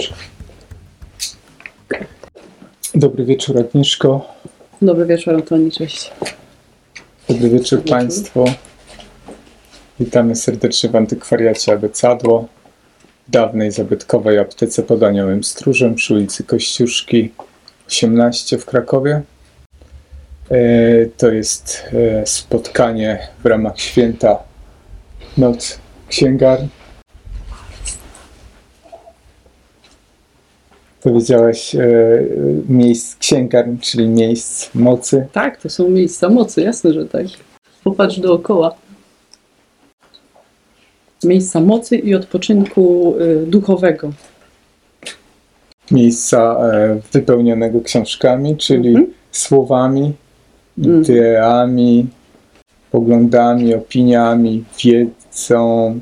Dobrze. Dobry wieczór Agnieszko. Dobry wieczór, Antoni, cześć. Dobry wieczór wieczór. Państwu. Witamy serdecznie w antykwariacie Abecadło, dawnej zabytkowej aptece pod Aniołem Stróżem przy ulicy Kościuszki 18 w Krakowie. E, To jest e, spotkanie w ramach święta Noc Księgarni. Powiedziałaś e, miejsc księgarni, czyli miejsc mocy. Tak, to są miejsca mocy, jasne, że tak. Popatrz dookoła. Miejsca mocy i odpoczynku y, duchowego. miejsca e, wypełnionego książkami, czyli Mhm. słowami, Mhm. ideami, poglądami, opiniami, wiedzą,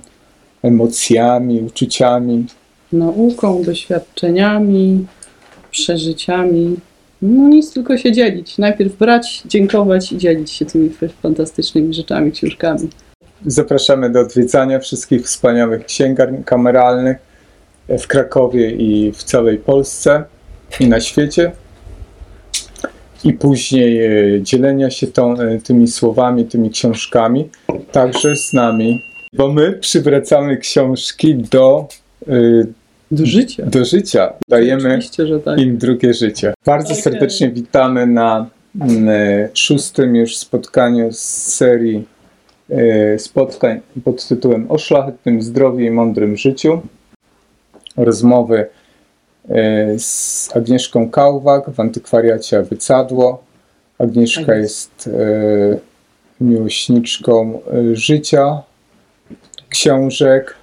emocjami, uczuciami. Nauką, doświadczeniami, przeżyciami. No nic, tylko się dzielić. Najpierw brać, dziękować i dzielić się tymi fantastycznymi rzeczami, książkami. Zapraszamy do odwiedzania wszystkich wspaniałych księgarni kameralnych w Krakowie i w całej Polsce i na świecie. I później e, dzielenia się tą, e, tymi słowami, tymi książkami, także z nami, bo my przywracamy książki do, e, Do życia. do życia. Dajemy Oczywiście, że tak. im drugie życie. Bardzo serdecznie witamy na mm, szóstym już spotkaniu z serii e, spotkań pod tytułem O szlachetnym zdrowiu i mądrym życiu. Rozmowy e, z Agnieszką Kałwak w antykwariacie Wycadło. Agnieszka Tak jest. e, miłośniczką życia, książek,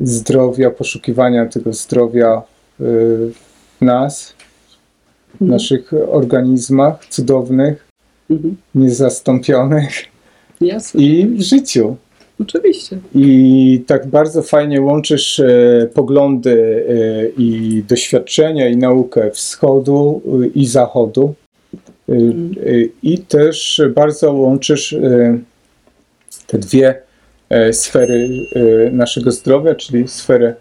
zdrowia, poszukiwania tego zdrowia e, w nas, w Mhm. naszych organizmach cudownych, Mhm. niezastąpionych Jasne, i w życiu. oczywiście. I tak bardzo fajnie łączysz e, poglądy e, i doświadczenia i naukę wschodu e, i zachodu. E, Mhm. e, I też bardzo łączysz e, te dwie sfery e, naszego zdrowia, czyli sferę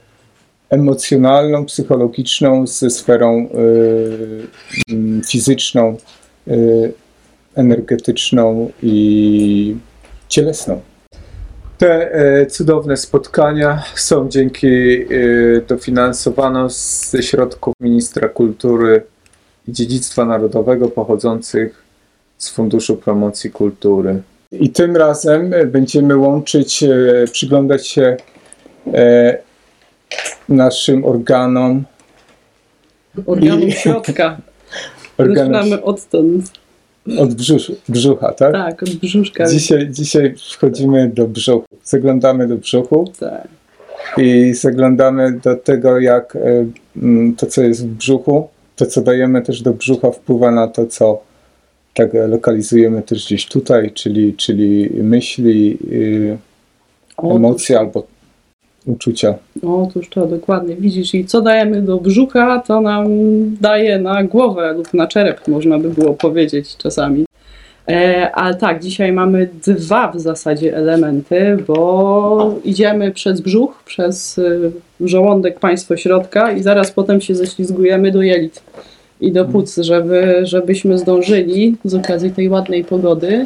emocjonalną, psychologiczną ze sferą e, m, fizyczną, e, energetyczną i cielesną. Te e, cudowne spotkania są dzięki e, dofinansowano ze środków Ministra Kultury i Dziedzictwa Narodowego pochodzących z Funduszu Promocji Kultury. I tym razem będziemy łączyć, e, przyglądać się e, naszym organom. Organum I- środka. organom Zaczynamy odtąd. od brzusz, brzucha, tak? Tak, od brzuszka. Dzisiaj, dzisiaj wchodzimy do brzuchu. Zaglądamy do brzuchu. Tak. i zaglądamy do tego, jak e, to, co jest w brzuchu, to, co dajemy też do brzucha, wpływa na to, co tak e, lokalizujemy też gdzieś tutaj, czyli, czyli myśli, y, O, emocje albo uczucia. Otóż to dokładnie. Widzisz, i co dajemy do brzucha, to nam daje na głowę lub na czerep, można by było powiedzieć czasami. E, ale tak, dzisiaj mamy dwa w zasadzie elementy, bo idziemy przez brzuch, przez y, żołądek, państwo środka i zaraz potem się ześlizgujemy do jelit i do płuc, żeby, żebyśmy zdążyli z okazji tej ładnej pogody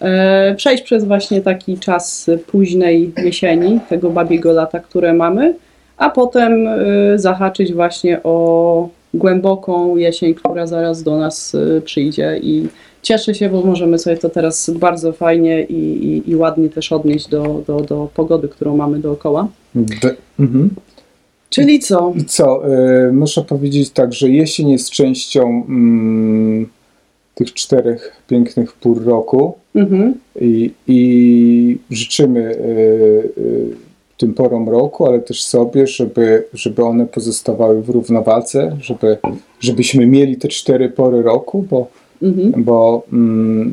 e, przejść przez właśnie taki czas późnej jesieni, tego babiego lata, które mamy, a potem e, zahaczyć właśnie o głęboką jesień, która zaraz do nas e, przyjdzie i cieszę się, bo możemy sobie to teraz bardzo fajnie i, i, i ładnie też odnieść do, do, do pogody, którą mamy dookoła. Mhm. Czyli co? I co, e, muszę powiedzieć tak, że jesień jest częścią mm, tych czterech pięknych pór roku. Mhm. i, i życzymy e, e, tym porom roku, ale też sobie, żeby, żeby one pozostawały w równowadze, żeby, żebyśmy mieli te cztery pory roku, bo, Mhm. bo mm,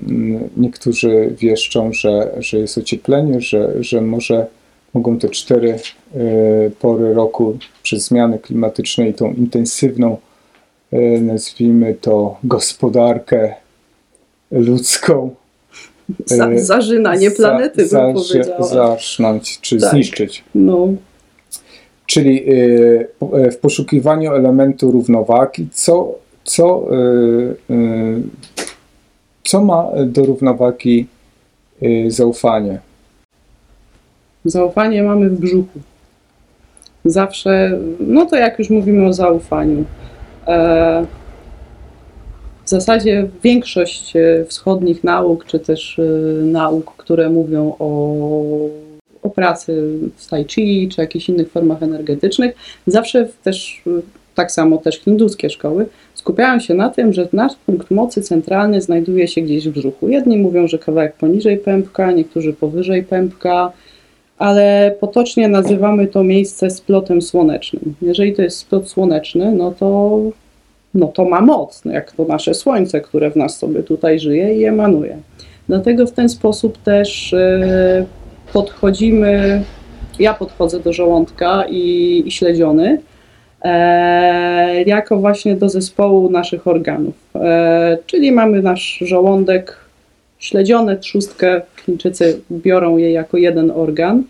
niektórzy wieszczą, że, że jest ocieplenie, że, że może mogą te cztery e, pory roku przez zmiany klimatyczne i tą intensywną, e, nazwijmy to, gospodarkę ludzką Za, e, zażynanie planety, bym za, powiedziała. Zasznąć czy Tak. zniszczyć. No, Czyli w poszukiwaniu elementu równowagi, co, co, co ma do równowagi zaufanie? Zaufanie mamy w brzuchu. Zawsze, no to jak już mówimy o zaufaniu. E, w zasadzie większość e, wschodnich nauk, czy też e, nauk, które mówią o, o pracy w tai chi, czy jakichś innych formach energetycznych, zawsze też, tak samo też hinduskie szkoły, skupiają się na tym, że nasz punkt mocy centralny znajduje się gdzieś w brzuchu. Jedni mówią, że kawałek poniżej pępka, niektórzy powyżej pępka, ale potocznie nazywamy to miejsce splotem słonecznym. Jeżeli to jest splot słoneczny, no to, no to ma moc, no jak to nasze słońce, które w nas sobie tutaj żyje i emanuje. Dlatego w ten sposób też e, podchodzimy, ja podchodzę do żołądka i, i śledziony, e, jako właśnie do zespołu naszych organów. E, czyli mamy nasz żołądek, śledzione, trzustkę, Chińczycy biorą je jako jeden organ.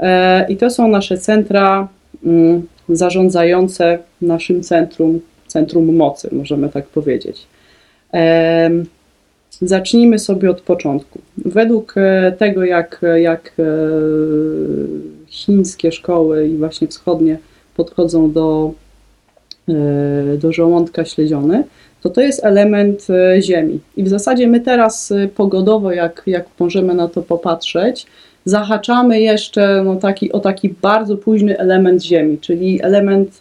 E, I to są nasze centra mm, zarządzające naszym centrum, centrum mocy, możemy tak powiedzieć. Em, Zacznijmy sobie od początku. Według e, tego, jak, jak e, chińskie szkoły i właśnie wschodnie podchodzą do, e, do żołądka śledziony, to to jest element e, Ziemi. I w zasadzie my teraz e, pogodowo, jak, jak możemy na to popatrzeć, zahaczamy jeszcze no, taki, o taki bardzo późny element Ziemi, czyli element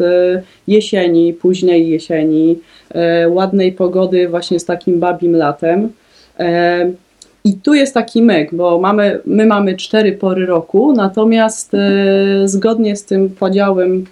jesieni, późnej jesieni, ładnej pogody właśnie z takim babim latem. I tu jest taki myk, bo mamy, my mamy cztery pory roku, natomiast zgodnie z tym podziałem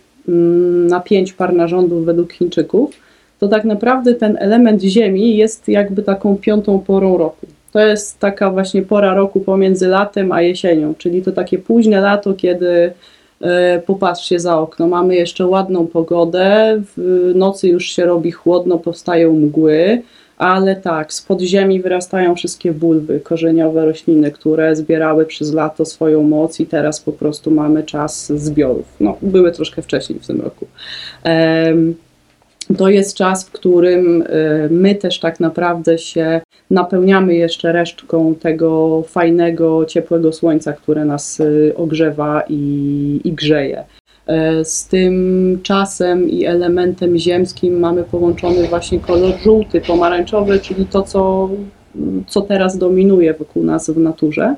na pięć par narządów według Chińczyków, to tak naprawdę ten element Ziemi jest jakby taką piątą porą roku. To jest taka właśnie pora roku pomiędzy latem a jesienią, czyli to takie późne lato, kiedy e, popatrzcie za okno, mamy jeszcze ładną pogodę, w nocy już się robi chłodno, powstają mgły, ale tak, spod ziemi wyrastają wszystkie bulwy korzeniowe rośliny, które zbierały przez lato swoją moc i teraz po prostu mamy czas zbiorów. No, były troszkę wcześniej w tym roku. To jest czas, w którym y, my też tak naprawdę się napełniamy jeszcze resztką tego fajnego, ciepłego słońca, które nas y, ogrzewa i, i grzeje. E, Z tym czasem i elementem ziemskim mamy połączony właśnie kolor żółty, pomarańczowy, czyli to, co, co teraz dominuje wokół nas w naturze.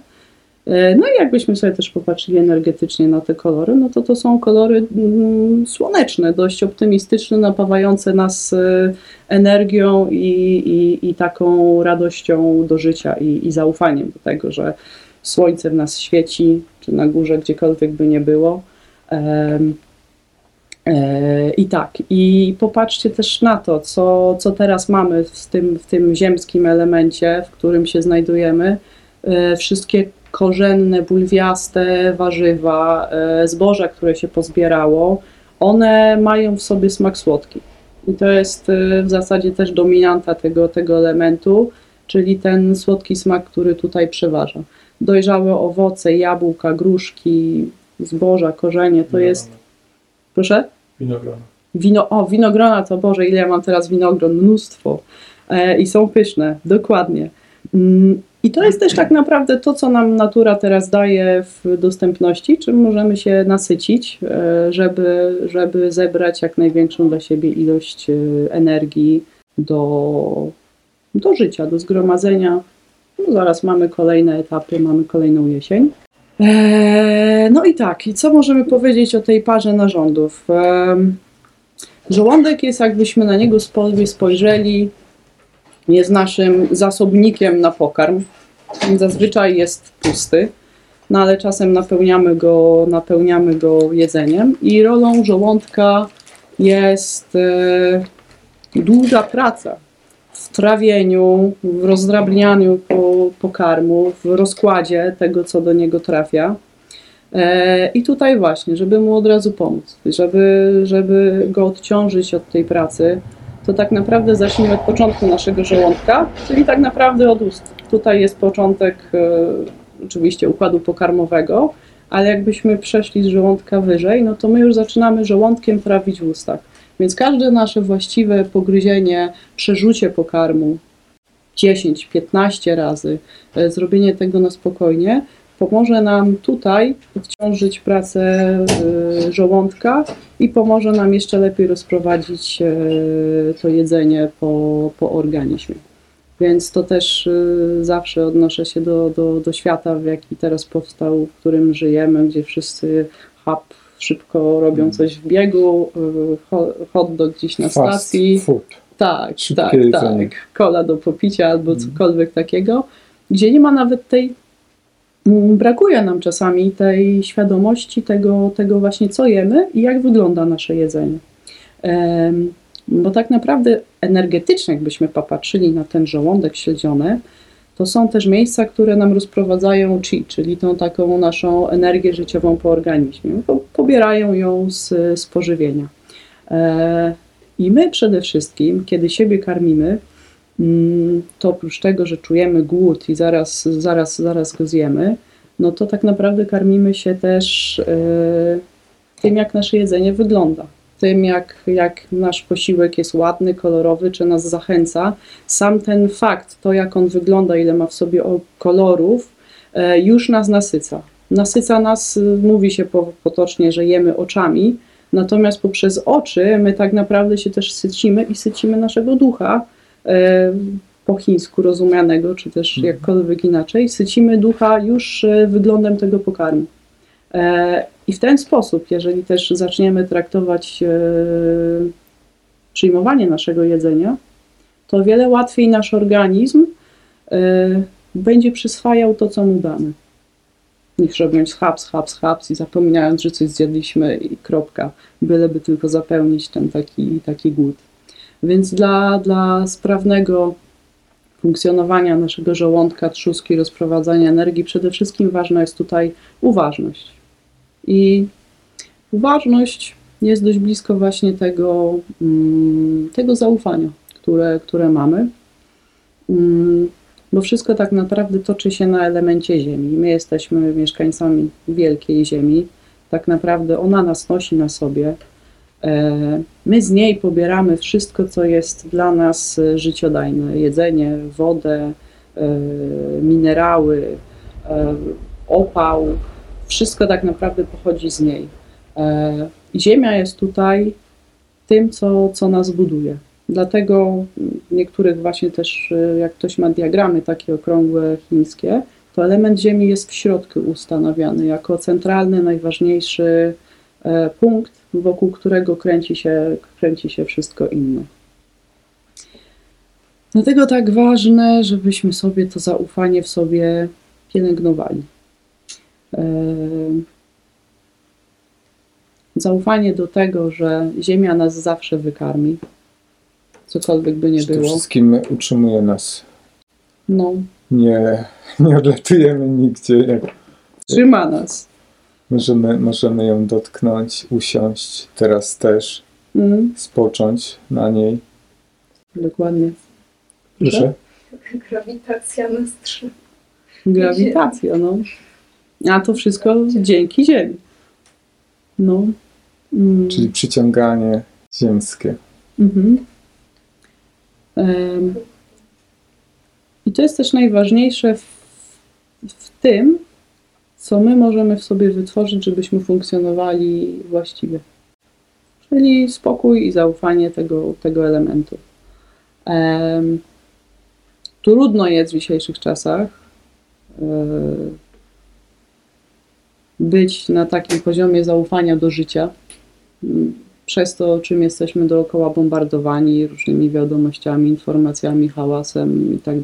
E, No i jakbyśmy sobie też popatrzyli energetycznie na te kolory, no to to są kolory mm, słoneczne, dość optymistyczne, napawające nas e, energią i, i, i taką radością do życia i, i zaufaniem do tego, że słońce w nas świeci, czy na górze, gdziekolwiek by nie było. E, I tak, i popatrzcie też na to, co, co teraz mamy w tym, w tym ziemskim elemencie, w którym się znajdujemy. E, Wszystkie korzenne, bulwiaste warzywa, e, zboża, które się pozbierało, one mają w sobie smak słodki. I to jest w zasadzie też dominanta tego, tego elementu, czyli ten słodki smak, który tutaj przeważa. Dojrzałe owoce, jabłka, gruszki, zboża, korzenie, to jest. Proszę? Winogrona. Wino, o, winogrona to Boże, ile ja mam teraz winogron? Mnóstwo. E, I są pyszne, dokładnie. Mm, I to jest też tak naprawdę to, co nam natura teraz daje w dostępności, czym możemy się nasycić, e, żeby, żeby zebrać jak największą dla siebie ilość e, energii do, do życia, do zgromadzenia. No zaraz mamy kolejne etapy, mamy kolejną jesień. Eee, no i tak, i co możemy powiedzieć o tej parze narządów? Em, Żołądek jest, jakbyśmy na niego spo- spojrzeli, jest naszym zasobnikiem na pokarm. Zazwyczaj jest pusty, no ale czasem napełniamy go, napełniamy go jedzeniem i rolą żołądka jest e, duża praca w trawieniu, w rozdrabnianiu po, pokarmu, w rozkładzie tego, co do niego trafia. E, I tutaj właśnie, żeby mu od razu pomóc, żeby, żeby go odciążyć od tej pracy, to tak naprawdę zacznijmy od początku naszego żołądka, czyli tak naprawdę od ust. Tutaj jest początek e, oczywiście układu pokarmowego, ale jakbyśmy przeszli z żołądka wyżej, no to my już zaczynamy żołądkiem trawić w ustach. Więc każde nasze właściwe pogryzienie, przerzucie pokarmu 10-15 razy, e, zrobienie tego na spokojnie, pomoże nam tutaj odciążyć pracę e, żołądka i pomoże nam jeszcze lepiej rozprowadzić e, to jedzenie po, po organizmie. Więc to też zawsze odnoszę się do, do, do świata, w jaki teraz powstał, w którym żyjemy, gdzie wszyscy hap szybko robią coś w biegu, y, ho- hot dog gdzieś na Fast stacji. food. Tak, Szybkie tak, jedzenie. tak. Kola do popicia albo Mhm. cokolwiek takiego, gdzie nie ma nawet tej. mm, Brakuje nam czasami tej świadomości tego, tego właśnie, co jemy i jak wygląda nasze jedzenie. Bo tak naprawdę energetycznie, jakbyśmy popatrzyli na ten żołądek śledziony, to są też miejsca, które nam rozprowadzają chi, czyli tą taką naszą energię życiową po organizmie. Po- Pobierają ją z, z pożywienia. E, I my przede wszystkim, kiedy siebie karmimy, mm, to oprócz tego, że czujemy głód i zaraz, zaraz, zaraz go zjemy, no to tak naprawdę karmimy się też e, tym, jak nasze jedzenie wygląda. Tym, jak, jak nasz posiłek jest ładny, kolorowy, czy nas zachęca. Sam ten fakt, to jak on wygląda, ile ma w sobie kolorów, e, już nas nasyca. Nasyca nas, y, mówi się po, potocznie, że jemy oczami, natomiast poprzez oczy my tak naprawdę się też sycimy i sycimy naszego ducha, e, po chińsku rozumianego, czy też Mhm. jakkolwiek inaczej, sycimy ducha już e, wyglądem tego pokarmu. E, I w ten sposób, jeżeli też zaczniemy traktować e, przyjmowanie naszego jedzenia, to wiele łatwiej nasz organizm e, będzie przyswajał to, co mu damy. Niż robiąc haps, haps, haps i zapominając, że coś zjadliśmy i kropka, byleby tylko zapełnić ten taki, taki głód. Więc dla, dla sprawnego funkcjonowania naszego żołądka, trzustki, rozprowadzania energii, przede wszystkim ważna jest tutaj uważność. I uważność jest dość blisko właśnie tego, mm, tego zaufania, które, które mamy. Mm, Bo wszystko tak naprawdę toczy się na elemencie Ziemi. My jesteśmy mieszkańcami wielkiej Ziemi. Tak naprawdę ona nas nosi na sobie. E, My z niej pobieramy wszystko, co jest dla nas życiodajne: jedzenie, wodę, e, minerały, e, opał. Wszystko tak naprawdę pochodzi z niej. E, Ziemia jest tutaj tym, co, co nas buduje. Dlatego niektórych właśnie też, e, jak ktoś ma diagramy takie okrągłe chińskie, to element Ziemi jest w środku ustanawiany jako centralny, najważniejszy e, punkt, wokół którego kręci się, kręci się wszystko inne. Dlatego tak ważne, żebyśmy sobie to zaufanie w sobie pielęgnowali. E, Zaufanie do tego, że Ziemia nas zawsze wykarmi, cokolwiek by nie Przede było. wszystkim utrzymuje nas. No, Nie, nie odlatujemy nigdzie. Jak trzyma nas. możemy, możemy ją dotknąć, usiąść. Teraz też Mm, spocząć na niej. dokładnie. Że Grawitacja nas trzyma. Grawitacja, no. A to wszystko dzięki Ziemi. No. Mm. Czyli przyciąganie ziemskie. Mhm. Em, I to jest też najważniejsze w, w tym, co my możemy w sobie wytworzyć, żebyśmy funkcjonowali właściwie. Czyli spokój i zaufanie tego, tego elementu. Em, trudno jest w dzisiejszych czasach e, być na takim poziomie zaufania do życia, m, przez to, czym jesteśmy dookoła bombardowani różnymi wiadomościami, informacjami, hałasem i tak.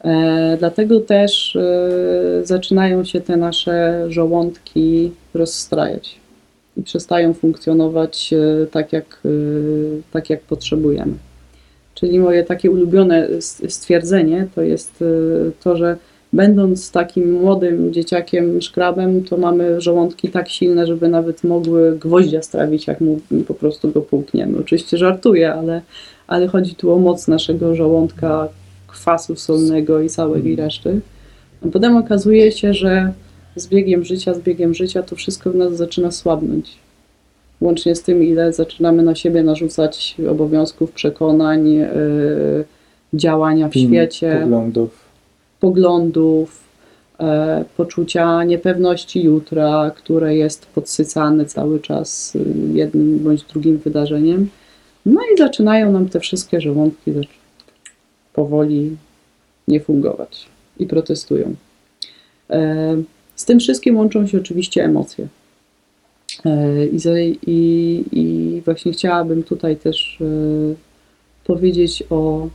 E, Dlatego też e, zaczynają się te nasze żołądki rozstrajać i przestają funkcjonować e, tak, jak, tak, jak potrzebujemy. Czyli moje takie ulubione stwierdzenie to jest to, że będąc takim młodym dzieciakiem, szkrabem, to mamy żołądki tak silne, żeby nawet mogły gwoździa strawić, jak mu po prostu go połkniemy. Oczywiście żartuję, ale, ale chodzi tu o moc naszego żołądka, kwasu solnego i całej reszty. A potem okazuje się, że z biegiem życia, z biegiem życia to wszystko w nas zaczyna słabnąć. Łącznie z tym, ile zaczynamy na siebie narzucać obowiązków, przekonań, yy, działania w świecie, Poglądów. Poglądów, e, poczucia niepewności jutra, które jest podsycane cały czas y, jednym bądź drugim wydarzeniem. No i zaczynają nam te wszystkie żołądki powoli nie fungować i protestują. E, Z tym wszystkim łączą się oczywiście emocje. E, I, i, I właśnie chciałabym tutaj też powiedzieć o,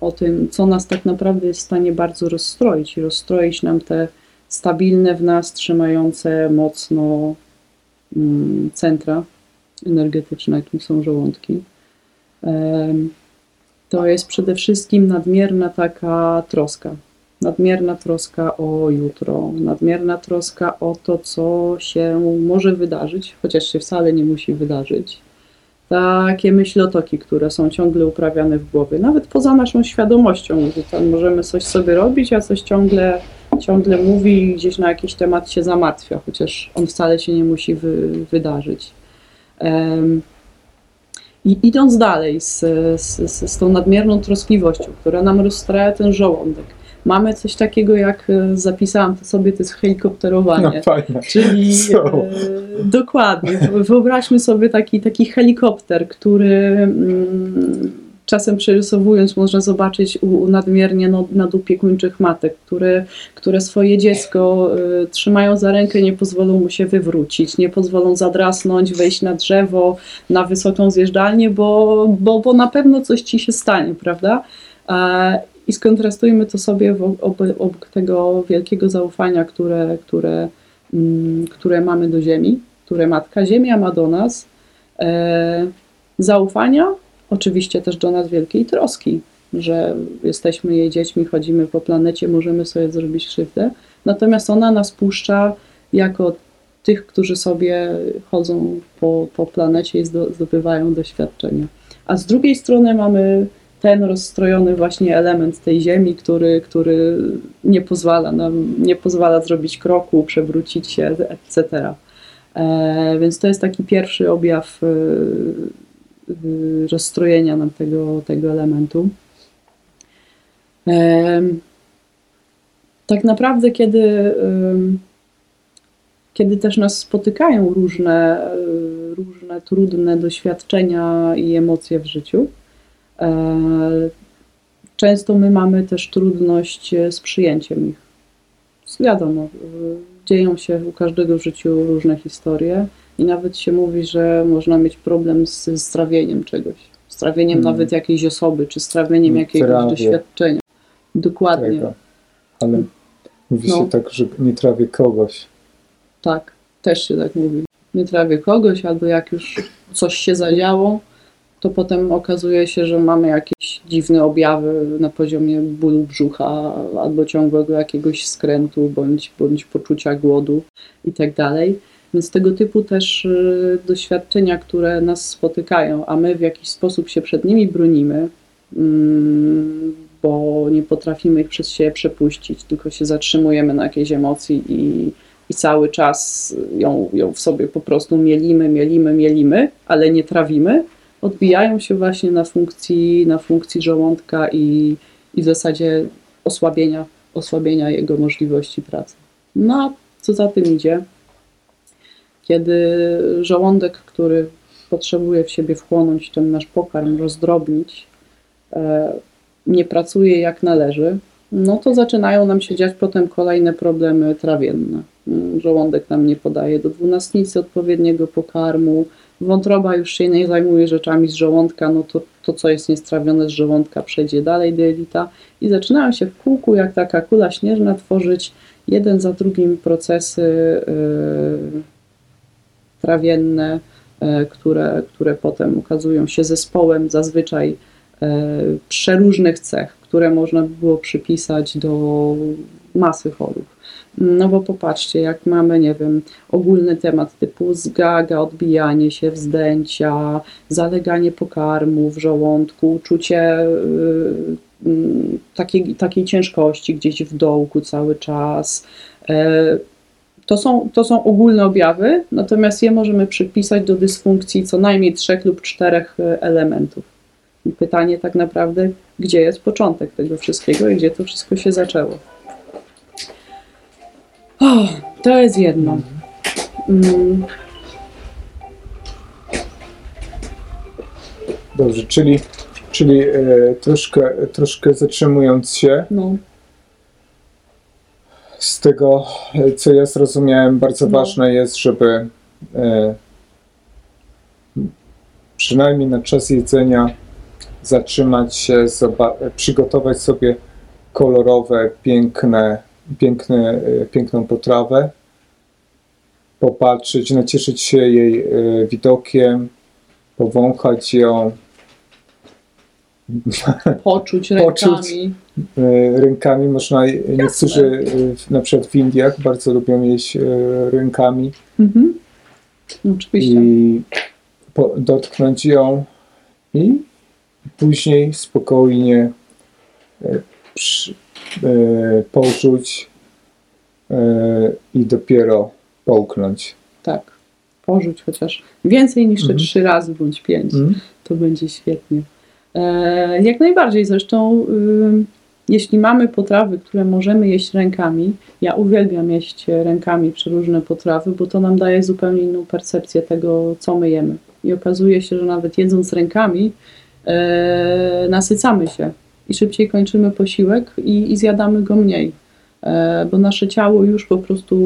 o tym, co nas tak naprawdę jest w stanie bardzo rozstroić i rozstroić nam te stabilne w nas, trzymające mocno mm, centra energetyczne, jakim są żołądki. To jest przede wszystkim nadmierna taka troska. Nadmierna troska o jutro, nadmierna troska o to, co się może wydarzyć, chociaż się wcale nie musi wydarzyć. Takie myślotoki, które są ciągle uprawiane w głowie, nawet poza naszą świadomością, że tam możemy coś sobie robić, a coś ciągle, ciągle mówi i gdzieś na jakiś temat się zamartwia, chociaż on wcale się nie musi wy, wydarzyć. Em, I idąc dalej z, z, z tą nadmierną troskliwością, która nam rozstraja ten żołądek, mamy coś takiego jak, e, zapisałam to sobie, to jest No helikopterowanie. fajne. Czyli Co? e, dokładnie. Wyobraźmy sobie taki, taki helikopter, który mm, czasem przerysowując można zobaczyć u, u nadmiernie no, nadopiekuńczych matek, które, które swoje dziecko e, trzymają za rękę, nie pozwolą mu się wywrócić, nie pozwolą zadrasnąć, wejść na drzewo, na wysoką zjeżdżalnię, bo, bo, bo na pewno coś ci się stanie, prawda? E, I skontrastujmy to sobie obok tego wielkiego zaufania, które, które, mm, które mamy do Ziemi, które Matka Ziemia ma do nas. E, zaufania, oczywiście też do nas wielkiej troski, że jesteśmy jej dziećmi, chodzimy po planecie, możemy sobie zrobić krzywdę. Natomiast ona nas puszcza jako tych, którzy sobie chodzą po, po planecie i zdo- zdobywają doświadczenia. A z drugiej strony mamy ten rozstrojony właśnie element tej ziemi, który, który nie pozwala nam, nie pozwala zrobić kroku, przewrócić się, etc. E, więc to jest taki pierwszy objaw e, e, rozstrojenia nam tego, tego elementu. Em, tak naprawdę, kiedy, kiedy też nas spotykają różne, różne trudne doświadczenia i emocje w życiu, często my mamy też trudność e, z przyjęciem ich. Wiadomo, e, dzieją się u każdego w życiu różne historie i nawet się mówi, że można mieć problem z z strawieniem czegoś. Strawieniem Mm. nawet jakiejś osoby, czy strawieniem Mm, jakiegoś trawię. doświadczenia. Dokładnie. Ale mówi No. się tak, że nie trawię kogoś. Tak, też się tak mówi. Nie trawię kogoś, albo jak już coś się zadziało, to potem okazuje się, że mamy jakieś dziwne objawy na poziomie bólu brzucha, albo ciągłego jakiegoś skrętu, bądź, bądź poczucia głodu i tak. Więc tego typu też y, doświadczenia, które nas spotykają, a my w jakiś sposób się przed nimi bronimy, mm, bo nie potrafimy ich przez siebie przepuścić, tylko się zatrzymujemy na jakiejś emocji i, i cały czas ją, ją w sobie po prostu mielimy, mielimy, mielimy, ale nie trawimy, odbijają się właśnie na funkcji, na funkcji żołądka i, i w zasadzie osłabienia, osłabienia jego możliwości pracy. No a co za tym idzie? Kiedy żołądek, który potrzebuje w siebie wchłonąć ten nasz pokarm, rozdrobnić, e, nie pracuje jak należy, no to zaczynają nam się dziać potem kolejne problemy trawienne. Żołądek nam nie podaje do dwunastnicy odpowiedniego pokarmu, wątroba już się nie zajmuje rzeczami z żołądka, no to to, co jest niestrawione z żołądka, przejdzie dalej do jelita i zaczynają się w kółku, jak taka kula śnieżna, tworzyć jeden za drugim procesy yy, trawienne, yy, które, które potem okazują się zespołem zazwyczaj e, przeróżnych cech, które można by było przypisać do masy chorób. No bo popatrzcie, jak mamy, nie wiem, ogólny temat typu zgaga, odbijanie się, wzdęcia, zaleganie pokarmu w żołądku, uczucie y, mm, takiej, takiej ciężkości gdzieś w dołku cały czas, e, To są, to są ogólne objawy, natomiast je możemy przypisać do dysfunkcji co najmniej trzech lub czterech e, elementów. I pytanie tak naprawdę, gdzie jest początek tego wszystkiego i gdzie to wszystko się zaczęło. O, to jest jedno. Mm, Dobrze, czyli, czyli e, troszkę, troszkę zatrzymując się, no, z tego, e, co ja zrozumiałem, bardzo No. ważne jest, żeby e, przynajmniej na czas jedzenia zatrzymać się, zoba- przygotować sobie kolorowe, piękne, piękne, e, piękną potrawę, popatrzeć, nacieszyć się jej e, widokiem, powąchać ją, poczuć Poczuć. rękami. E, rękami można, niektórzy e, w- na przykład w Indiach bardzo lubią jeść rękami Mhm. Oczywiście. i dotknąć ją i później spokojnie przy, porzuć e, i dopiero połknąć. Tak. Porzuć chociaż więcej niż te Mhm. trzy razy bądź pięć. Mm? To będzie świetnie. E, jak najbardziej. Zresztą, ym, jeśli mamy potrawy, które możemy jeść rękami, ja uwielbiam jeść rękami przeróżne potrawy, bo to nam daje zupełnie inną percepcję tego, co my jemy. I okazuje się, że nawet jedząc rękami, e, nasycamy się i szybciej kończymy posiłek i, i zjadamy go mniej. E, bo nasze ciało już po prostu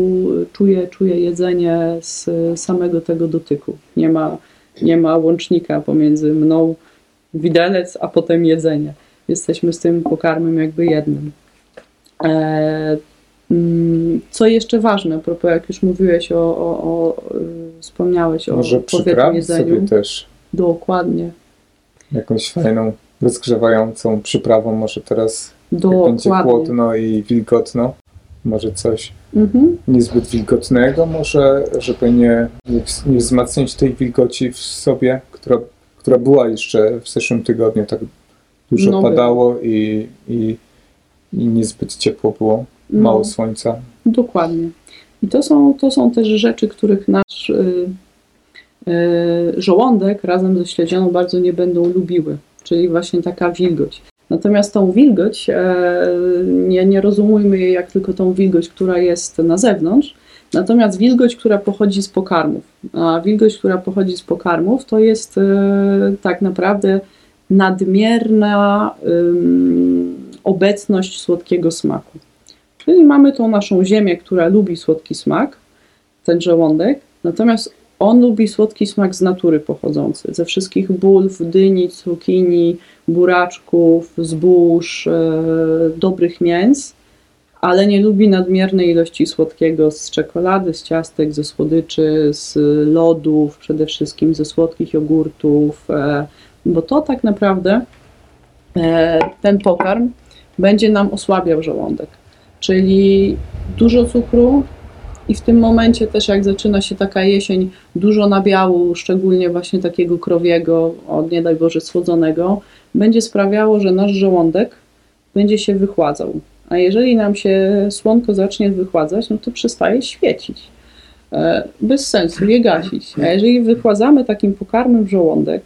czuje, czuje jedzenie z samego tego dotyku. Nie ma, nie ma łącznika pomiędzy mną, widelec, a potem jedzenie. Jesteśmy z tym pokarmem jakby jednym. E, mm, co jeszcze ważne, a propos jak już mówiłeś o, o, o y, wspomniałeś o Może odpowiednim przyprawić jedzeniu. sobie też Dokładnie. jakąś fajną, rozgrzewającą przyprawą, może teraz jak będzie chłodno i wilgotno, może coś Mhm. niezbyt wilgotnego, może żeby nie, nie, nie wzmacniać tej wilgoci w sobie, która, która była jeszcze w zeszłym tygodniu, tak dużo No, padało i, i, i niezbyt ciepło było, No. mało słońca. Dokładnie. I to są, to są też rzeczy, których nasz y, y, żołądek razem ze śledzioną bardzo nie będą lubiły, czyli właśnie taka wilgoć. Natomiast tą wilgoć, e, nie, nie rozumujmy jej jak tylko tą wilgoć, która jest na zewnątrz, natomiast wilgoć, która pochodzi z pokarmów. A wilgoć, która pochodzi z pokarmów, to jest e, tak naprawdę nadmierna obecność słodkiego smaku. Czyli mamy tą naszą ziemię, która lubi słodki smak, ten żołądek, natomiast on lubi słodki smak z natury pochodzący, ze wszystkich bulw, dyni, cukinii, buraczków, zbóż, e, dobrych mięs, ale nie lubi nadmiernej ilości słodkiego z czekolady, z ciastek, ze słodyczy, z lodów, przede wszystkim ze słodkich jogurtów, e, bo to tak naprawdę e, ten pokarm będzie nam osłabiał żołądek. Czyli dużo cukru i w tym momencie też jak zaczyna się taka jesień, dużo nabiału, szczególnie właśnie takiego krowiego, od nie daj Boże słodzonego, będzie sprawiało, że nasz żołądek będzie się wychładzał. A jeżeli nam się słonko zacznie wychładzać, no to przestaje świecić. E, Bez sensu je gasić. A jeżeli wychładzamy takim pokarmem żołądek,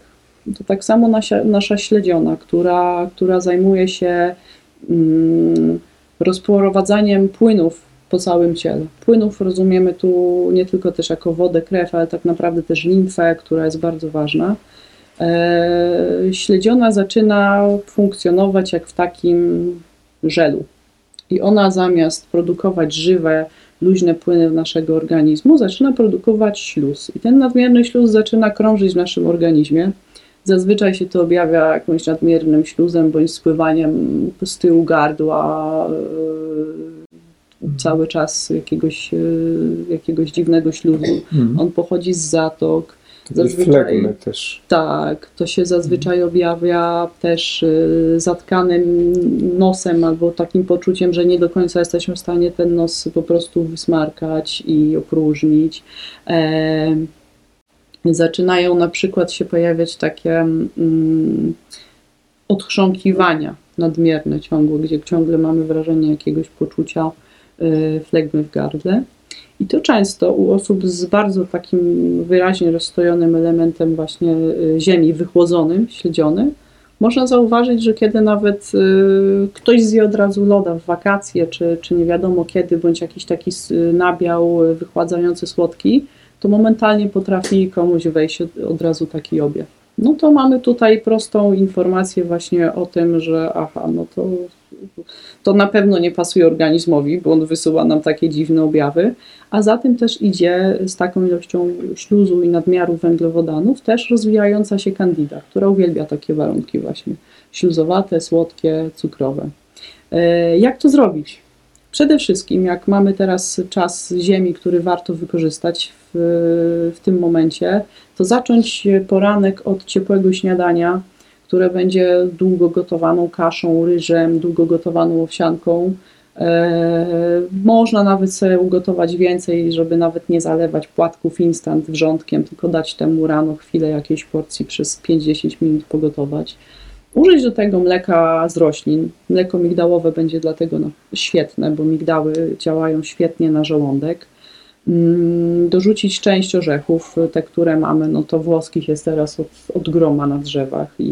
to tak samo nasia, nasza śledziona, która, która zajmuje się mm, rozprowadzaniem płynów po całym ciele. Płynów rozumiemy tu nie tylko też jako wodę, krew, ale tak naprawdę też limfę, która jest bardzo ważna. E, śledziona zaczyna funkcjonować jak w takim żelu. I ona zamiast produkować żywe, luźne płyny w naszego organizmu, zaczyna produkować śluz. I ten nadmierny śluz zaczyna krążyć w naszym organizmie. Zazwyczaj się to objawia jakimś nadmiernym śluzem bądź spływaniem z tyłu gardła, e, cały czas jakiegoś, e, jakiegoś dziwnego śluzu. Mhm. On pochodzi z zatok. Zazwyczaj- też. Tak, to się zazwyczaj objawia też y, zatkanym nosem albo takim poczuciem, że nie do końca jesteśmy w stanie ten nos po prostu wysmarkać i opróżnić. E, zaczynają na przykład się pojawiać takie mm, odchrząkiwania nadmierne ciągłe, gdzie ciągle mamy wrażenie jakiegoś poczucia flegmy w gardle. I to często u osób z bardzo takim wyraźnie rozstojonym elementem właśnie y, ziemi wychłodzonym, śledzionym, można zauważyć, że kiedy nawet y, ktoś zje od razu loda w wakacje, czy, czy nie wiadomo kiedy, bądź jakiś taki nabiał y, wychładzający słodki, to momentalnie potrafi komuś wejść od, od razu taki objaw. No to mamy tutaj prostą informację właśnie o tym, że aha, no to, to na pewno nie pasuje organizmowi, bo on wysuwa nam takie dziwne objawy, a za tym też idzie z taką ilością śluzu i nadmiaru węglowodanów też rozwijająca się kandida, która uwielbia takie warunki właśnie śluzowate, słodkie, cukrowe. E, Jak to zrobić? Przede wszystkim, jak mamy teraz czas ziemi, który warto wykorzystać w, tym momencie, to zacząć poranek od ciepłego śniadania, które będzie długo gotowaną kaszą, ryżem, długo gotowaną owsianką. E, można nawet sobie ugotować więcej, żeby nawet nie zalewać płatków instant wrzątkiem, tylko dać temu rano chwilę jakiejś porcji przez 5-10 minut pogotować. Użyć do tego mleka z roślin. Mleko migdałowe będzie dlatego świetne, bo migdały działają świetnie na żołądek. Mm, Dorzucić część orzechów, te, które mamy, no to włoskich jest teraz od, od groma na drzewach i,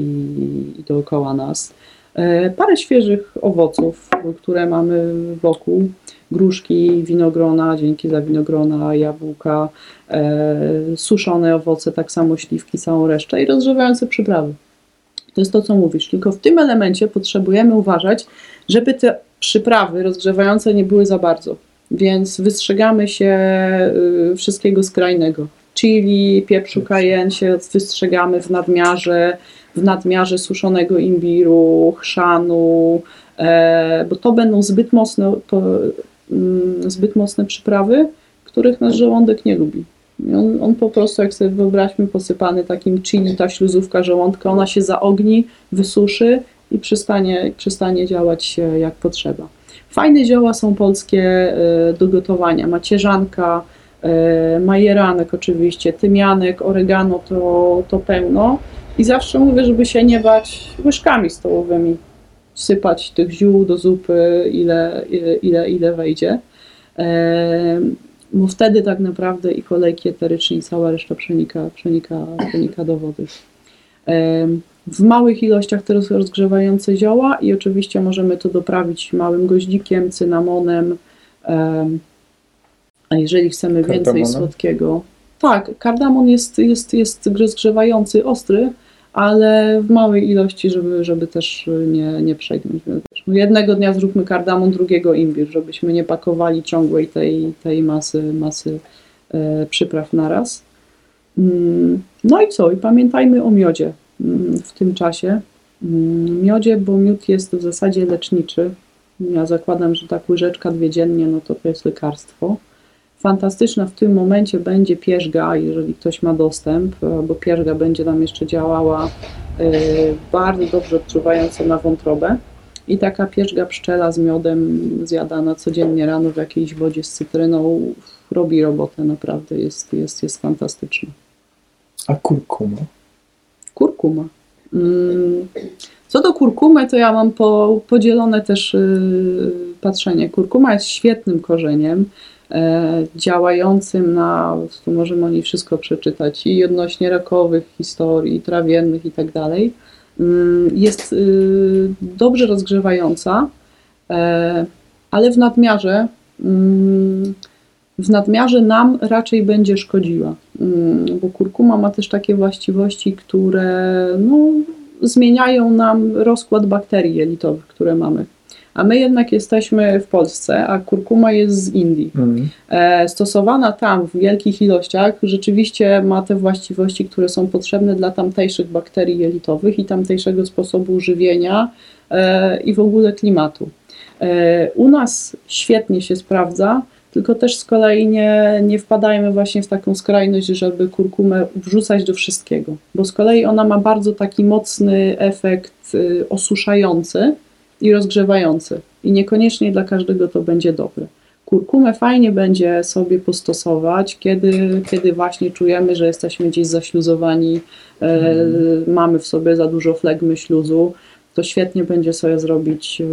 i dookoła nas. E, Parę świeżych owoców, które mamy wokół. Gruszki, winogrona, dzięki za winogrona, jabłka, e, suszone owoce, tak samo śliwki, całą resztę i rozgrzewające przyprawy. To jest to, co mówisz. Tylko w tym elemencie potrzebujemy uważać, żeby te przyprawy rozgrzewające nie były za bardzo. Więc wystrzegamy się y, wszystkiego skrajnego. Chili, pieprzu cayenne się wystrzegamy w nadmiarze, w nadmiarze suszonego imbiru, chrzanu, e, bo to będą zbyt mocne, po, mm, zbyt mocne przyprawy, których nasz żołądek nie lubi. On, on po prostu, jak sobie wyobraźmy, posypany takim chili, ta śluzówka żołądka, ona się zaogni, wysuszy i przestanie, przestanie działać jak potrzeba. Fajne zioła są polskie e, do gotowania. Macierzanka, e, majeranek oczywiście, tymianek, oregano to, to pełno. I zawsze mówię, żeby się nie bać łyżkami stołowymi. Sypać tych ziół do zupy, ile, ile, ile, wejdzie. E, bo wtedy tak naprawdę i kolejki eteryczne i cała reszta przenika, przenika, przenika do wody. W małych ilościach te roz- rozgrzewające zioła i oczywiście możemy to doprawić małym goździkiem, cynamonem. em, A jeżeli chcemy więcej Kardamonem? słodkiego, tak, kardamon jest, jest, jest rozgrzewający, ostry, ale w małej ilości, żeby, żeby też nie, nie przegnąć. No Jednego dnia zróbmy kardamon, drugiego imbir, żebyśmy nie pakowali ciągłej tej, tej masy, masy e, przypraw naraz. Mm, No i co? I pamiętajmy o miodzie w tym czasie. Mm, Miodzie, bo miód jest w zasadzie leczniczy. Ja zakładam, że tak łyżeczka dwie dziennie, no to to jest lekarstwo. Fantastyczna w tym momencie będzie pierzga, jeżeli ktoś ma dostęp, e, bo pierzga będzie nam jeszcze działała e, bardzo dobrze odczuwająco na wątrobę. I taka pierzga pszczela z miodem zjadana codziennie rano w jakiejś wodzie z cytryną robi robotę, naprawdę jest, jest, jest fantastyczna. A kurkuma? Kurkuma. Mm, Co do kurkumy, to ja mam po, podzielone też y, patrzenie. Kurkuma jest świetnym korzeniem, e, działającym na, tu możemy o niej wszystko przeczytać, i odnośnie rakowych historii, trawiennych i tak dalej. Mm, Jest y, dobrze rozgrzewająca, e, ale w nadmiarze mm, w nadmiarze nam raczej będzie szkodziła, Mm, bo kurkuma ma też takie właściwości, które no, zmieniają nam rozkład bakterii jelitowych, które mamy. A my jednak jesteśmy w Polsce, a kurkuma jest z Indii. Mm. E, stosowana tam w wielkich ilościach rzeczywiście ma te właściwości, które są potrzebne dla tamtejszych bakterii jelitowych i tamtejszego sposobu żywienia e, i w ogóle klimatu. E, u nas świetnie się sprawdza, tylko też z kolei nie, nie wpadajmy właśnie w taką skrajność, żeby kurkumę wrzucać do wszystkiego, bo z kolei ona ma bardzo taki mocny efekt y, osuszający i rozgrzewający i niekoniecznie dla każdego to będzie dobre. Kurkumę fajnie będzie sobie postosować, kiedy, kiedy właśnie czujemy, że jesteśmy gdzieś zaśluzowani, e, mamy w sobie za dużo flegmy śluzu. To świetnie będzie sobie zrobić, yy,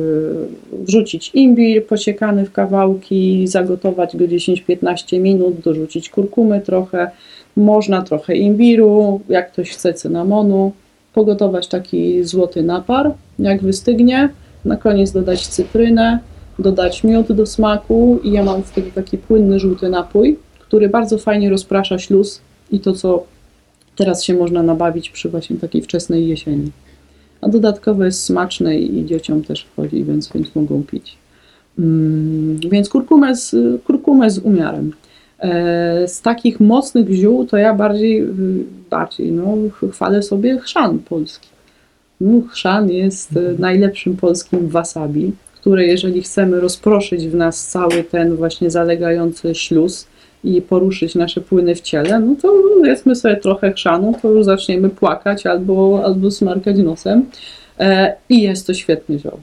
wrzucić imbir posiekany w kawałki, zagotować go 10-15 minut, dorzucić kurkumy trochę, można trochę imbiru, jak ktoś chce cynamonu, pogotować taki złoty napar, jak wystygnie, na koniec dodać cytrynę, dodać miód do smaku i ja mam wtedy taki płynny żółty napój, który bardzo fajnie rozprasza śluz i to, co teraz się można nabawić przy właśnie takiej wczesnej jesieni. A dodatkowo jest smaczne i dzieciom też wchodzi, więc, więc mogą pić. Mm, więc kurkumę z, kurkumę z umiarem. E, z takich mocnych ziół to ja bardziej, y, bardziej no, chwalę sobie chrzan polski. No, chrzan jest e, najlepszym polskim wasabi, które jeżeli chcemy rozproszyć w nas cały ten właśnie zalegający śluz i poruszyć nasze płyny w ciele, no to jedzmy sobie trochę chrzanu, to już zaczniemy płakać albo, albo smarkać nosem. E, I jest to świetne zioło.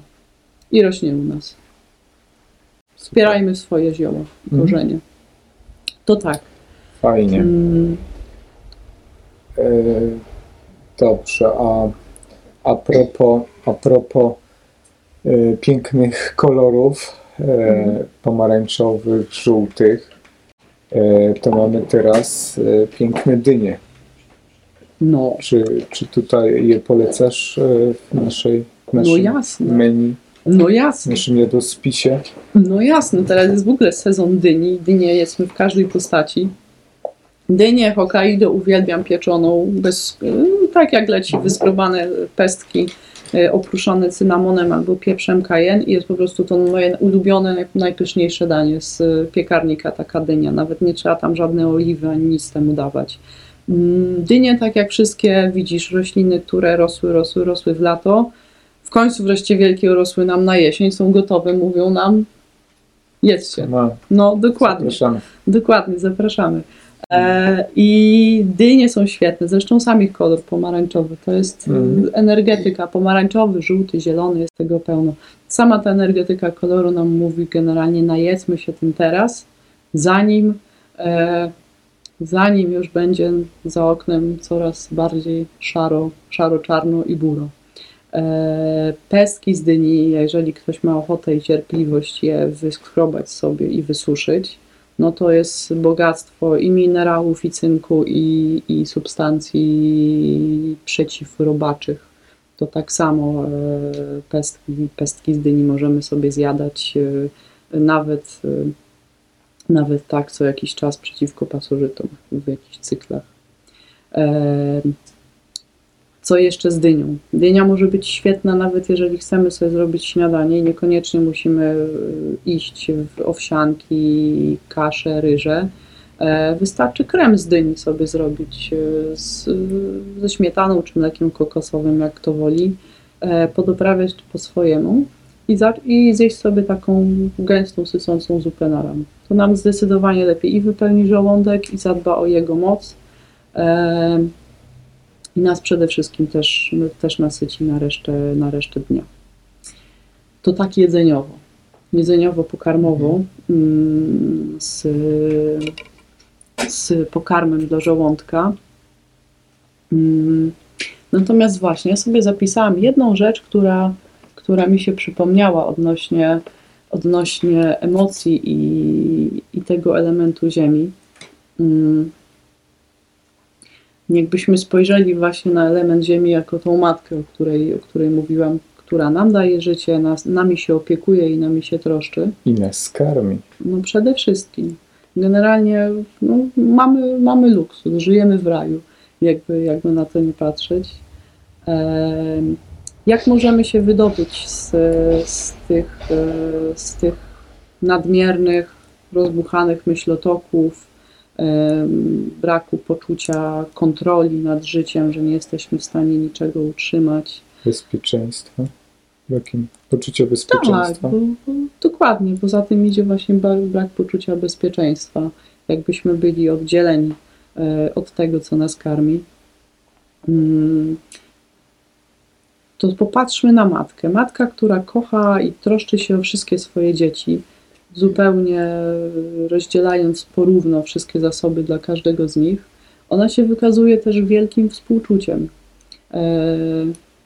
I rośnie u nas. Wspierajmy swoje zioła, Mhm. korzenie. To tak. Fajnie. Mm, E, Dobrze, a a propos, a propos e, pięknych kolorów e, pomarańczowych, żółtych, to mamy teraz e, piękne dynie. No, Czy, czy tutaj je polecasz e, w naszej w no naszym jasne. menu, No w jasne. naszym jadłospisie? No jasne, teraz jest w ogóle sezon dyni. Dynię jedzmy w każdej postaci. Dynię Hokkaido uwielbiam pieczoną, bez, tak jak leci, wyskrobane pestki y, oprószone cynamonem albo pieprzem cayenne i jest po prostu to moje ulubione, naj- najpyszniejsze danie z y, piekarnika, taka dynia. Nawet nie trzeba tam żadnej oliwy ani nic temu dawać. Mm, Dynie, tak jak wszystkie, widzisz, rośliny, które rosły, rosły, rosły w lato, w końcu wreszcie wielkie urosły nam na jesień, są gotowe, mówią nam jedzcie. No, No dokładnie, zapraszamy. dokładnie, zapraszamy. E, I dynie są świetne, zresztą sam ich kolor pomarańczowy, to jest Mhm. energetyka, pomarańczowy, żółty, zielony, jest tego pełno. Sama ta energetyka koloru nam mówi generalnie najedzmy się tym teraz, zanim, e, zanim już będzie za oknem coraz bardziej szaro, szaro-czarno i buro. E, Pestki z dyni, jeżeli ktoś ma ochotę i cierpliwość je wyskrobać sobie i wysuszyć, no to jest bogactwo i minerałów, i cynku, i, i substancji przeciwrobaczych. To tak samo e, pestki, pestki z dyni możemy sobie zjadać e, nawet, e, nawet tak co jakiś czas przeciwko pasożytom w jakichś cyklach. Co jeszcze z dynią? Dynia może być świetna nawet jeżeli chcemy sobie zrobić śniadanie niekoniecznie musimy e, iść w owsianki, kasze, ryże. E, Wystarczy krem z dyni sobie zrobić e, z, ze śmietaną czy mlekiem kokosowym, jak kto woli, podoprawiać po swojemu i, za, i zjeść sobie taką gęstą, sycącą zupę na rano. To nam zdecydowanie lepiej i wypełni żołądek i zadba o jego moc. I nas przede wszystkim też, też nasyci na resztę, na resztę dnia. To tak jedzeniowo. Jedzeniowo-pokarmowo mm, z, z pokarmem dla żołądka. Mm, Natomiast właśnie, ja sobie zapisałam jedną rzecz, która, która mi się przypomniała odnośnie, odnośnie emocji i, i tego elementu ziemi. Jakbyśmy spojrzeli właśnie na element ziemi jako tą matkę, o której, o której mówiłam, która nam daje życie, nas, nami się opiekuje i nami się troszczy, I nas karmi. no przede wszystkim. Generalnie no, mamy, mamy luksus, żyjemy w raju, jakby, jakby na to nie patrzeć. Jak możemy się wydobyć z, z, tych, e, z tych nadmiernych, rozbuchanych myślotoków, braku poczucia kontroli nad życiem, że nie jesteśmy w stanie niczego utrzymać? Bezpieczeństwa. Jakim? Poczucie Tak, bezpieczeństwa. bo, bo, dokładnie. Poza tym idzie właśnie brak, brak poczucia bezpieczeństwa. Jakbyśmy byli oddzieleni e, od tego, co nas karmi. Mm, To popatrzmy na matkę. Matka, która kocha i troszczy się o wszystkie swoje dzieci, zupełnie rozdzielając porówno wszystkie zasoby dla każdego z nich, ona się wykazuje też wielkim współczuciem. E,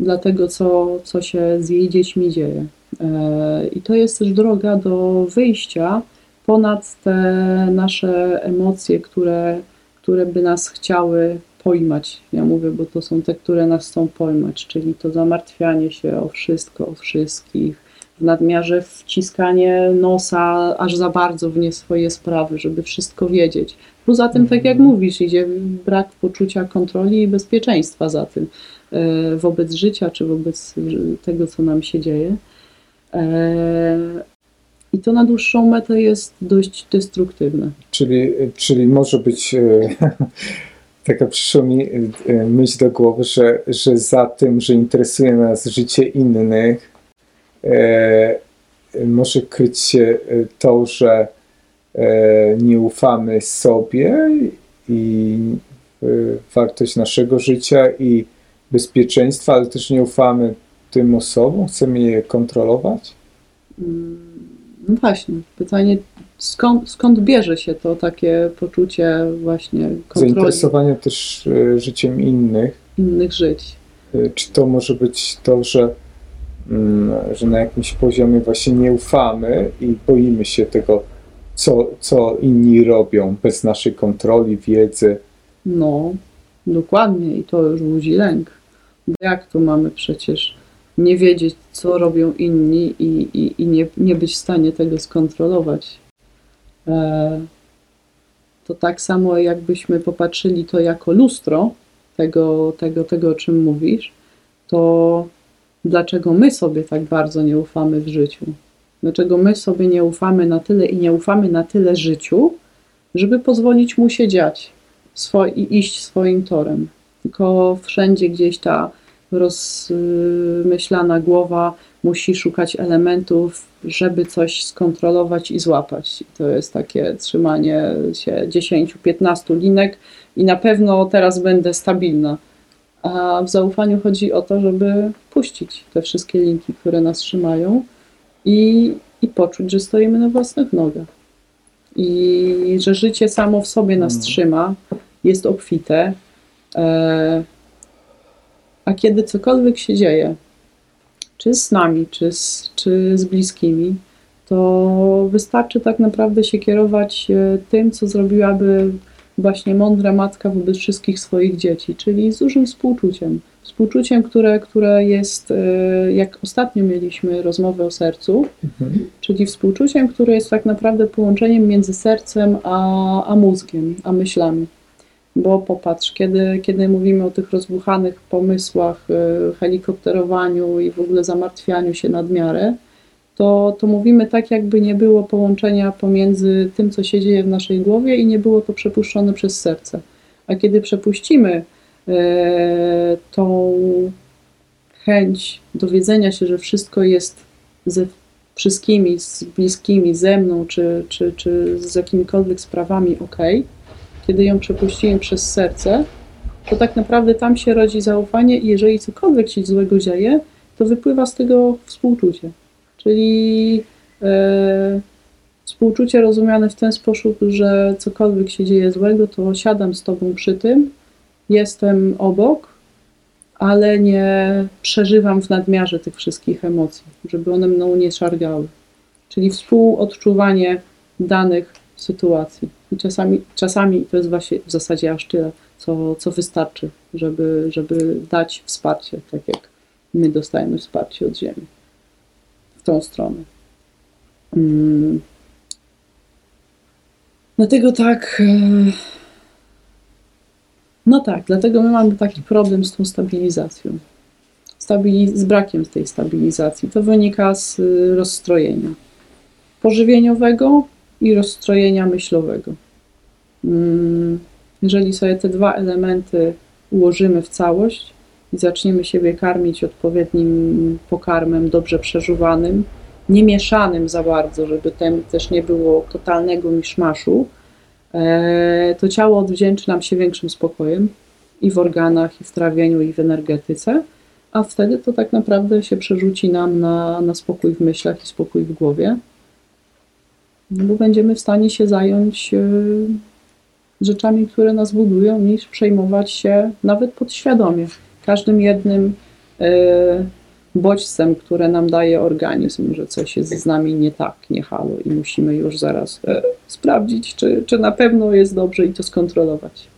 dla tego, co, co się z jej dziećmi dzieje. E, I to jest też droga do wyjścia ponad te nasze emocje, które, które by nas chciały pojmać. Ja mówię, bo to są te, które nas chcą pojmać, czyli to zamartwianie się o wszystko, o wszystkich, w nadmiarze wciskanie nosa aż za bardzo w nie swoje sprawy, żeby wszystko wiedzieć. Poza tym, tak jak Mhm. mówisz, idzie brak poczucia kontroli i bezpieczeństwa za tym e, wobec życia czy wobec tego, co nam się dzieje. E, I to na dłuższą metę jest dość destruktywne. Czyli, czyli może być e, taka przyszła mi myśl do głowy, że, że za tym, że interesuje nas życie innych, może kryć się e, to, że e, nie ufamy sobie i e, wartość naszego życia i bezpieczeństwa, ale też nie ufamy tym osobom, chcemy je kontrolować. Mm, No właśnie, pytanie, skąd, skąd bierze się to takie poczucie właśnie kontroli Zainteresowanie też e, życiem innych. innych żyć? Czy to może być to, że, że na jakimś poziomie właśnie nie ufamy i boimy się tego, co, co inni robią bez naszej kontroli, wiedzy? No, dokładnie i to już budzi lęk. Jak tu mamy przecież nie wiedzieć, co robią inni i, i, i nie, nie być w stanie tego skontrolować? E, to tak samo jakbyśmy popatrzyli to jako lustro tego, tego, tego, o czym mówisz, to dlaczego my sobie tak bardzo nie ufamy w życiu? Dlaczego my sobie nie ufamy na tyle i nie ufamy na tyle życiu, żeby pozwolić mu się dziać? i iść swoim torem. Tylko wszędzie gdzieś ta rozmyślana głowa musi szukać elementów, żeby coś skontrolować i złapać. To jest takie trzymanie się 10-15 linek i na pewno teraz będę stabilna. A w zaufaniu chodzi o to, żeby puścić te wszystkie linki, które nas trzymają i, i poczuć, że stoimy na własnych nogach. I że życie samo w sobie nas Mm. trzyma, jest obfite. E, a kiedy cokolwiek się dzieje, czy z nami, czy z, czy z bliskimi, to wystarczy tak naprawdę się kierować e, tym, co zrobiłaby właśnie mądra matka wobec wszystkich swoich dzieci, czyli z dużym współczuciem. Współczuciem, które, które jest, e, jak ostatnio mieliśmy rozmowę o sercu, Mhm. czyli współczuciem, które jest tak naprawdę połączeniem między sercem a, a mózgiem, a myślami. Bo popatrz, kiedy, kiedy mówimy o tych rozbuchanych pomysłach, y, helikopterowaniu i w ogóle zamartwianiu się nad miarę, to, to mówimy tak, jakby nie było połączenia pomiędzy tym, co się dzieje w naszej głowie i nie było to przepuszczone przez serce. A kiedy przepuścimy e, tą chęć dowiedzenia się, że wszystko jest ze wszystkimi, z bliskimi, ze mną, czy, czy, czy z jakimikolwiek sprawami ok, kiedy ją przepuściłem przez serce, to tak naprawdę tam się rodzi zaufanie i jeżeli cokolwiek się złego dzieje, to wypływa z tego współczucie. Czyli e, współczucie rozumiane w ten sposób, że cokolwiek się dzieje złego, to siadam z tobą przy tym, jestem obok, ale nie przeżywam w nadmiarze tych wszystkich emocji, żeby one mną nie szargały. Czyli współodczuwanie danych sytuacji. I czasami, czasami to jest właśnie w zasadzie aż tyle, co, co wystarczy, żeby, żeby dać wsparcie, tak jak my dostajemy wsparcie od Ziemi. Tą stronę. Mm. Dlatego tak. e, No tak, dlatego my mamy taki problem z tą stabilizacją. Stabili- z brakiem tej stabilizacji. To wynika z y, rozstrojenia pożywieniowego i rozstrojenia myślowego. Mm, Jeżeli sobie te dwa elementy ułożymy w całość i zaczniemy siebie karmić odpowiednim pokarmem, dobrze przeżuwanym, nie mieszanym za bardzo, żeby tam też nie było totalnego miszmaszu, e, to ciało odwdzięczy nam się większym spokojem i w organach, i w trawieniu, i w energetyce, a wtedy to tak naprawdę się przerzuci nam na, na spokój w myślach i spokój w głowie, no bo będziemy w stanie się zająć e, rzeczami, które nas budują, niż przejmować się nawet podświadomie każdym jednym e, bodźcem, które nam daje organizm, że coś jest z nami nie tak, nie halo i musimy już zaraz e, sprawdzić, czy, czy na pewno jest dobrze i to skontrolować,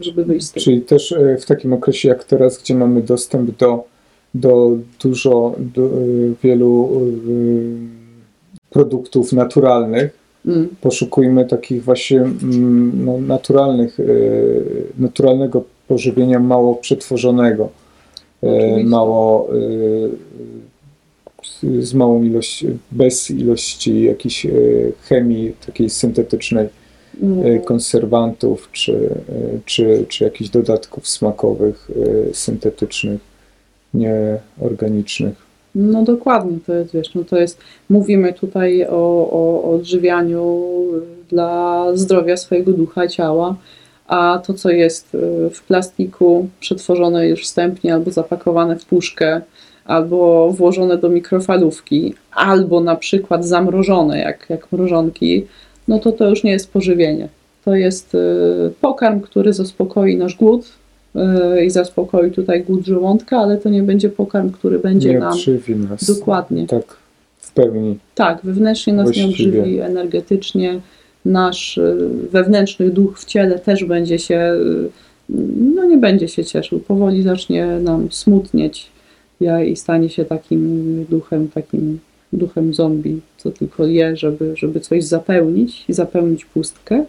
żeby wyjść z tego. Czyli też e, w takim okresie jak teraz, gdzie mamy dostęp do, do dużo, do, wielu produktów naturalnych, Mm, poszukujmy takich właśnie mm, no, naturalnych, naturalnego pożywienia mało przetworzonego, e, mało e, z- małą ilością, bez ilości jakiejś e, chemii takiej syntetycznej, mm, konserwantów czy, czy, czy jakichś dodatków smakowych syntetycznych, nieorganicznych. No dokładnie, to jest, wiesz, no to jest, mówimy tutaj o, o odżywianiu dla zdrowia swojego ducha, ciała, a to, co jest y, w plastiku, przetworzone już wstępnie, albo zapakowane w puszkę, albo włożone do mikrofalówki, albo na przykład zamrożone, jak, jak mrożonki, no to to już nie jest pożywienie. To jest y, pokarm, który zaspokoi nasz głód y, i zaspokoi tutaj głód żołądka, ale to nie będzie pokarm, który będzie Nie nam nas Dokładnie. tak w pełni. tak, wewnętrznie nas nie Właściwie. odżywi energetycznie. Nasz y, wewnętrzny duch w ciele też będzie się, y, no nie będzie się cieszył. Powoli zacznie nam smutnieć ja, i stanie się takim duchem, takim duchem zombie, co tylko je, żeby, żeby coś zapełnić i zapełnić pustkę,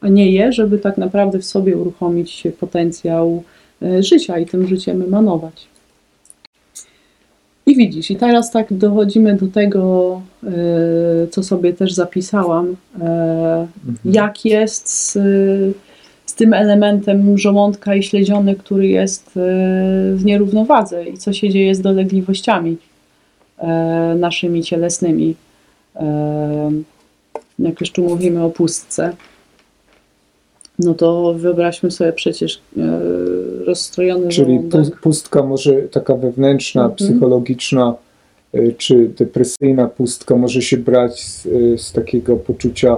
a nie je, żeby tak naprawdę w sobie uruchomić potencjał y, życia i tym życiem emanować. I widzisz, i teraz tak dochodzimy do tego, e, co sobie też zapisałam, e, Mhm. jak jest z, z tym elementem żołądka i śledziony, który jest e, w nierównowadze i co się dzieje z dolegliwościami naszymi cielesnymi. Jak już tu mówimy o pustce, no to wyobraźmy sobie przecież e, rozstrojony Czyli żołądek. pu- pustka może taka wewnętrzna, Mhm. psychologiczna y, czy depresyjna pustka może się brać z, y, z takiego poczucia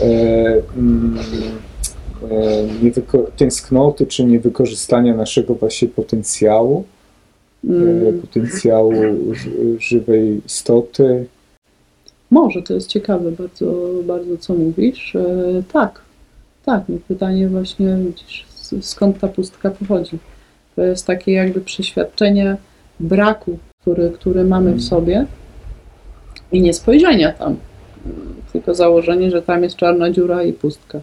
e, mm, e, tęsknoty czy niewykorzystania naszego właśnie potencjału, e, Mm. potencjału ży- żywej istoty. Może, to jest ciekawe bardzo, bardzo co mówisz. E, tak, tak, no pytanie właśnie, widzisz, skąd ta pustka pochodzi. To jest takie jakby przeświadczenie braku, który, który mamy w sobie i nie spojrzenia tam, tylko założenie, że tam jest czarna dziura i pustka.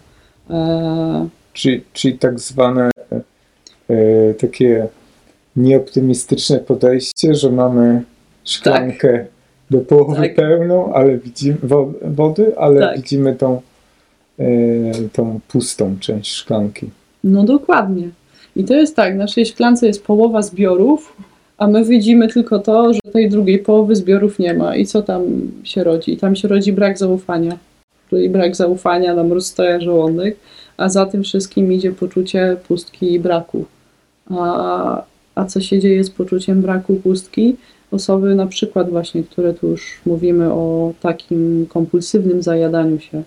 E, Czyli, czyli tak zwane e, takie nieoptymistyczne podejście, że mamy szklankę do połowy Tak. pełną, ale widzimy wo- wody, ale Tak. widzimy tą, tą pustą część szklanki. No dokładnie. I to jest tak, w naszej szklance jest połowa zbiorów, a my widzimy tylko to, że tej drugiej połowy zbiorów nie ma. I co tam się rodzi? Tam się rodzi brak zaufania. Czyli brak zaufania nam rozstoja żołądek, a za tym wszystkim idzie poczucie pustki i braku. A, a co się dzieje z poczuciem braku, pustki? Osoby na przykład właśnie, które tu już mówimy o takim kompulsywnym zajadaniu się,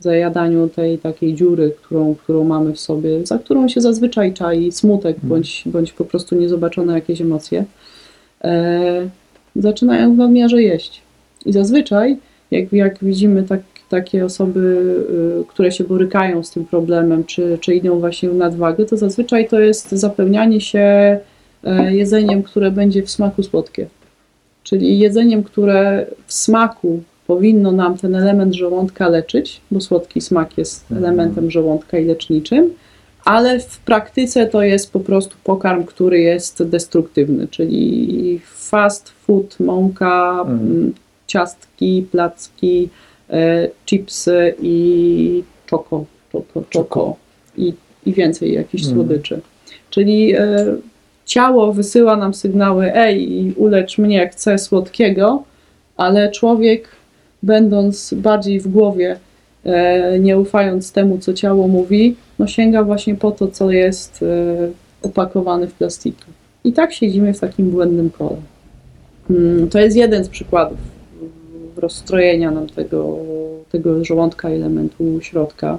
zajadaniu tej takiej dziury, którą, którą mamy w sobie, za którą się zazwyczaj czai smutek bądź, bądź po prostu niezobaczone jakieś emocje, e, zaczynają w nadmiarze jeść. I zazwyczaj, jak, jak widzimy tak, takie osoby, y, które się borykają z tym problemem, czy, czy idą właśnie w nadwagę, to zazwyczaj to jest zapełnianie się e, jedzeniem, które będzie w smaku słodkie. Czyli jedzeniem, które w smaku powinno nam ten element żołądka leczyć, bo słodki smak jest Mhm. elementem żołądka i leczniczym, ale w praktyce to jest po prostu pokarm, który jest destruktywny, czyli fast food, mąka, Mhm. ciastki, placki, e, chipsy i czoko, czoko Czoko. i, i więcej jakichś Mhm. słodyczy. Czyli e, ciało wysyła nam sygnały, ej, ulecz mnie, chcę słodkiego, ale człowiek, będąc bardziej w głowie, e, nie ufając temu, co ciało mówi, no sięga właśnie po to, co jest e, opakowane w plastiku. I tak siedzimy w takim błędnym kole. Mm, To jest jeden z przykładów rozstrojenia nam tego, tego żołądka elementu środka.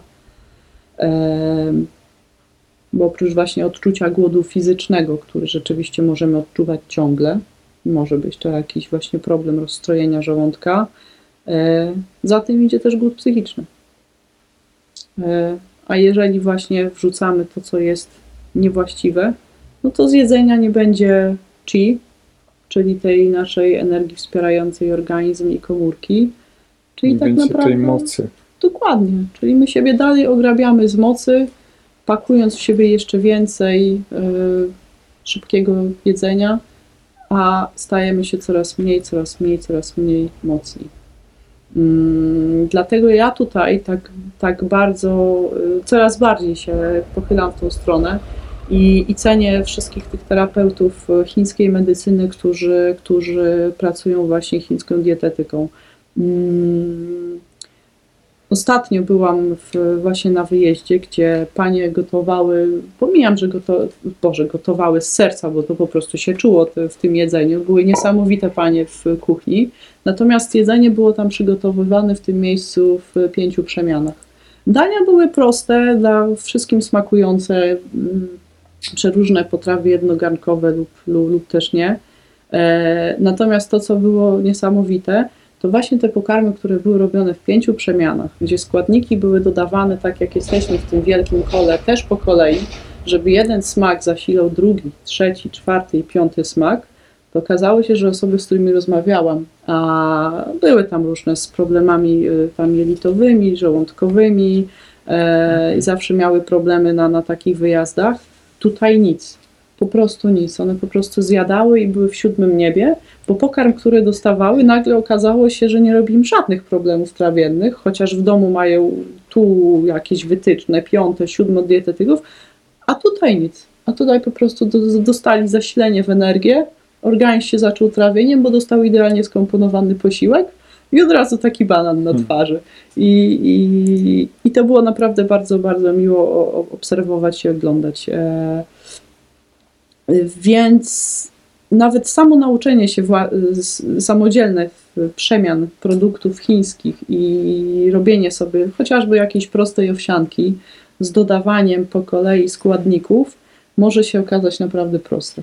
Em, bo oprócz właśnie odczucia głodu fizycznego, który rzeczywiście możemy odczuwać ciągle, może być to jakiś właśnie problem rozstrojenia żołądka, e, za tym idzie też głód psychiczny. E, a jeżeli właśnie wrzucamy to, co jest niewłaściwe, no to z jedzenia nie będzie chi, czyli tej naszej energii wspierającej organizm i komórki. Czyli Nie tak naprawdę. tej mocy. Dokładnie. Czyli my siebie dalej ograbiamy z mocy, pakując w siebie jeszcze więcej y, szybkiego jedzenia, a stajemy się coraz mniej, coraz mniej, coraz mniej mocni. Mm, dlatego ja tutaj tak, tak bardzo, y, coraz bardziej się pochylam w tą stronę i, i cenię wszystkich tych terapeutów y, chińskiej medycyny, którzy, którzy pracują właśnie chińską dietetyką. Ostatnio byłam w, właśnie na wyjeździe, gdzie panie gotowały, pomijam, że goto, Boże, gotowały z serca, bo to po prostu się czuło w tym jedzeniu. Były niesamowite panie w kuchni, natomiast jedzenie było tam przygotowywane w tym miejscu w pięciu przemianach. Dania były proste, dla wszystkim smakujące, mm, przeróżne potrawy jednogarnkowe lub, lub, lub też nie. E, natomiast to, co było niesamowite, to właśnie te pokarmy, które były robione w pięciu przemianach, gdzie składniki były dodawane tak, jak jesteśmy w tym wielkim kole, też po kolei, żeby jeden smak zasilał drugi, trzeci, czwarty i piąty smak, to okazało się, że osoby, z którymi rozmawiałam, a były tam różne z problemami y, tam jelitowymi, żołądkowymi e, zawsze miały problemy na, na takich wyjazdach, tutaj nic. Po prostu nic. One po prostu zjadały i były w siódmym niebie, bo pokarm, który dostawały, nagle okazało się, że nie robi im żadnych problemów trawiennych, chociaż w domu mają tu jakieś wytyczne, piąte, siódme dietetyków, a tutaj nic. A tutaj po prostu do, dostali zasilenie w energię, organizm się zaczął trawieniem, bo dostał idealnie skomponowany posiłek i od razu taki banan na Hmm. twarzy. I, i, I to było naprawdę bardzo, bardzo miło obserwować i oglądać. Więc nawet samo nauczenie się wła- s- samodzielne w- przemian produktów chińskich i robienie sobie chociażby jakiejś prostej owsianki z dodawaniem po kolei składników może się okazać naprawdę proste.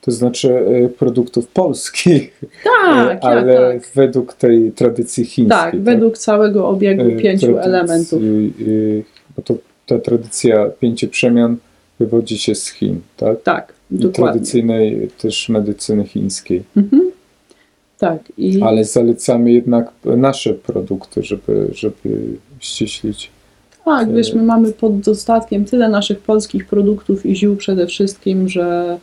To znaczy e, produktów polskich, Tak, e, ale ja, tak. według tej tradycji chińskiej. Tak, według całego obiegu E, pięciu tradycji, elementów. Bo to ta tradycja pięciu przemian wywodzi się z Chin, tak? Tak, I dokładnie. tradycyjnej też medycyny chińskiej. Mhm. Tak, i Ale zalecamy jednak nasze produkty, żeby, żeby ściślić. tak, wiesz, my mamy pod dostatkiem tyle naszych polskich produktów i ziół przede wszystkim, że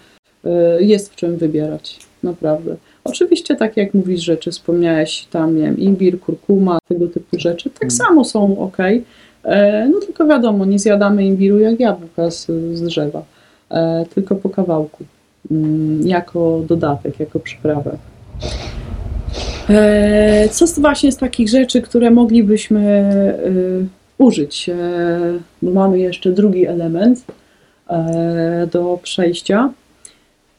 y, jest w czym wybierać, naprawdę. Oczywiście, tak jak mówisz, rzeczy wspomniałeś, tam nie wiem, imbir, kurkuma, tego typu rzeczy, tak Mm. samo są ok. E, no tylko wiadomo, nie zjadamy imbiru jak jabłka z, z drzewa, e, tylko po kawałku, mm, jako dodatek, jako przyprawę. E, Co z właśnie z takich rzeczy, które moglibyśmy użyć? Bo mamy jeszcze drugi element do przejścia.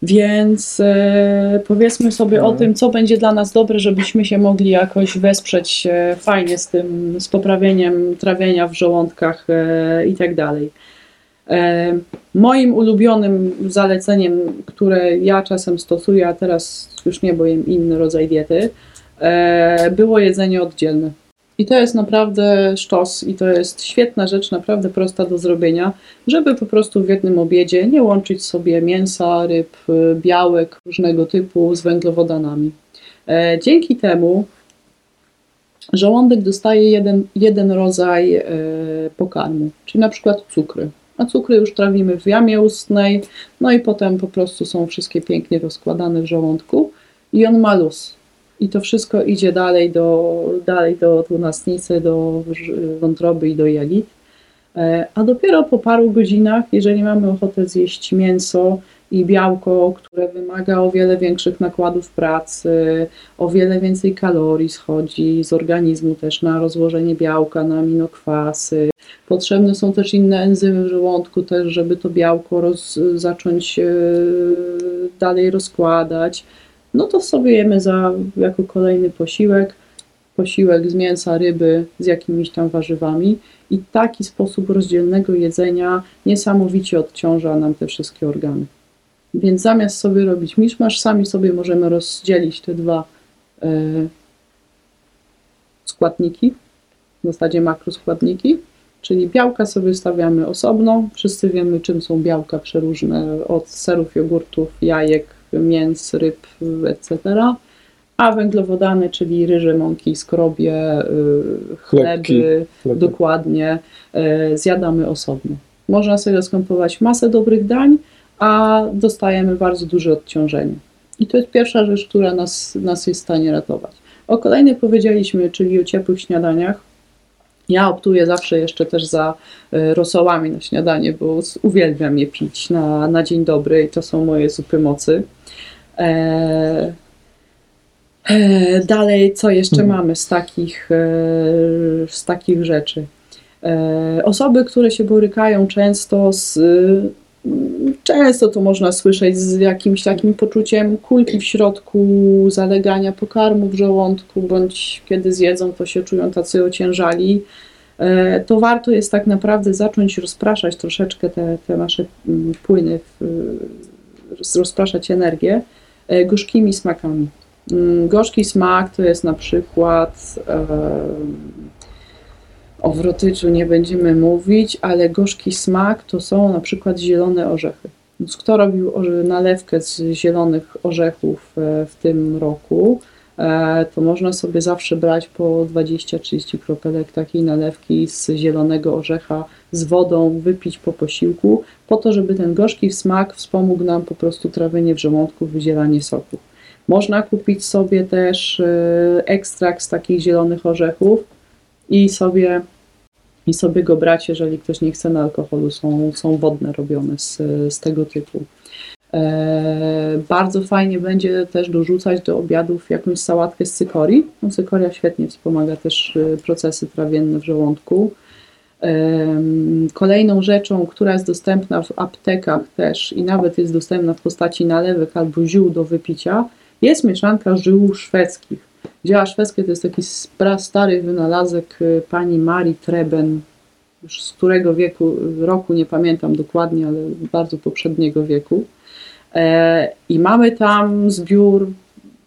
Więc e, powiedzmy sobie o Mhm. tym, co będzie dla nas dobre, żebyśmy się mogli jakoś wesprzeć e, fajnie z tym, z poprawieniem trawienia w żołądkach e, i tak dalej. E, Moim ulubionym zaleceniem, które ja czasem stosuję, a teraz już nie, bo jem inny rodzaj diety, e, było jedzenie oddzielne. I to jest naprawdę sztos i to jest świetna rzecz, naprawdę prosta do zrobienia, żeby po prostu w jednym obiedzie nie łączyć sobie mięsa, ryb, y, białek różnego typu z węglowodanami. E, Dzięki temu żołądek dostaje jeden, jeden rodzaj e, pokarmu, czyli na przykład cukry. A cukry już trawimy w jamie ustnej, no i potem po prostu są wszystkie pięknie rozkładane w żołądku i on ma luz. I to wszystko idzie dalej do, dalej do dwunastnicy, do wątroby i do jelit. E, A dopiero po paru godzinach, jeżeli mamy ochotę zjeść mięso i białko, które wymaga o wiele większych nakładów pracy, o wiele więcej kalorii schodzi z organizmu też na rozłożenie białka, na aminokwasy. Potrzebne są też inne enzymy w żołądku, też, żeby to białko roz, zacząć e, dalej rozkładać. No to sobie jemy za, jako kolejny posiłek. Posiłek z mięsa, ryby, z jakimiś tam warzywami. I taki sposób rozdzielnego jedzenia niesamowicie odciąża nam te wszystkie organy. Więc zamiast sobie robić miszmasz, sami sobie możemy rozdzielić te dwa e, składniki, w zasadzie makroskładniki, czyli białka sobie stawiamy osobno. Wszyscy wiemy, czym są białka przeróżne, od serów, jogurtów, jajek, mięs, ryb, etc. A węglowodany, czyli ryże, mąki, skrobie, y, chleby, Chleby. dokładnie, e, zjadamy osobno. Można sobie skąpować masę dobrych dań, a dostajemy bardzo duże odciążenie. I to jest pierwsza rzecz, która nas, nas jest w stanie ratować. O kolejnej powiedzieliśmy, czyli o ciepłych śniadaniach. Ja optuję zawsze jeszcze też za e, rosołami na śniadanie, bo uwielbiam je pić na, na dzień dobry i to są moje zupy mocy. E, e, dalej, co jeszcze Mhm. mamy z takich, e, z takich rzeczy? E, Osoby, które się borykają często z. Często to można słyszeć z jakimś takim poczuciem kulki w środku, zalegania pokarmu w żołądku, bądź kiedy zjedzą, to się czują tacy ociężali. E, To warto jest tak naprawdę zacząć rozpraszać troszeczkę te, te nasze mm, płyny, rozpraszać energię e, gorzkimi smakami. Mm, Gorzki smak to jest na przykład o wrotyczu nie będziemy mówić, ale gorzki smak to są na przykład zielone orzechy. Więc Kto robił nalewkę z zielonych orzechów e, w tym roku, e, to można sobie zawsze brać po 20-30 kropelek takiej nalewki z zielonego orzecha z wodą, wypić po posiłku, po to, żeby ten gorzki smak wspomógł nam po prostu trawienie w żołądku, wydzielanie soku. Można kupić sobie też e, ekstrakt z takich zielonych orzechów i sobie, i sobie go brać, jeżeli ktoś nie chce na alkoholu. Są, są wodne robione z, z tego typu. E, bardzo fajnie będzie też dorzucać do obiadów jakąś sałatkę z cykorii. No, cykoria świetnie wspomaga też e, procesy trawienne w żołądku. Em, Kolejną rzeczą, która jest dostępna w aptekach też i nawet jest dostępna w postaci nalewek albo ziół do wypicia, jest mieszanka żył szwedzkich. Dzieła szwedzkie to jest taki stary wynalazek y, pani Marii Treben, już z którego wieku, roku nie pamiętam dokładnie, ale bardzo poprzedniego wieku. E, I mamy tam zbiór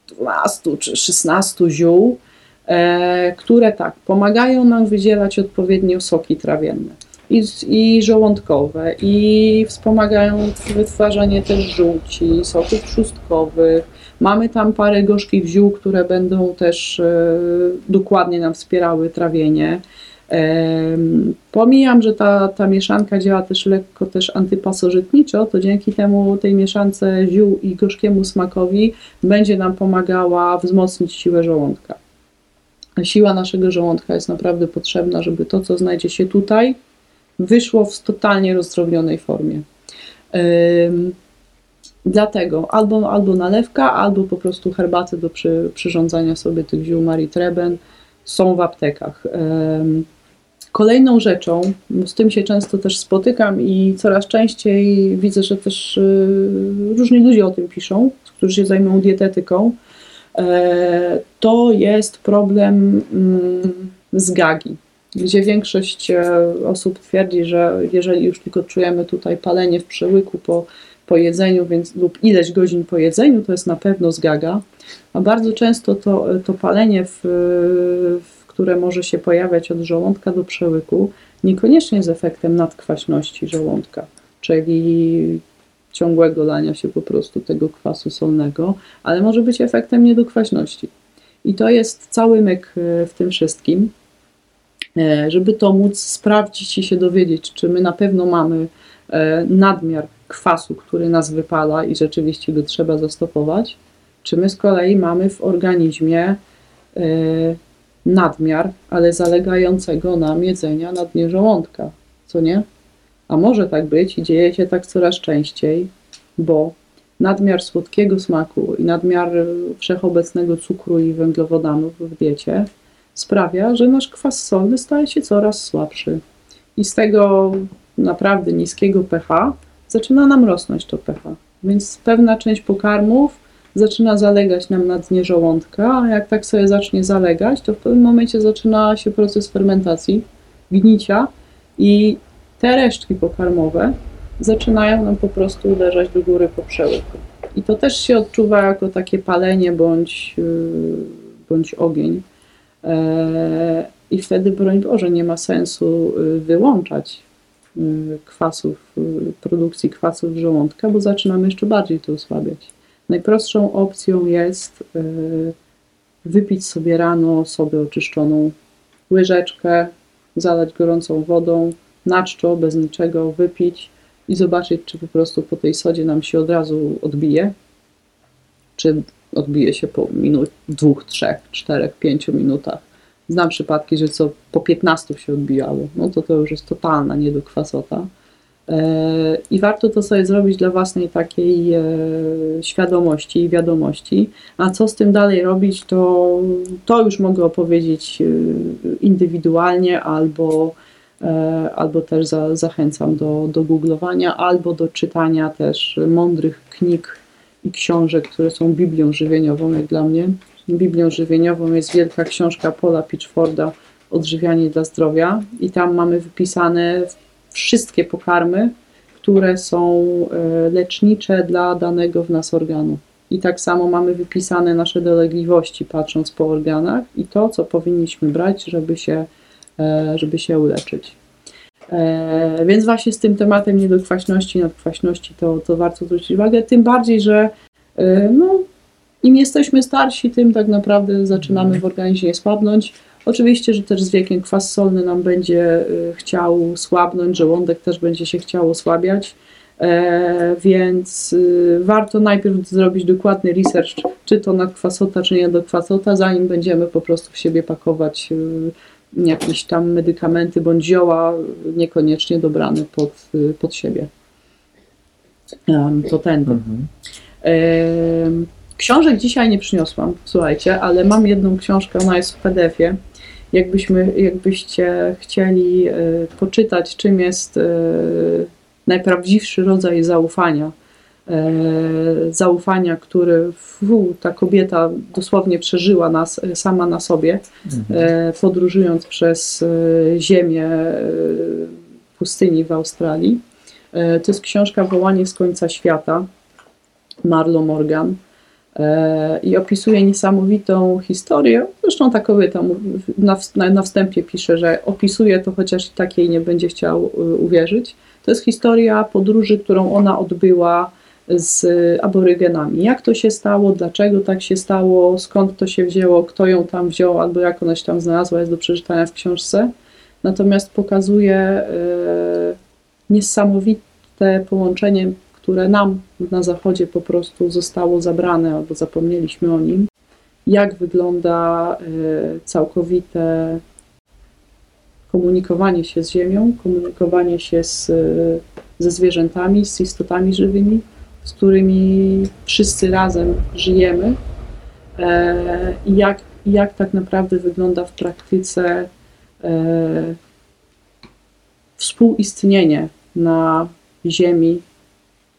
12 czy 16 ziół, e, które tak, pomagają nam wydzielać odpowiednio soki trawienne i, i żołądkowe i wspomagają wytwarzanie też żółci, soków trzustkowych. Mamy tam parę gorzkich ziół, które będą też e, dokładnie nam wspierały trawienie. Em, Pomijam, że ta, ta mieszanka działa też lekko też antypasożytniczo, to dzięki temu tej mieszance ziół i gorzkiemu smakowi będzie nam pomagała wzmocnić siłę żołądka. Siła naszego żołądka jest naprawdę potrzebna, żeby to, co znajdzie się tutaj, wyszło w totalnie rozdrobnionej formie. Dlatego. Albo, albo nalewka, albo po prostu herbaty do przy, przyrządzania sobie tych ziół Marii Treben. Są w aptekach. Kolejną rzeczą, z tym się często też spotykam i coraz częściej widzę, że też y, różni ludzie o tym piszą, którzy się zajmują dietetyką, e, to jest problem mm, z gagi, gdzie większość e, osób twierdzi, że jeżeli już tylko czujemy tutaj palenie w przełyku po, po jedzeniu więc, lub ileś godzin po jedzeniu, to jest na pewno zgaga, a bardzo często to, to palenie, w, w, które może się pojawiać od żołądka do przełyku, niekoniecznie jest efektem nadkwaśności żołądka, czyli ciągłego lania się po prostu tego kwasu solnego, ale może być efektem niedokwaśności. I to jest cały myk e, w tym wszystkim, e, żeby to móc sprawdzić i się dowiedzieć, czy my na pewno mamy nadmiar kwasu, który nas wypala i rzeczywiście go trzeba zastopować, czy my z kolei mamy w organizmie e, nadmiar, ale zalegającego nam jedzenia na dnie żołądka, co nie? A może tak być i dzieje się tak coraz częściej, bo nadmiar słodkiego smaku i nadmiar wszechobecnego cukru i węglowodanów w diecie sprawia, że nasz kwas solny staje się coraz słabszy. I z tego naprawdę niskiego pH zaczyna nam rosnąć to pH. Więc pewna część pokarmów zaczyna zalegać nam na dnie żołądka, a jak tak sobie zacznie zalegać, to w pewnym momencie zaczyna się proces fermentacji gnicia i te resztki pokarmowe zaczynają nam po prostu uderzać do góry po przełyku. I to też się odczuwa jako takie palenie bądź, yy, bądź ogień. E, I wtedy, broń Boże, nie ma sensu yy, wyłączać kwasów, produkcji kwasów żołądka, bo zaczynamy jeszcze bardziej to osłabiać. Najprostszą opcją jest wypić sobie rano sodę oczyszczoną, łyżeczkę, zalać gorącą wodą, na czczo, bez niczego, wypić i zobaczyć, czy po prostu po tej sodzie nam się od razu odbije, czy odbije się po minut, dwóch, trzech, czterech, pięciu minutach. Znam przypadki, że co po 15 się odbijało. No to to już jest totalna niedokwasota. E, I warto to sobie zrobić dla własnej takiej e, świadomości i wiadomości. A co z tym dalej robić, to, to już mogę opowiedzieć e, indywidualnie albo albo też za, zachęcam do, do googlowania, albo do czytania też mądrych knig i książek, które są Biblią żywieniową, jak dla mnie. Biblią żywieniową jest wielka książka Paula Pitchforda Odżywianie dla zdrowia i tam mamy wypisane wszystkie pokarmy, które są e, lecznicze dla danego w nas organu. I tak samo mamy wypisane nasze dolegliwości, patrząc po organach i to, co powinniśmy brać, żeby się E, żeby się uleczyć. E, więc właśnie z tym tematem niedokwaśności, nadkwaśności to, to warto zwrócić uwagę, tym bardziej, że no, im jesteśmy starsi, tym tak naprawdę zaczynamy w organizmie słabnąć. Oczywiście, że też z wiekiem kwas solny nam będzie chciał słabnąć, żołądek też będzie się chciał osłabiać, więc warto najpierw zrobić dokładny research, czy to nadkwasota, czy nie nadkwasota, zanim będziemy po prostu w siebie pakować jakieś tam medykamenty bądź zioła niekoniecznie dobrane pod, pod siebie. To ten. Mhm. Książek dzisiaj nie przyniosłam, słuchajcie, ale mam jedną książkę, ona jest w PDF-ie. Jakbyśmy, jakbyście chcieli e, poczytać, czym jest e, najprawdziwszy rodzaj zaufania, E, zaufania, który ta kobieta dosłownie przeżyła nas, sama na sobie, mhm. Podróżując przez ziemię pustyni w Australii. To jest książka Wołanie z końca świata Marlo Morgan i opisuje niesamowitą historię. Zresztą ta kobieta na, wstępie pisze, że opisuje to, chociaż takiej nie będzie chciał uwierzyć. To jest historia podróży, którą ona odbyła z aborygenami. Jak to się stało, dlaczego tak się stało, skąd to się wzięło, kto ją tam wziął, albo jak ona się tam znalazła, jest do przeczytania w książce. Natomiast pokazuje e, niesamowite połączenie, które nam na Zachodzie po prostu zostało zabrane, albo zapomnieliśmy o nim. Jak wygląda e, całkowite komunikowanie się z Ziemią, komunikowanie się z, ze zwierzętami, z istotami żywymi, z którymi wszyscy razem żyjemy e, i jak, jak tak naprawdę wygląda w praktyce e, współistnienie na Ziemi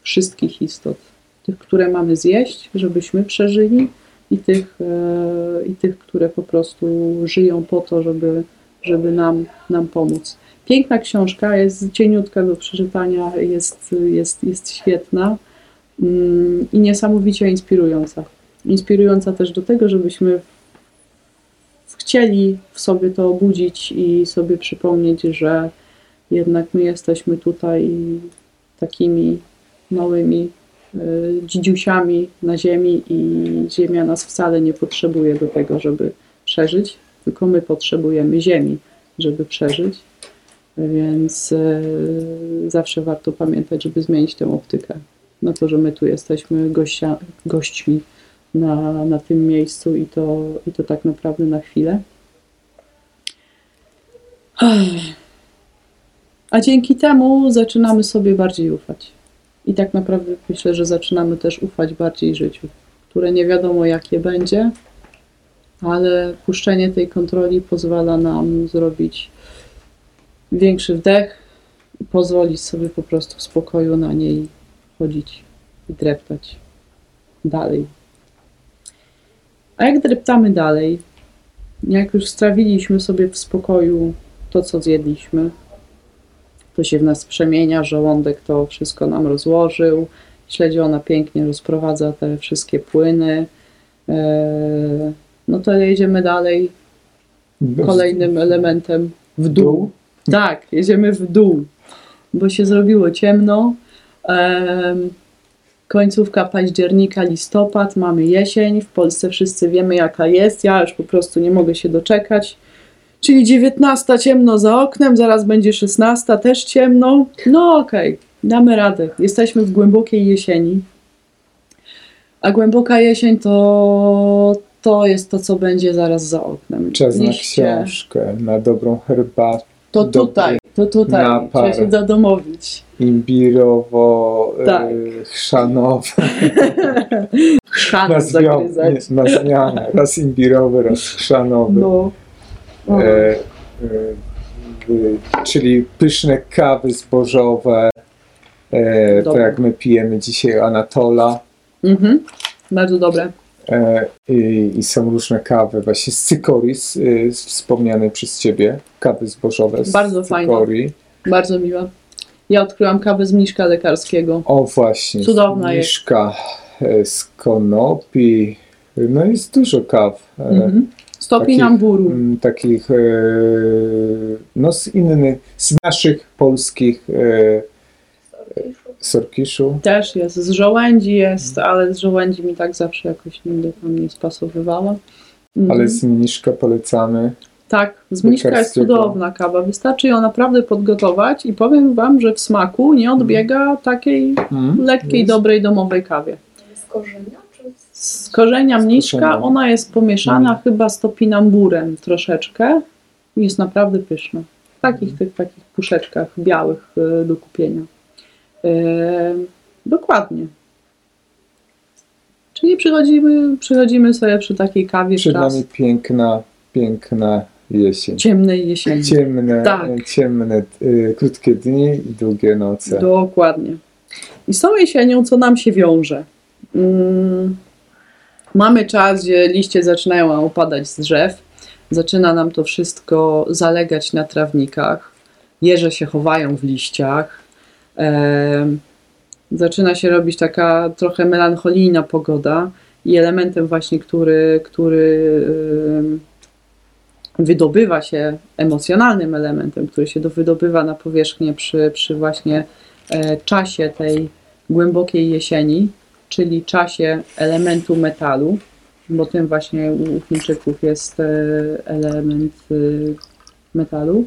wszystkich istot. Tych, które mamy zjeść, żebyśmy przeżyli, i tych, e, i tych które po prostu żyją po to, żeby, żeby nam, nam pomóc. Piękna książka, jest cieniutka do przeczytania, jest, jest, jest świetna. Mm, i niesamowicie inspirująca. Inspirująca też do tego, żebyśmy chcieli w sobie to obudzić i sobie przypomnieć, że jednak my jesteśmy tutaj takimi małymi y, dzidziusiami na ziemi i ziemia nas wcale nie potrzebuje do tego, żeby przeżyć, tylko my potrzebujemy ziemi, żeby przeżyć. Więc y, zawsze warto pamiętać, żeby zmienić tę optykę na to, że my tu jesteśmy gościa, gośćmi na, na tym miejscu i to, i to tak naprawdę na chwilę. A dzięki temu zaczynamy sobie bardziej ufać. I tak naprawdę myślę, że zaczynamy też ufać bardziej życiu, które nie wiadomo jakie będzie, ale puszczenie tej kontroli pozwala nam zrobić większy wdech i pozwolić sobie po prostu w spokoju na niej chodzić i dreptać dalej. A jak dreptamy dalej, jak już strawiliśmy sobie w spokoju to, co zjedliśmy. To się w nas przemienia, żołądek to wszystko nam rozłożył. Śledziona pięknie rozprowadza te wszystkie płyny. E, No to jedziemy dalej kolejnym elementem w dół. Tak, jedziemy w dół, bo się zrobiło ciemno. Em, końcówka października, listopad, mamy jesień. W Polsce wszyscy wiemy, jaka jest. Ja już po prostu nie mogę się doczekać. Czyli 19 ciemno za oknem, zaraz będzie 16 też ciemno. No okej, damy radę. Jesteśmy w głębokiej jesieni. A głęboka jesień to, to jest to, co będzie zaraz za oknem. Czas na książkę, na dobrą herbatę. To tutaj, to tutaj. napar. Trzeba się zadomowić. Imbirowo, Tak. e, chrzanowe, Chrzan na, zmian, na zmianę. Raz imbirowy, raz chrzanowy. No. O, E, e, czyli pyszne kawy zbożowe, e, tak Dobre. jak my pijemy dzisiaj Anatola. mhm. Bardzo dobre. I, I są różne kawy, właśnie z cykoris, wspomniane przez Ciebie, kawy zbożowe z Bardzo fajne. cykorii. Bardzo miła. Ja odkryłam kawę z mniszka lekarskiego. O właśnie, Cudowna jest. miszka e, z konopi, no jest dużo kaw. Mhm. Stopień Takich- amburu. m, takich, e, no z innych, z naszych polskich e, sorkiszu. Też jest. Z żołędzi jest, ale z żołędzi mi tak zawsze jakoś nigdy tam nie spasowywała. Mhm. Ale z mniszka polecamy. Tak, z mniszka jest cudowna kawa. Wystarczy ją naprawdę podgotować i powiem Wam, że w smaku nie odbiega takiej Mm, lekkiej, jest. dobrej domowej kawie. Z korzenia? Z... Korzenia mniszka ona jest pomieszana chyba z topinamburem troszeczkę jest naprawdę pyszna. W takich tych takich puszeczkach białych e, do kupienia. E, dokładnie. Czyli przychodzimy, przychodzimy sobie przy takiej kawie Przed czas nami piękna, piękna jesień. ciemnej jesieni. Ciemne, Tak. ciemne y, krótkie dni i długie noce. Dokładnie. I z tą jesienią, co nam się wiąże? Mm, mamy czas, gdzie liście zaczynają opadać z drzew, zaczyna nam to wszystko zalegać na trawnikach, jeże się chowają w liściach, em, zaczyna się robić taka trochę melancholijna pogoda i elementem właśnie, który, który wydobywa się, emocjonalnym elementem, który się do, wydobywa na powierzchnię przy, przy właśnie e, czasie tej głębokiej jesieni, czyli czasie elementu metalu, bo tym właśnie u Chińczyków jest e, element e, metalu,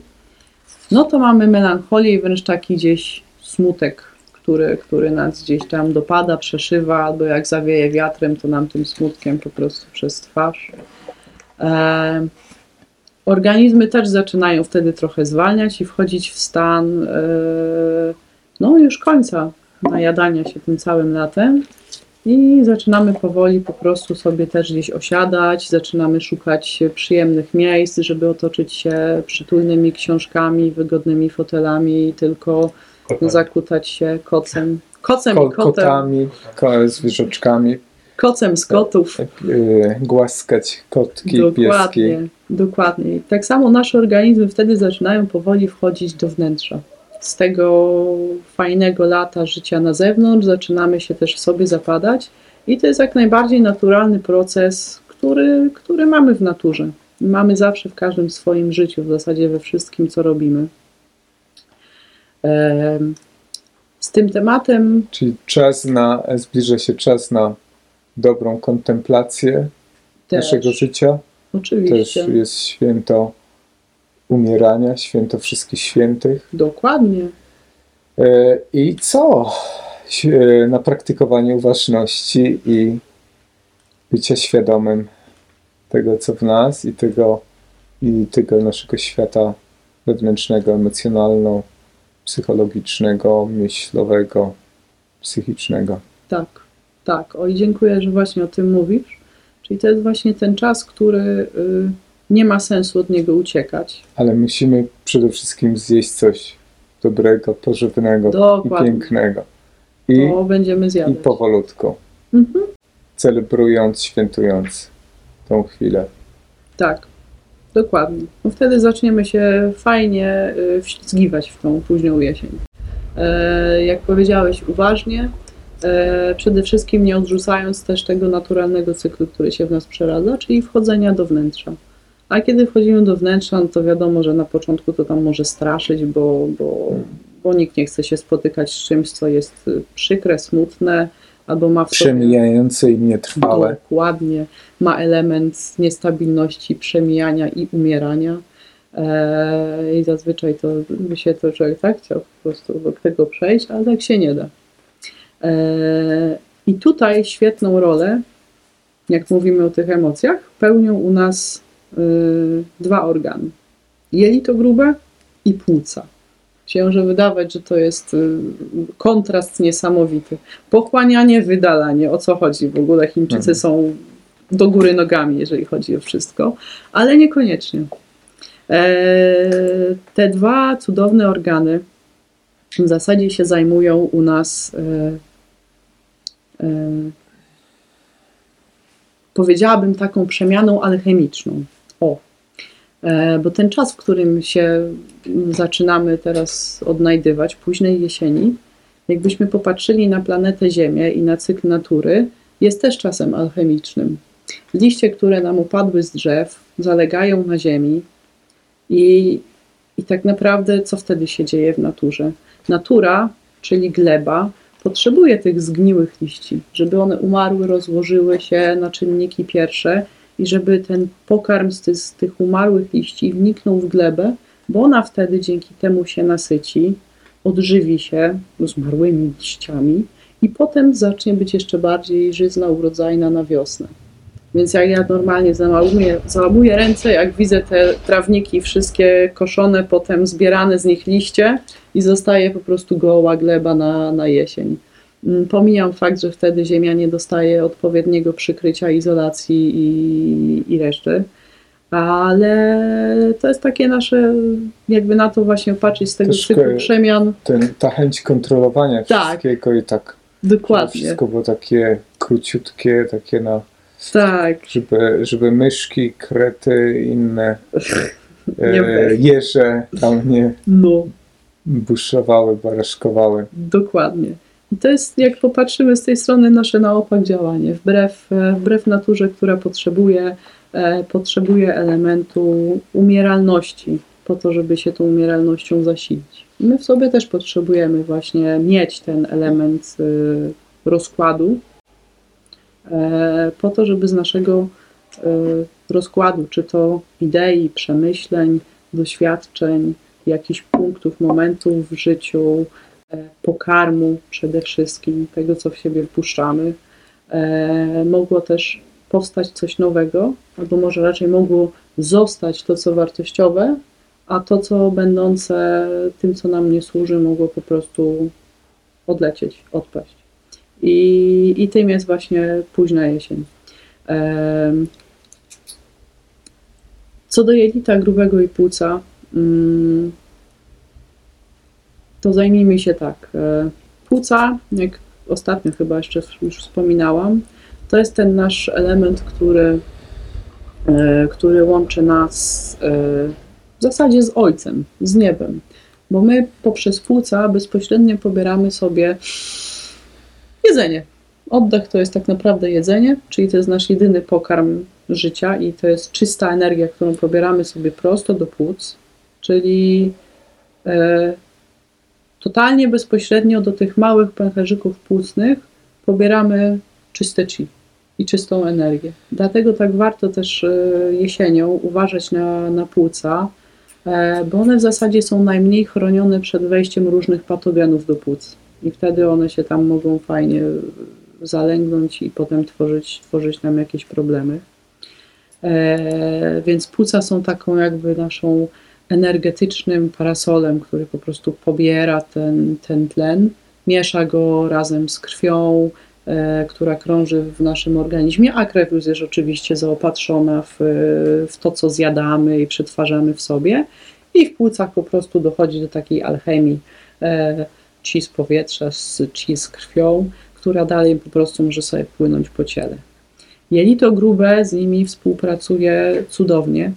no to mamy melancholię i wręcz taki gdzieś smutek, który, który nas gdzieś tam dopada, przeszywa, albo jak zawieje wiatrem, to nam tym smutkiem po prostu przez twarz. E, Organizmy też zaczynają wtedy trochę zwalniać i wchodzić w stan e, no już końca najadania się tym całym latem i zaczynamy powoli po prostu sobie też gdzieś osiadać, zaczynamy szukać przyjemnych miejsc, żeby otoczyć się przytulnymi książkami, wygodnymi fotelami, tylko zakutać się kocem. Kocem Ko- i kotem. kotami, ko- zwierzaczkami, Kocem z kotów. y, głaskać kotki, pieski. Dokładnie, dokładnie. I Tak samo nasze organizmy wtedy zaczynają powoli wchodzić do wnętrza. Z tego fajnego lata życia na zewnątrz zaczynamy się też w sobie zapadać i to jest jak najbardziej naturalny proces, który, który mamy w naturze. Mamy zawsze w każdym swoim życiu, w zasadzie we wszystkim, co robimy. Z tym tematem Czyli czas na, zbliża się czas na dobrą kontemplację też, naszego życia. Też oczywiście, jest święto umierania, święto wszystkich świętych. dokładnie. E, I co? Świe- Na praktykowanie uważności i bycia świadomym tego, co w nas i tego, i tego naszego świata wewnętrznego, emocjonalno, psychologicznego, myślowego, psychicznego. Tak, tak. Oj, dziękuję, że właśnie o tym mówisz. Czyli to jest właśnie ten czas, który y, nie ma sensu od niego uciekać. Ale musimy przede wszystkim zjeść coś dobrego, pożywnego i Dokładnie. pięknego. I, To będziemy i zjadać. powolutku, Mhm. celebrując, świętując tą chwilę. Tak. Dokładnie. No wtedy zaczniemy się fajnie y, wślizgiwać w tą późną jesień. E, jak powiedziałeś, uważnie, e, przede wszystkim nie odrzucając też tego naturalnego cyklu, który się w nas przeradza, czyli wchodzenia do wnętrza. A kiedy wchodzimy do wnętrza, no to wiadomo, że na początku to tam może straszyć, bo, bo, bo nikt nie chce się spotykać z czymś, co jest przykre, smutne, albo ma w Przemijające i nietrwałe. Dokładnie. Ma element niestabilności, przemijania i umierania. Eee, I zazwyczaj to by się to człowiek tak chciał po prostu do tego przejść, ale tak się nie da. Eee, I tutaj świetną rolę, jak mówimy o tych emocjach, pełnią u nas dwa organy. Jelito grube i płuca. Się może wydawać, że to jest y, kontrast niesamowity. Pochłanianie, wydalanie. O co chodzi? W ogóle Chińczycy Mhm. są do góry nogami, jeżeli chodzi o wszystko, ale niekoniecznie. Eee, te dwa cudowne organy w zasadzie się zajmują u nas, e, e, powiedziałabym, taką przemianą alchemiczną. O, E, bo ten czas, w którym się zaczynamy teraz odnajdywać, późnej jesieni, jakbyśmy popatrzyli na planetę Ziemię i na cykl natury, jest też czasem alchemicznym. Liście, które nam upadły z drzew, zalegają na ziemi i, i tak naprawdę co wtedy się dzieje w naturze? Natura, czyli gleba, potrzebuje tych zgniłych liści, żeby one umarły, rozłożyły się na czynniki pierwsze i żeby ten pokarm z, z tych umarłych liści wniknął w glebę, bo ona wtedy dzięki temu się nasyci, odżywi się zmarłymi liściami i potem zacznie być jeszcze bardziej żyzna, urodzajna na wiosnę. Więc jak ja normalnie załamuję, załamuję ręce, jak widzę te trawniki wszystkie koszone, potem zbierane z nich liście i zostaje po prostu goła gleba na, na jesień. Mm, Pomijam fakt, że wtedy ziemia nie dostaje odpowiedniego przykrycia, izolacji i, i reszty, ale to jest takie nasze, jakby na to właśnie patrzeć z tego Troszkę- cyklu przemian. Ten, ta chęć kontrolowania Tak. wszystkiego i tak Dokładnie. wszystko było takie króciutkie, takie na, Tak, żeby, żeby myszki, krety, inne e, jeże tam nie no. buszowały, baraszkowały. Dokładnie. I to jest, jak popatrzymy z tej strony, nasze na opak działanie. Wbrew, e, wbrew naturze, która potrzebuje, e, potrzebuje elementu umieralności, po to, żeby się tą umieralnością zasilić. My w sobie też potrzebujemy właśnie mieć ten element e, rozkładu, e, po to, żeby z naszego rozkładu, czy to idei, przemyśleń, doświadczeń, jakichś punktów, momentów w życiu, pokarmu przede wszystkim, tego co w siebie wpuszczamy, e, mogło też powstać coś nowego, albo może raczej mogło zostać to, co wartościowe, a to, co będące tym, co nam nie służy, mogło po prostu odlecieć, odpaść. I, i tym jest właśnie późna jesień. Em, Co do jelita grubego i płuca, mm, to zajmijmy się tak. e, Płuca, jak ostatnio chyba jeszcze już wspominałam, to jest ten nasz element, który, e, który łączy nas e, w zasadzie z Ojcem, z niebem. Bo my poprzez płuca bezpośrednio pobieramy sobie jedzenie. Oddech to jest tak naprawdę jedzenie, czyli to jest nasz jedyny pokarm życia i to jest czysta energia, którą pobieramy sobie prosto do płuc, czyli totalnie bezpośrednio do tych małych pęcherzyków płucnych pobieramy czyste chi i czystą energię. Dlatego tak warto też e, jesienią uważać na, na płuca, e, bo one w zasadzie są najmniej chronione przed wejściem różnych patogenów do płuc. I wtedy one się tam mogą fajnie zalęgnąć i potem tworzyć, tworzyć nam jakieś problemy. E, więc płuca są taką jakby naszą energetycznym parasolem, który po prostu pobiera ten, ten tlen, miesza go razem z krwią, e, która krąży w naszym organizmie, a krew już jest oczywiście zaopatrzona w, w to, co zjadamy i przetwarzamy w sobie. I w płucach po prostu dochodzi do takiej alchemii e, ci z powietrza, z ci z krwią, która dalej po prostu może sobie płynąć po ciele. Jelito grube z nimi współpracuje cudownie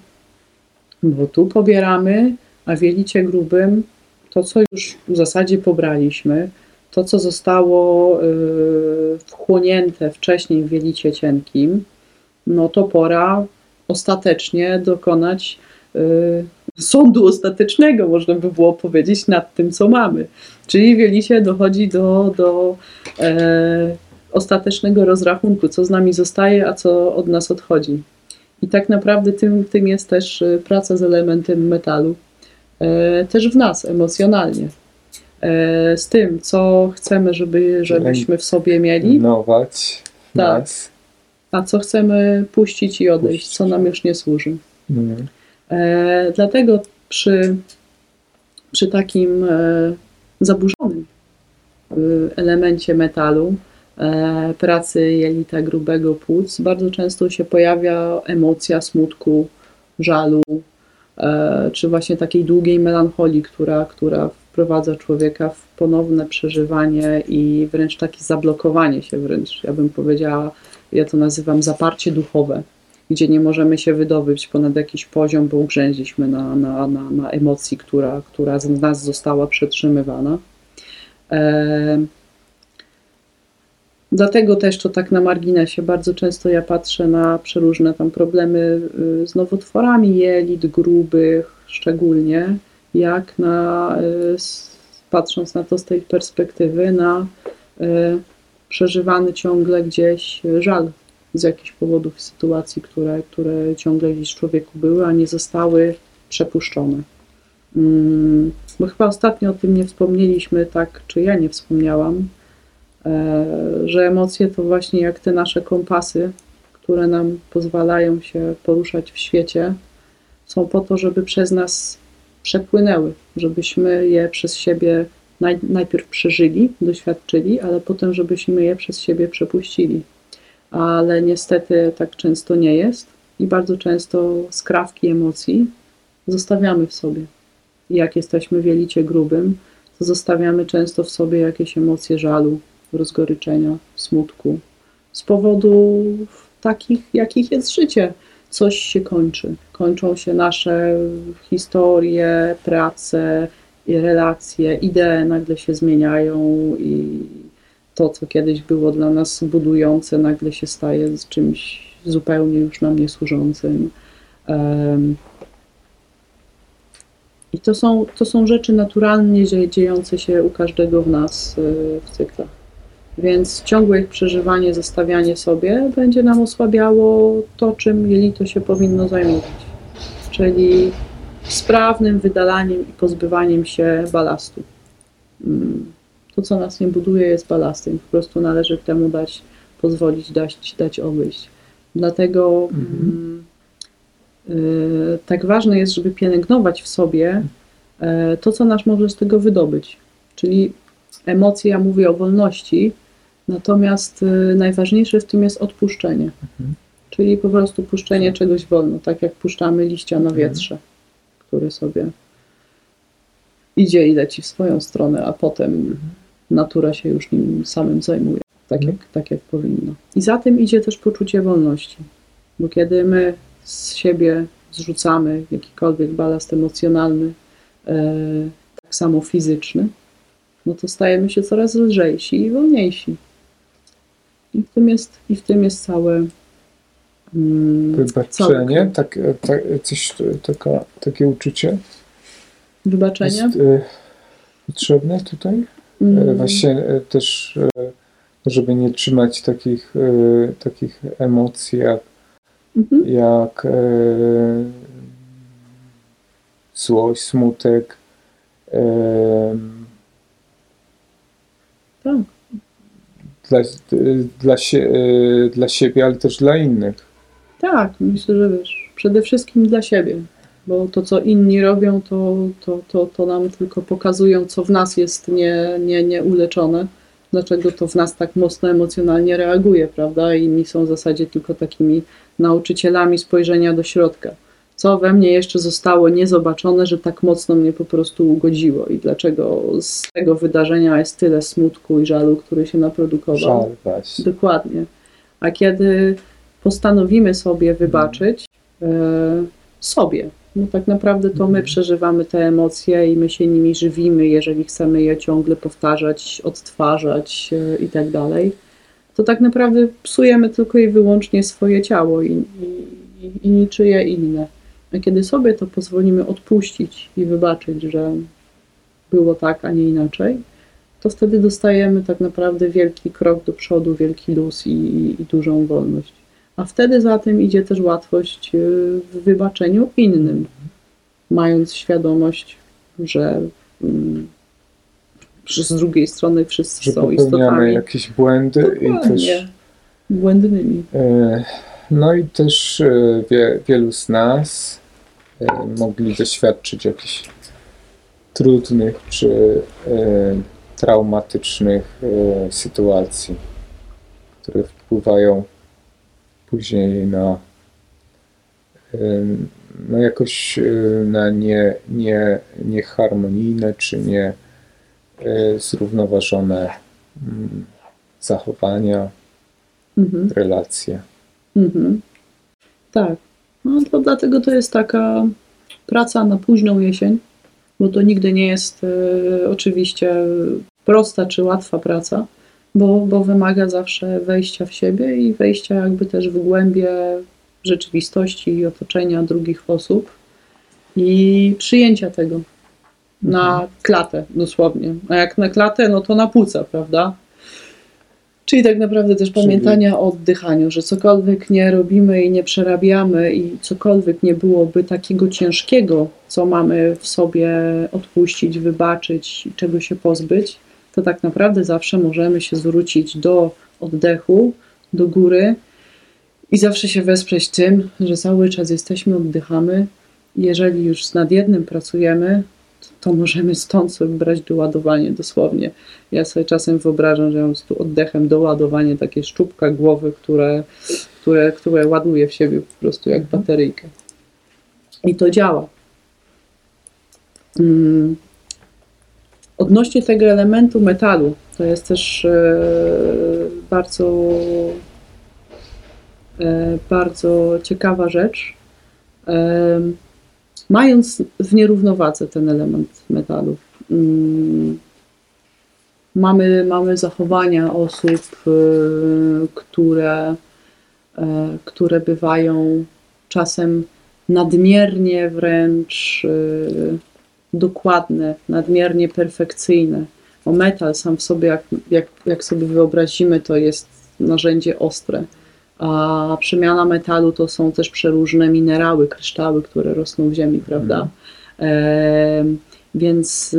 bo tu pobieramy, a w jelicie grubym to, co już w zasadzie pobraliśmy, to, co zostało y, wchłonięte wcześniej w jelicie cienkim, no to pora ostatecznie dokonać y, sądu ostatecznego, można by było powiedzieć, nad tym, co mamy. Czyli w dochodzi do, do e, ostatecznego rozrachunku, co z nami zostaje, a co od nas odchodzi. I tak naprawdę tym, tym jest też y, praca z elementem metalu, e, też w nas emocjonalnie. E, z tym, co chcemy, żeby, żebyśmy w sobie mieli, Pilnować Tak. nas. a co chcemy puścić i odejść, Puścić. co nam już nie służy. Mm. E, dlatego przy, przy takim zaburzonym e, elemencie metalu, pracy jelita grubego płuc, bardzo często się pojawia emocja smutku, żalu, e, czy właśnie takiej długiej melancholii, która, która wprowadza człowieka w ponowne przeżywanie i wręcz takie zablokowanie się wręcz, ja bym powiedziała, ja to nazywam zaparcie duchowe gdzie nie możemy się wydobyć ponad jakiś poziom, bo ugrzęźliśmy na, na, na, na emocji, która, która z nas została przetrzymywana. E, Dlatego też to tak na marginesie bardzo często ja patrzę na przeróżne tam problemy y, z nowotworami jelit grubych szczególnie, jak na, y, patrząc na to z tej perspektywy, na y, przeżywany ciągle gdzieś żal z jakichś powodów sytuacji, które, które ciągle gdzieś w człowieku były, a nie zostały przepuszczone. Mm, Bo chyba ostatnio o tym nie wspomnieliśmy, tak, czy ja nie wspomniałam, że emocje to właśnie jak te nasze kompasy, które nam pozwalają się poruszać w świecie, są po to, żeby przez nas przepłynęły, żebyśmy je przez siebie naj, najpierw przeżyli, doświadczyli, ale potem, żebyśmy je przez siebie przepuścili ale niestety tak często nie jest i bardzo często skrawki emocji zostawiamy w sobie. Jak jesteśmy w jelicie grubym, to zostawiamy często w sobie jakieś emocje żalu, rozgoryczenia, smutku z powodu takich, jakich jest życie. Coś się kończy. Kończą się nasze historie, prace, relacje, idee nagle się zmieniają i to, co kiedyś było dla nas budujące, nagle się staje z czymś zupełnie już nam niesłużącym. Em, I to są, to są rzeczy naturalnie dzie- dziejące się u każdego w nas y, w cyklach. Więc ciągłe ich przeżywanie, zostawianie sobie będzie nam osłabiało to, czym jelito się powinno zajmować. Czyli sprawnym wydalaniem i pozbywaniem się balastu. Mm to, co nas nie buduje, jest balastem. Po prostu należy temu dać, pozwolić, dać, dać obejść. Dlatego mm, y, tak ważne jest, żeby pielęgnować w sobie e, to, co nas może z tego wydobyć. Czyli emocje, ja mówię o wolności, natomiast y, najważniejsze w tym jest odpuszczenie. Czyli po prostu puszczenie czegoś wolno, tak jak puszczamy liścia na wietrze, który sobie idzie i leci w swoją stronę, a potem natura się już nim samym zajmuje, tak, Mhm. jak, tak jak powinno. I za tym idzie też poczucie wolności, bo kiedy my z siebie zrzucamy jakikolwiek balast emocjonalny, e, tak samo fizyczny, no to stajemy się coraz lżejsi i wolniejsi. I w tym jest, i w tym jest całe. Mm, Wybaczenie, tak, tak, coś, taka, takie uczucie wybaczenie. jest e, potrzebne tutaj. E, Mm, Właśnie e, też, e, żeby nie trzymać takich, e, takich emocji jak, mhm. jak e, złość, smutek. em, Tak. Dla, dla, e, dla siebie, ale też dla innych. Tak, myślę, że wiesz, przede wszystkim dla siebie, bo to, co inni robią, to, to, to, to nam tylko pokazują, co w nas jest nie, nie, nieuleczone, dlaczego to w nas tak mocno emocjonalnie reaguje, prawda? Inni są w zasadzie tylko takimi nauczycielami spojrzenia do środka. Co we mnie jeszcze zostało niezobaczone, że tak mocno mnie po prostu ugodziło i dlaczego z tego wydarzenia jest tyle smutku i żalu, który się naprodukował. Żal właśnie. Dokładnie. A kiedy postanowimy sobie wybaczyć e, sobie, No tak naprawdę to my Mhm. przeżywamy te emocje i my się nimi żywimy, jeżeli chcemy je ciągle powtarzać, odtwarzać e, i tak dalej. To tak naprawdę psujemy tylko i wyłącznie swoje ciało i, i, i niczyje inne. A kiedy sobie to pozwolimy odpuścić i wybaczyć, że było tak, a nie inaczej, to wtedy dostajemy tak naprawdę wielki krok do przodu, wielki luz i, i, i dużą wolność. A wtedy za tym idzie też łatwość y, w wybaczeniu innym, mając świadomość, że, mm, z drugiej strony wszyscy Że są istotami jakieś błędy i też dokładnie błędnymi. E, No i też e, wie, wielu z nas mogli doświadczyć jakichś trudnych czy e, traumatycznych e, sytuacji, które wpływają później na e, no jakoś e, na nie, nie, nieharmonijne czy nie e, zrównoważone mm, zachowania, Mhm. relacje. Mhm. Tak. No to dlatego to jest taka praca na późną jesień, bo to nigdy nie jest e, oczywiście prosta czy łatwa praca, bo, bo wymaga zawsze wejścia w siebie i wejścia jakby też w głębie rzeczywistości i otoczenia drugich osób i przyjęcia tego na klatę dosłownie. A jak na klatę, no to na płuca, prawda? Czyli tak naprawdę też Czyli- pamiętania o oddychaniu, że cokolwiek nie robimy i nie przerabiamy i cokolwiek nie byłoby takiego ciężkiego, co mamy w sobie odpuścić, wybaczyć i czego się pozbyć, to tak naprawdę zawsze możemy się zwrócić do oddechu, do góry i zawsze się wesprzeć tym, że cały czas jesteśmy, oddychamy. Jeżeli już nad jednym pracujemy, to możemy stąd sobie brać doładowanie dosłownie. Ja sobie czasem wyobrażam, że ja mam tu oddechem doładowanie, takie szczupka głowy, które, które, które ładuje w siebie po prostu jak bateryjkę. I to działa. Mm. Odnośnie tego elementu metalu, to jest też e, bardzo, e, bardzo ciekawa rzecz. Mając w nierównowadze ten element metalu, mm, mamy, mamy zachowania osób, y, które, e, które bywają czasem nadmiernie wręcz y, dokładne, nadmiernie perfekcyjne. O metal sam w sobie, jak, jak, jak sobie wyobrazimy, to jest narzędzie ostre. A przemiana metalu to są też przeróżne minerały, kryształy, które rosną w ziemi, prawda? Em, więc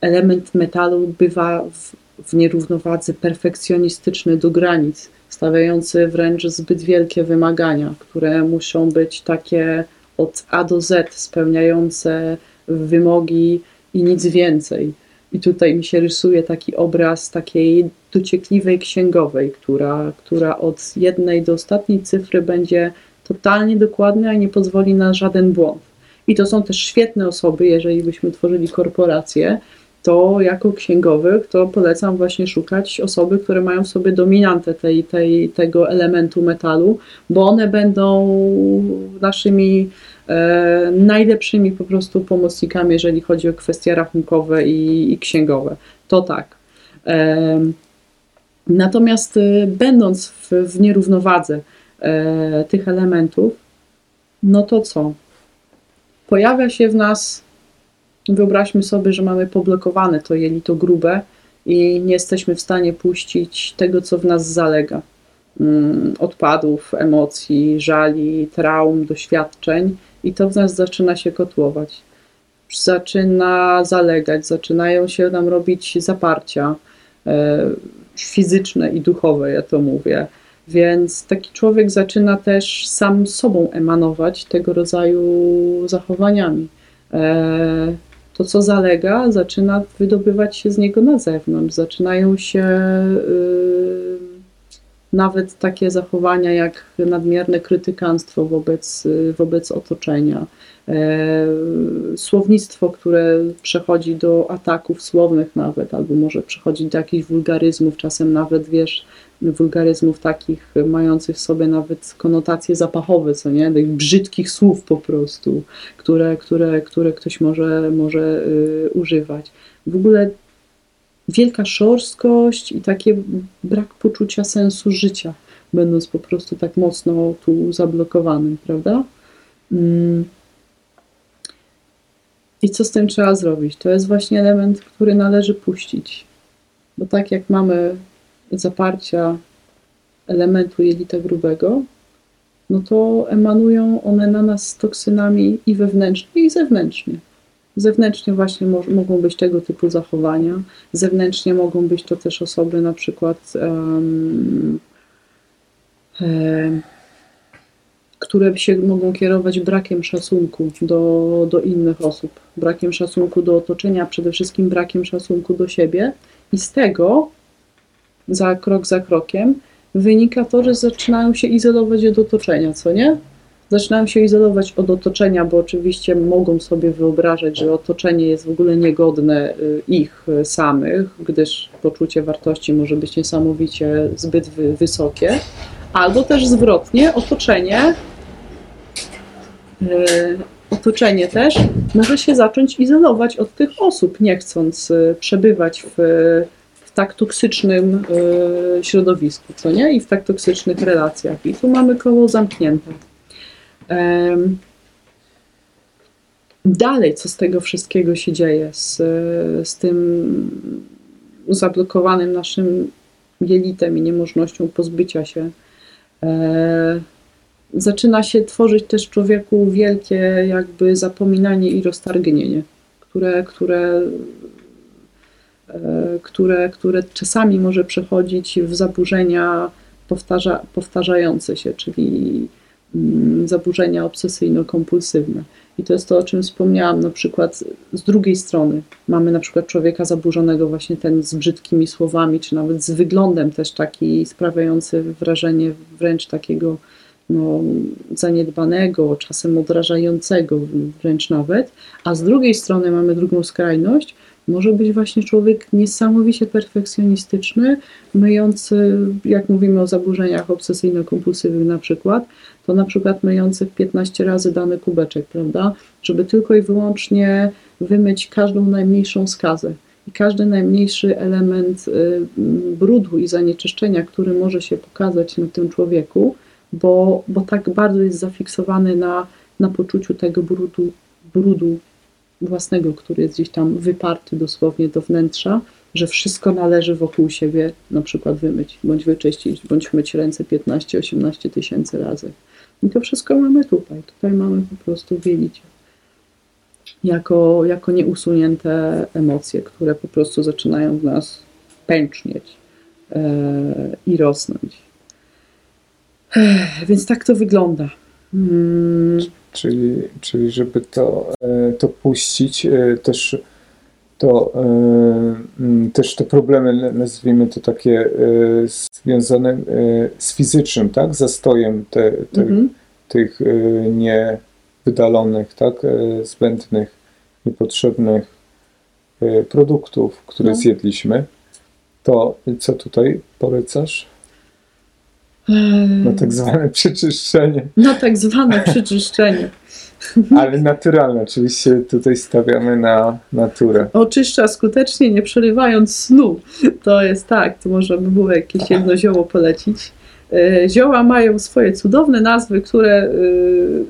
element metalu bywa w, w nierównowadze perfekcjonistyczny do granic, stawiający wręcz zbyt wielkie wymagania, które muszą być takie od A do Z, spełniające wymogi i nic więcej. I tutaj mi się rysuje taki obraz takiej dociekliwej księgowej, która, która od jednej do ostatniej cyfry będzie totalnie dokładna i nie pozwoli na żaden błąd. I to są też świetne osoby, jeżeli byśmy tworzyli korporację, to jako księgowych to polecam właśnie szukać osoby, które mają w sobie dominantę tej, tej, tego elementu metalu, bo one będą naszymi e, najlepszymi po prostu pomocnikami, jeżeli chodzi o kwestie rachunkowe i, i księgowe. To tak. Em, Natomiast będąc w, w nierównowadze e, tych elementów, no to co? Pojawia się w nas, wyobraźmy sobie, że mamy poblokowane to jelito grube i nie jesteśmy w stanie puścić tego, co w nas zalega. Mm, Odpadów, emocji, żali, traum, doświadczeń i to w nas zaczyna się kotłować. Zaczyna zalegać, zaczynają się nam robić zaparcia e, fizyczne i duchowe, ja to mówię. Więc taki człowiek zaczyna też sam sobą emanować tego rodzaju zachowaniami. To, co zalega, zaczyna wydobywać się z niego na zewnątrz. Zaczynają się y, nawet takie zachowania jak nadmierne krytykanstwo wobec, wobec otoczenia, e, słownictwo, które przechodzi do ataków słownych nawet, albo może przechodzić do jakichś wulgaryzmów, czasem nawet, wiesz, wulgaryzmów takich mających w sobie nawet konotacje zapachowe, co nie, tych brzydkich słów po prostu, które, które, które ktoś może, może y, używać. W ogóle wielka szorstkość i takie brak poczucia sensu życia, będąc po prostu tak mocno tu zablokowanym, prawda? Mm. I co z tym trzeba zrobić? To jest właśnie element, który należy puścić. Bo tak jak mamy zaparcia elementu jelita grubego, no to emanują one na nas z toksynami i wewnętrznie, i zewnętrznie. Zewnętrznie właśnie mo mogą być tego typu zachowania. Zewnętrznie mogą być to też osoby na przykład, um, um, które się mogą kierować brakiem szacunku do, do innych osób, brakiem szacunku do otoczenia, przede wszystkim brakiem szacunku do siebie i z tego za krok za krokiem wynika to, że zaczynają się izolować od otoczenia, co nie? zaczynają się izolować od otoczenia, bo oczywiście mogą sobie wyobrażać, że otoczenie jest w ogóle niegodne y, ich samych, gdyż poczucie wartości może być niesamowicie zbyt wysokie, albo też zwrotnie, otoczenie. Y, otoczenie też może się zacząć izolować od tych osób, nie chcąc y, przebywać w tak toksycznym środowisku, co nie? I w tak toksycznych relacjach. I tu mamy koło zamknięte. Dalej, co z tego wszystkiego się dzieje, z, z tym zablokowanym naszym jelitem i niemożnością pozbycia się. E, zaczyna się tworzyć też człowieku wielkie jakby zapominanie i roztargnienie, które, które, które, które czasami może przechodzić w zaburzenia powtarza, powtarzające się, czyli Mm, zaburzenia obsesyjno-kompulsywne. I to jest to, o czym wspomniałam, na przykład z drugiej strony mamy na przykład człowieka zaburzonego właśnie ten z brzydkimi słowami, czy nawet z wyglądem też taki sprawiający wrażenie wręcz takiego no, zaniedbanego, czasem odrażającego wręcz nawet, a z drugiej strony mamy drugą skrajność, może być właśnie człowiek niesamowicie perfekcjonistyczny, myjący, jak mówimy o zaburzeniach obsesyjno-kompulsywnych na przykład, to na przykład myjący 15 razy dany kubeczek, prawda? Żeby tylko i wyłącznie wymyć każdą najmniejszą skazę. I każdy najmniejszy element y, brudu i zanieczyszczenia, który może się pokazać na tym człowieku, bo, bo tak bardzo jest zafiksowany na, na poczuciu tego brudu, brudu własnego, który jest gdzieś tam wyparty dosłownie do wnętrza, że wszystko należy wokół siebie na przykład wymyć, bądź wyczyścić, bądź myć ręce 15-18 tysięcy razy. I to wszystko mamy tutaj. Tutaj mamy po prostu wielicie. Jako, jako nieusunięte emocje, które po prostu zaczynają w nas pęcznieć e, i rosnąć. Więc tak to wygląda. Hmm. Czyli, czyli żeby to, e, to puścić, e, też to e, też te problemy, nazwijmy to takie związane z fizycznym, tak, zastojem te, te, mhm. tych niewydalonych, tak, zbędnych, niepotrzebnych produktów, które no. zjedliśmy, to co tutaj polecasz? Na tak zwane przeczyszczenie. Na tak zwane przeczyszczenie. Ale naturalne, oczywiście tutaj stawiamy na naturę. Oczyszcza skutecznie, nie przerywając snu. To jest tak, to można by było jakieś jedno zioło polecić. E, zioła mają swoje cudowne nazwy, które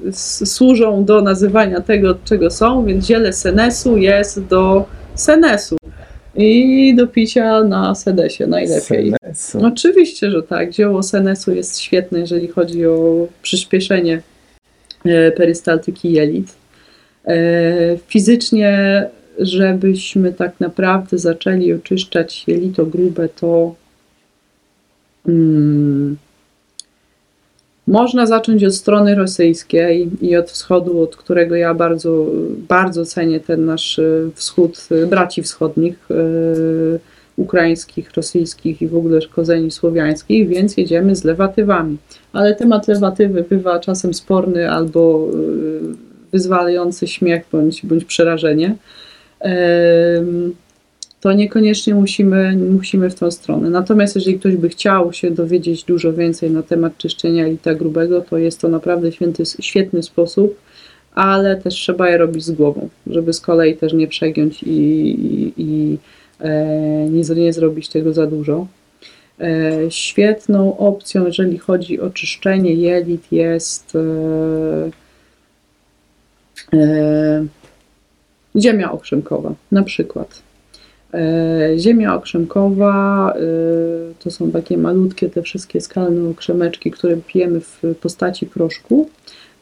e, służą do nazywania tego, czego są, więc ziele senesu jest do senesu i do picia na sedesie najlepiej. Senesu. Oczywiście, że tak. Zioło senesu jest świetne, jeżeli chodzi o przyspieszenie e, perystaltyki jelit. E, fizycznie, żebyśmy tak naprawdę zaczęli oczyszczać jelito grube, to hmm, można zacząć od strony rosyjskiej i od wschodu, od którego ja bardzo, bardzo cenię ten nasz e, wschód, e, braci wschodnich, ukraińskich, rosyjskich i w ogóle korzeni słowiańskich, więc jedziemy z lewatywami. Ale temat lewatywy bywa czasem sporny albo wyzwalający śmiech bądź, bądź przerażenie. To niekoniecznie musimy, musimy w tą stronę. Natomiast jeżeli ktoś by chciał się dowiedzieć dużo więcej na temat czyszczenia jelita grubego, to jest to naprawdę święty, świetny sposób, ale też trzeba je robić z głową, żeby z kolei też nie przegiąć i, i, i e, nie, nie zrobić tego za dużo. E, świetną opcją, jeżeli chodzi o czyszczenie jelit, jest e, e, ziemia okrzemkowa, na przykład. E, Ziemia okrzemkowa e, to są takie malutkie te wszystkie skalne okrzemeczki, które pijemy w postaci proszku.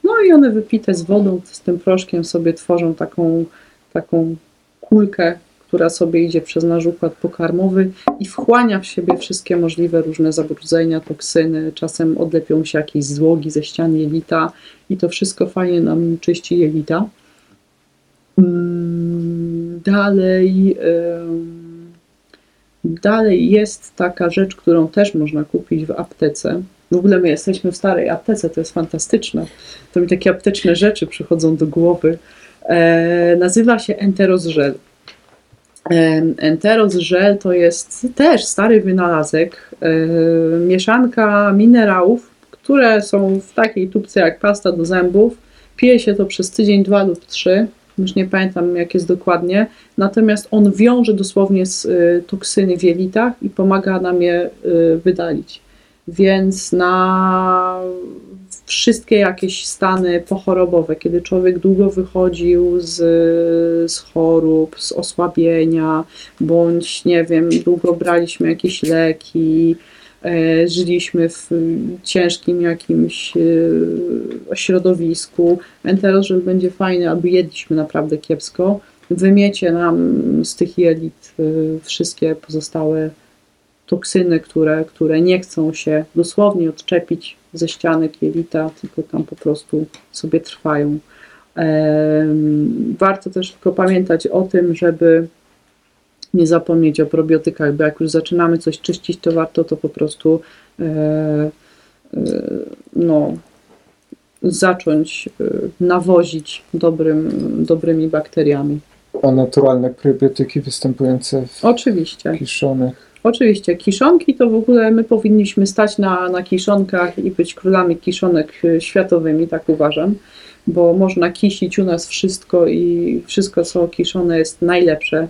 No i one wypite z wodą, z tym proszkiem sobie tworzą taką, taką kulkę, która sobie idzie przez nasz układ pokarmowy i wchłania w siebie wszystkie możliwe różne zabrudzenia, toksyny. Czasem odlepią się jakieś złogi ze ścian jelita i to wszystko fajnie nam czyści jelita. Mm, Dalej, dalej jest taka rzecz, którą też można kupić w aptece. W ogóle my jesteśmy w starej aptece, to jest fantastyczne. To mi takie apteczne rzeczy przychodzą do głowy. E, nazywa się Enteros. Em, Enteros Żel to jest też stary wynalazek, e, mieszanka minerałów, które są w takiej tubce jak pasta do zębów. Pije się to przez tydzień, dwa lub trzy. Już nie pamiętam jak jest dokładnie. Natomiast on wiąże dosłownie z y, toksyny w jelitach i pomaga nam je y, wydalić. Więc na wszystkie jakieś stany pochorobowe, kiedy człowiek długo wychodził z, z chorób, z osłabienia, bądź nie wiem, długo braliśmy jakieś leki, żyliśmy w ciężkim jakimś e, środowisku. Enterożel będzie fajny, albo jedliśmy naprawdę kiepsko. Wymiecie nam z tych jelit e, wszystkie pozostałe toksyny, które, które nie chcą się dosłownie odczepić ze ścianek jelita, tylko tam po prostu sobie trwają. Warto też tylko pamiętać o tym, żeby nie zapomnieć o probiotykach, bo jak już zaczynamy coś czyścić, to warto to po prostu e, e, no, zacząć e, nawozić dobrym, dobrymi bakteriami. A naturalne probiotyki występujące w Oczywiście. kiszonych. Oczywiście, kiszonki to w ogóle my powinniśmy stać na, na kiszonkach i być królami kiszonek e, światowymi, tak uważam, bo można kisić u nas wszystko i wszystko, co kiszone jest najlepsze,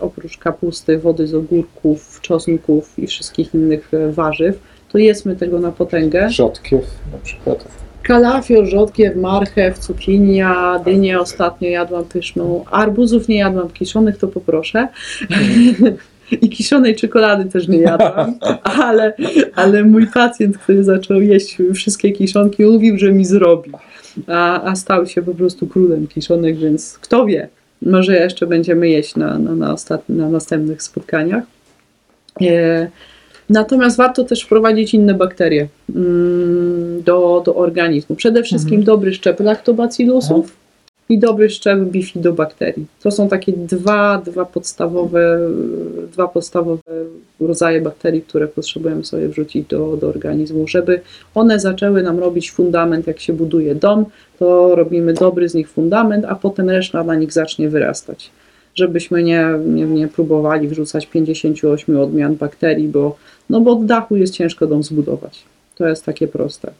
oprócz kapusty, wody z ogórków, czosnków i wszystkich innych e, warzyw, to jedzmy tego na potęgę. Rzodkiew na przykład. Kalafior, rzodkiew, marchew, cukinia, dynię ostatnio jadłam pyszną, arbuzów nie jadłam, kiszonych to poproszę. I kiszonej czekolady też nie jadłam, ale, ale mój pacjent, który zaczął jeść wszystkie kiszonki, mówił, że mi zrobi. A, a stał się po prostu królem kiszonek, więc kto wie, może jeszcze będziemy jeść na, na, na, ostatni, na następnych spotkaniach. E, Natomiast warto też wprowadzić inne bakterie mm, do, do organizmu. Przede wszystkim dobry szczep laktobacillusów i dobry szczep bifidobakterii. To są takie dwa, dwa, podstawowe, dwa podstawowe rodzaje bakterii, które potrzebujemy sobie wrzucić do, do organizmu. Żeby one zaczęły nam robić fundament, jak się buduje dom, to robimy dobry z nich fundament, a potem reszta na nich zacznie wyrastać. Żebyśmy nie, nie, nie próbowali wrzucać 58 odmian bakterii, bo, no bo od dachu jest ciężko dom zbudować. To jest takie proste.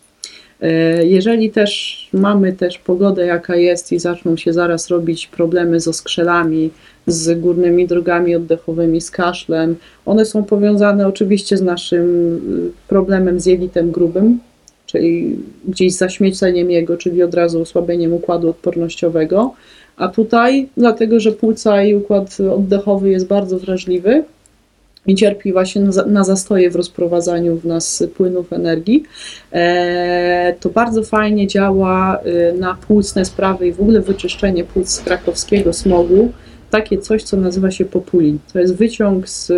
E, Jeżeli też mamy też pogodę jaka jest i zaczną się zaraz robić problemy z oskrzelami, z górnymi drogami oddechowymi, z kaszlem, one są powiązane oczywiście z naszym y, problemem z jelitem grubym, czyli gdzieś zaśmieceniem jego, czyli od razu osłabieniem układu odpornościowego. A tutaj, dlatego że płuca i układ oddechowy jest bardzo wrażliwy i cierpi właśnie na za- na zastoje w rozprowadzaniu w nas płynów energii, e, to bardzo fajnie działa y, na płucne sprawy i w ogóle wyczyszczenie płuc z krakowskiego smogu. Takie coś, co nazywa się populin. To jest wyciąg z,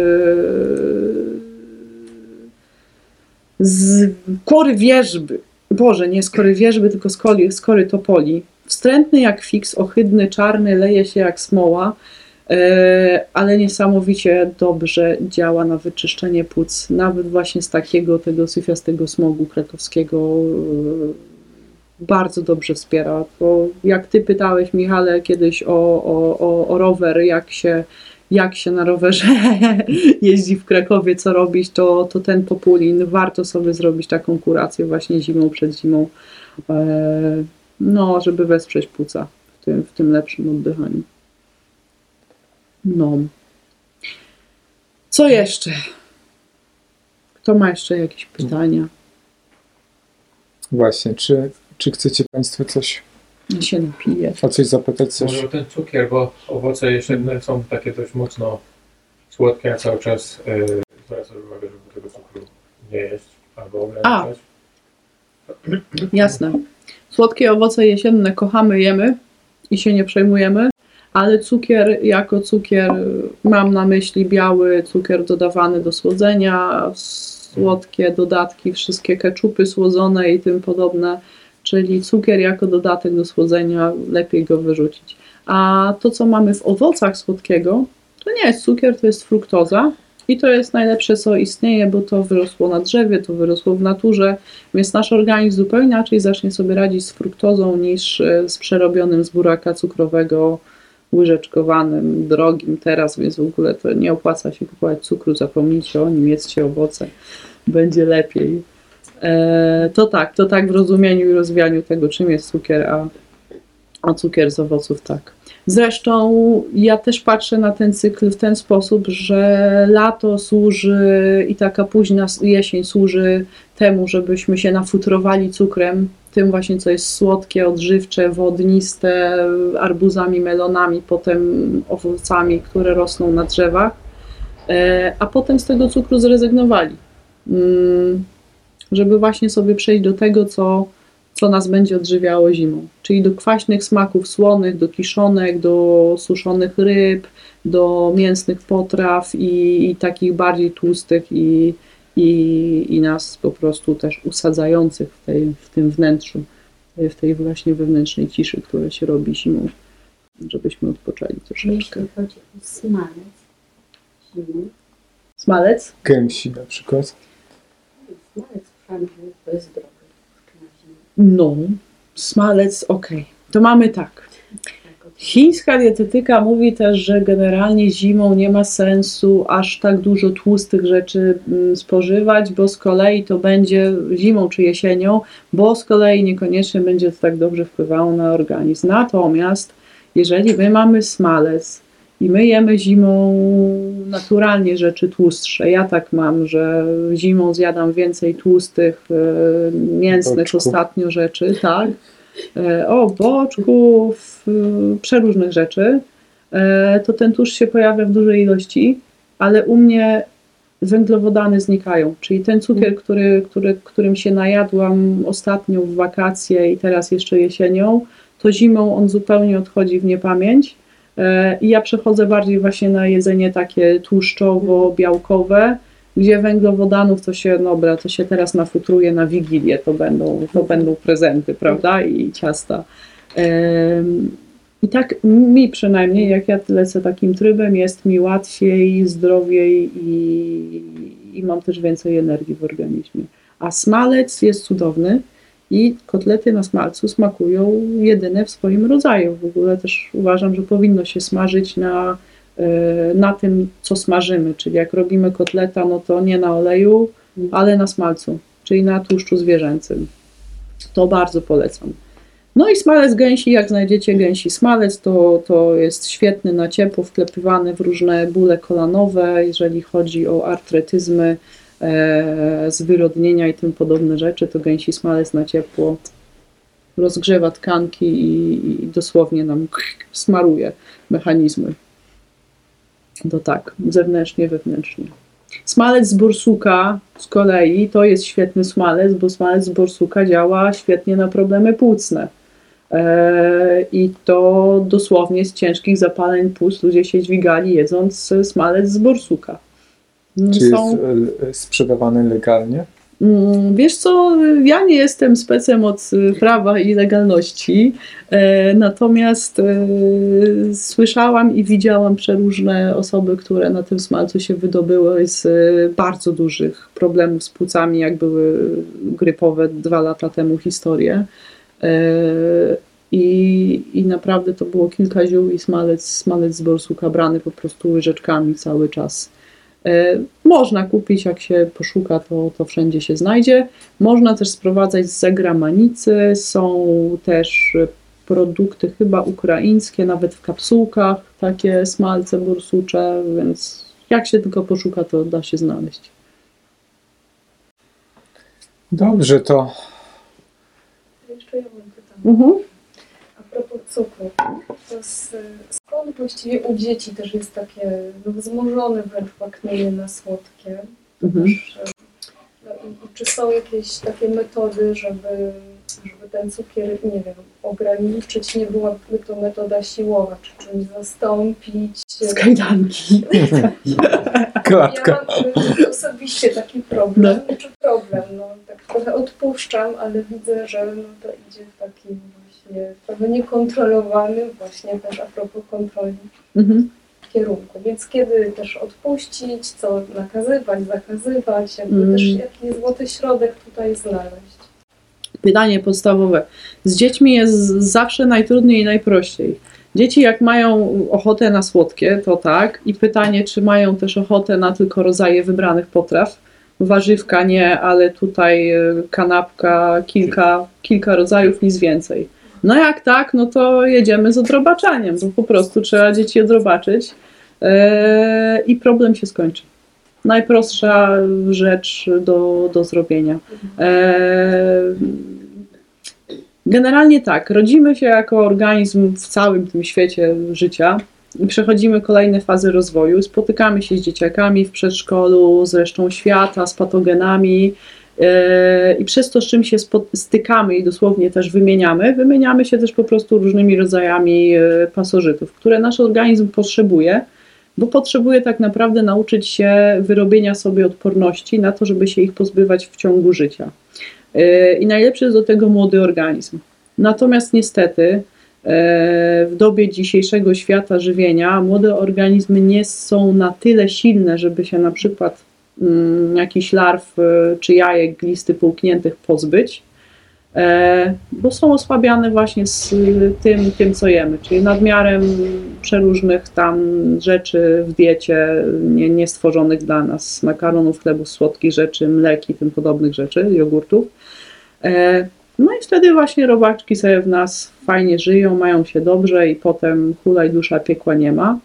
z kory wierzby. Boże, nie z kory wierzby, tylko z kory, z kory topoli. Wstrętny jak fiks, ohydny, czarny, leje się jak smoła. E, ale niesamowicie dobrze działa na wyczyszczenie płuc, nawet właśnie z takiego tego syfiastego smogu krakowskiego e, bardzo dobrze wspiera. Bo jak ty pytałeś, Michale, kiedyś o, o, o, o rower, jak się, jak się na rowerze jeździ w Krakowie, co robić, to, to ten populin warto sobie zrobić taką kurację właśnie zimą przed zimą, e, no, żeby wesprzeć płuca w tym, w tym lepszym oddychaniu. No. Co jeszcze? Kto ma jeszcze jakieś pytania? Właśnie, czy, czy chcecie Państwo coś, Ja się napiję. o coś zapytać? Coś? Może o ten cukier, bo owoce jesienne są takie dość mocno słodkie, a cały czas yy, zwracam uwagę, żeby tego cukru nie jeść albo ograniczać. Jasne. Słodkie owoce jesienne kochamy, jemy i się nie przejmujemy, ale cukier jako cukier, mam na myśli biały cukier dodawany do słodzenia, słodkie dodatki, wszystkie keczupy słodzone i tym podobne, czyli cukier jako dodatek do słodzenia, lepiej go wyrzucić. A to, co mamy w owocach słodkiego, to nie jest cukier, to jest fruktoza. I to jest najlepsze, co istnieje, bo to wyrosło na drzewie, to wyrosło w naturze, więc nasz organizm zupełnie inaczej zacznie sobie radzić z fruktozą niż e, z przerobionym z buraka cukrowego, łyżeczkowanym, drogim teraz, więc w ogóle to nie opłaca się kupować cukru, zapomnijcie o nim, jedzcie owoce, będzie lepiej. E, to tak, to tak w rozumieniu i rozwijaniu tego, czym jest cukier, a, a cukier z owoców tak. Zresztą ja też patrzę na ten cykl w ten sposób, że lato służy i taka późna jesień służy temu, żebyśmy się nafutrowali cukrem, tym właśnie, co jest słodkie, odżywcze, wodniste, arbuzami, melonami, potem owocami, które rosną na drzewach, e, a potem z tego cukru zrezygnowali. Mm, żeby właśnie sobie przejść do tego, co co nas będzie odżywiało zimą. Czyli do kwaśnych smaków słonych, do kiszonek, do suszonych ryb, do mięsnych potraw i, i takich bardziej tłustych i, i, i nas po prostu też usadzających w, tej, w tym wnętrzu, w tej właśnie wewnętrznej ciszy, która się robi zimą, żebyśmy odpoczęli troszeczkę. Jeśli chodzi o smalec zimny, Smalec? Gęsi na przykład. smalec wszędzie to jest drogi na zimę. No, smalec, okej. To mamy tak. Chińska dietetyka mówi też, że generalnie zimą nie ma sensu aż tak dużo tłustych rzeczy mm, spożywać, bo z kolei to będzie zimą czy jesienią, bo z kolei niekoniecznie będzie to tak dobrze wpływało na organizm. Natomiast jeżeli my mamy smalec i my jemy zimą naturalnie rzeczy tłustsze, ja tak mam, że zimą zjadam więcej tłustych, e, mięsnych ostatnio rzeczy, tak, o boczków, e, przeróżnych rzeczy, e, to ten tłuszcz się pojawia w dużej ilości, ale u mnie węglowodany znikają, czyli ten cukier, który, który, którym się najadłam ostatnio w wakacje i teraz jeszcze jesienią, to zimą on zupełnie odchodzi w niepamięć. E, i ja przechodzę bardziej właśnie na jedzenie takie tłuszczowo-białkowe, gdzie węglowodanów to się, no dobra, to się teraz nafutruje na Wigilię, to będą, to będą prezenty, prawda, i ciasta. I tak mi przynajmniej, jak ja lecę takim trybem, jest mi łatwiej, zdrowiej i, i mam też więcej energii w organizmie. A smalec jest cudowny i kotlety na smalcu smakują jedyne w swoim rodzaju. W ogóle też uważam, że powinno się smażyć na, na tym, co smażymy. Czyli jak robimy kotleta, no to nie na oleju, ale na smalcu, czyli na tłuszczu zwierzęcym. To bardzo polecam. No i smalec gęsi, jak znajdziecie gęsi smalec, to, to jest świetny na ciepło, wklepywany w różne bóle kolanowe, jeżeli chodzi o artretyzmy, e, zwyrodnienia i tym podobne rzeczy, to gęsi smalec na ciepło rozgrzewa tkanki i, i dosłownie nam smaruje mechanizmy. To tak, zewnętrznie, wewnętrznie. Smalec z borsuka z kolei to jest świetny smalec, bo smalec z borsuka działa świetnie na problemy płucne. E, I to dosłownie z ciężkich zapaleń płuc ludzie się dźwigali jedząc smalec z borsuka. Czy Są- jest sprzedawany legalnie? Mm, Wiesz co, ja nie jestem specem od y, prawa i legalności, e, natomiast e, słyszałam i widziałam przeróżne osoby, które na tym smalcu się wydobyły z e, bardzo dużych problemów z płucami, jak były grypowe dwa lata temu historie. I, I naprawdę to było kilka ziół i smalec, smalec z borsuka brany po prostu łyżeczkami cały czas. E, Można kupić, jak się poszuka, to, to wszędzie się znajdzie. Można też sprowadzać z zagramanicy. Są też produkty chyba ukraińskie, nawet w kapsułkach, takie smalce borsucze, więc jak się tylko poszuka, to da się znaleźć. Dobrze, to Jeszcze ja mam pytanie. Mhm. Cukru, to s- skąd właściwie u dzieci też jest takie no, wzmożone wręcz łaknienie na słodkie? Mhm. Też, e, no, czy są jakieś takie metody, żeby, żeby ten cukier, nie wiem, ograniczyć? Nie byłaby to metoda siłowa, czy czymś zastąpić? Z kajdanki. Ja mam osobiście taki problem, czy problem, no tak trochę odpuszczam, ale widzę, że no, to idzie w takim właśnie trochę niekontrolowanym, właśnie też a propos kontroli Mhm. kierunku. Więc kiedy też odpuścić, co nakazywać, zakazywać, jakby Mm. też jaki złoty środek tutaj znaleźć. Pytanie podstawowe. Z dziećmi jest zawsze najtrudniej i najprościej. Dzieci jak mają ochotę na słodkie, to tak. I pytanie, czy mają też ochotę na tylko rodzaje wybranych potraw. Warzywka nie, ale tutaj e, kanapka, kilka, kilka rodzajów, nic więcej. No jak tak, no to jedziemy z odrobaczaniem, bo po prostu trzeba dzieci odrobaczyć e, i problem się skończy. Najprostsza rzecz do, do zrobienia. E, Generalnie tak, rodzimy się jako organizm w całym tym świecie życia i przechodzimy kolejne fazy rozwoju. Spotykamy się z dzieciakami w przedszkolu, z resztą świata, z patogenami i przez to, z czym się stykamy i dosłownie też wymieniamy, wymieniamy się też po prostu różnymi rodzajami e, pasożytów, które nasz organizm potrzebuje, bo potrzebuje tak naprawdę nauczyć się wyrobienia sobie odporności na to, żeby się ich pozbywać w ciągu życia. E, I najlepszy jest do tego młody organizm. Natomiast niestety w dobie dzisiejszego świata żywienia młode organizmy nie są na tyle silne, żeby się na przykład jakichś larw e, czy jajek glisty połkniętych pozbyć, e, bo są osłabiane właśnie z tym, tym, co jemy, czyli nadmiarem przeróżnych tam rzeczy w diecie nie, nie stworzonych dla nas, makaronów, chlebów słodkich rzeczy, mleki, tym podobnych rzeczy, jogurtów. E, No i wtedy właśnie robaczki sobie w nas fajnie żyją, mają się dobrze i potem hulaj dusza piekła nie ma.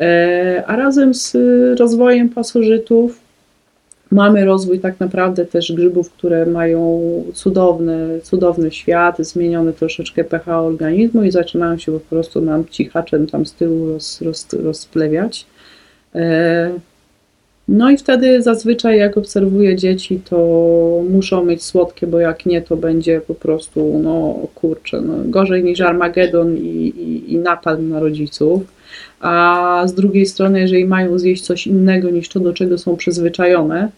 E, A razem z y, rozwojem pasożytów mamy rozwój tak naprawdę też grzybów, które mają cudowny, cudowny świat, zmieniony troszeczkę pH organizmu i zaczynają się po prostu nam cichaczem tam z tyłu roz, roz, rozplewiać. E, No i wtedy zazwyczaj jak obserwuję dzieci, to muszą mieć słodkie, bo jak nie, to będzie po prostu, no kurczę, no, gorzej niż Armagedon i, i, i napad na rodziców. A z drugiej strony, jeżeli mają zjeść coś innego niż to, do czego są przyzwyczajone,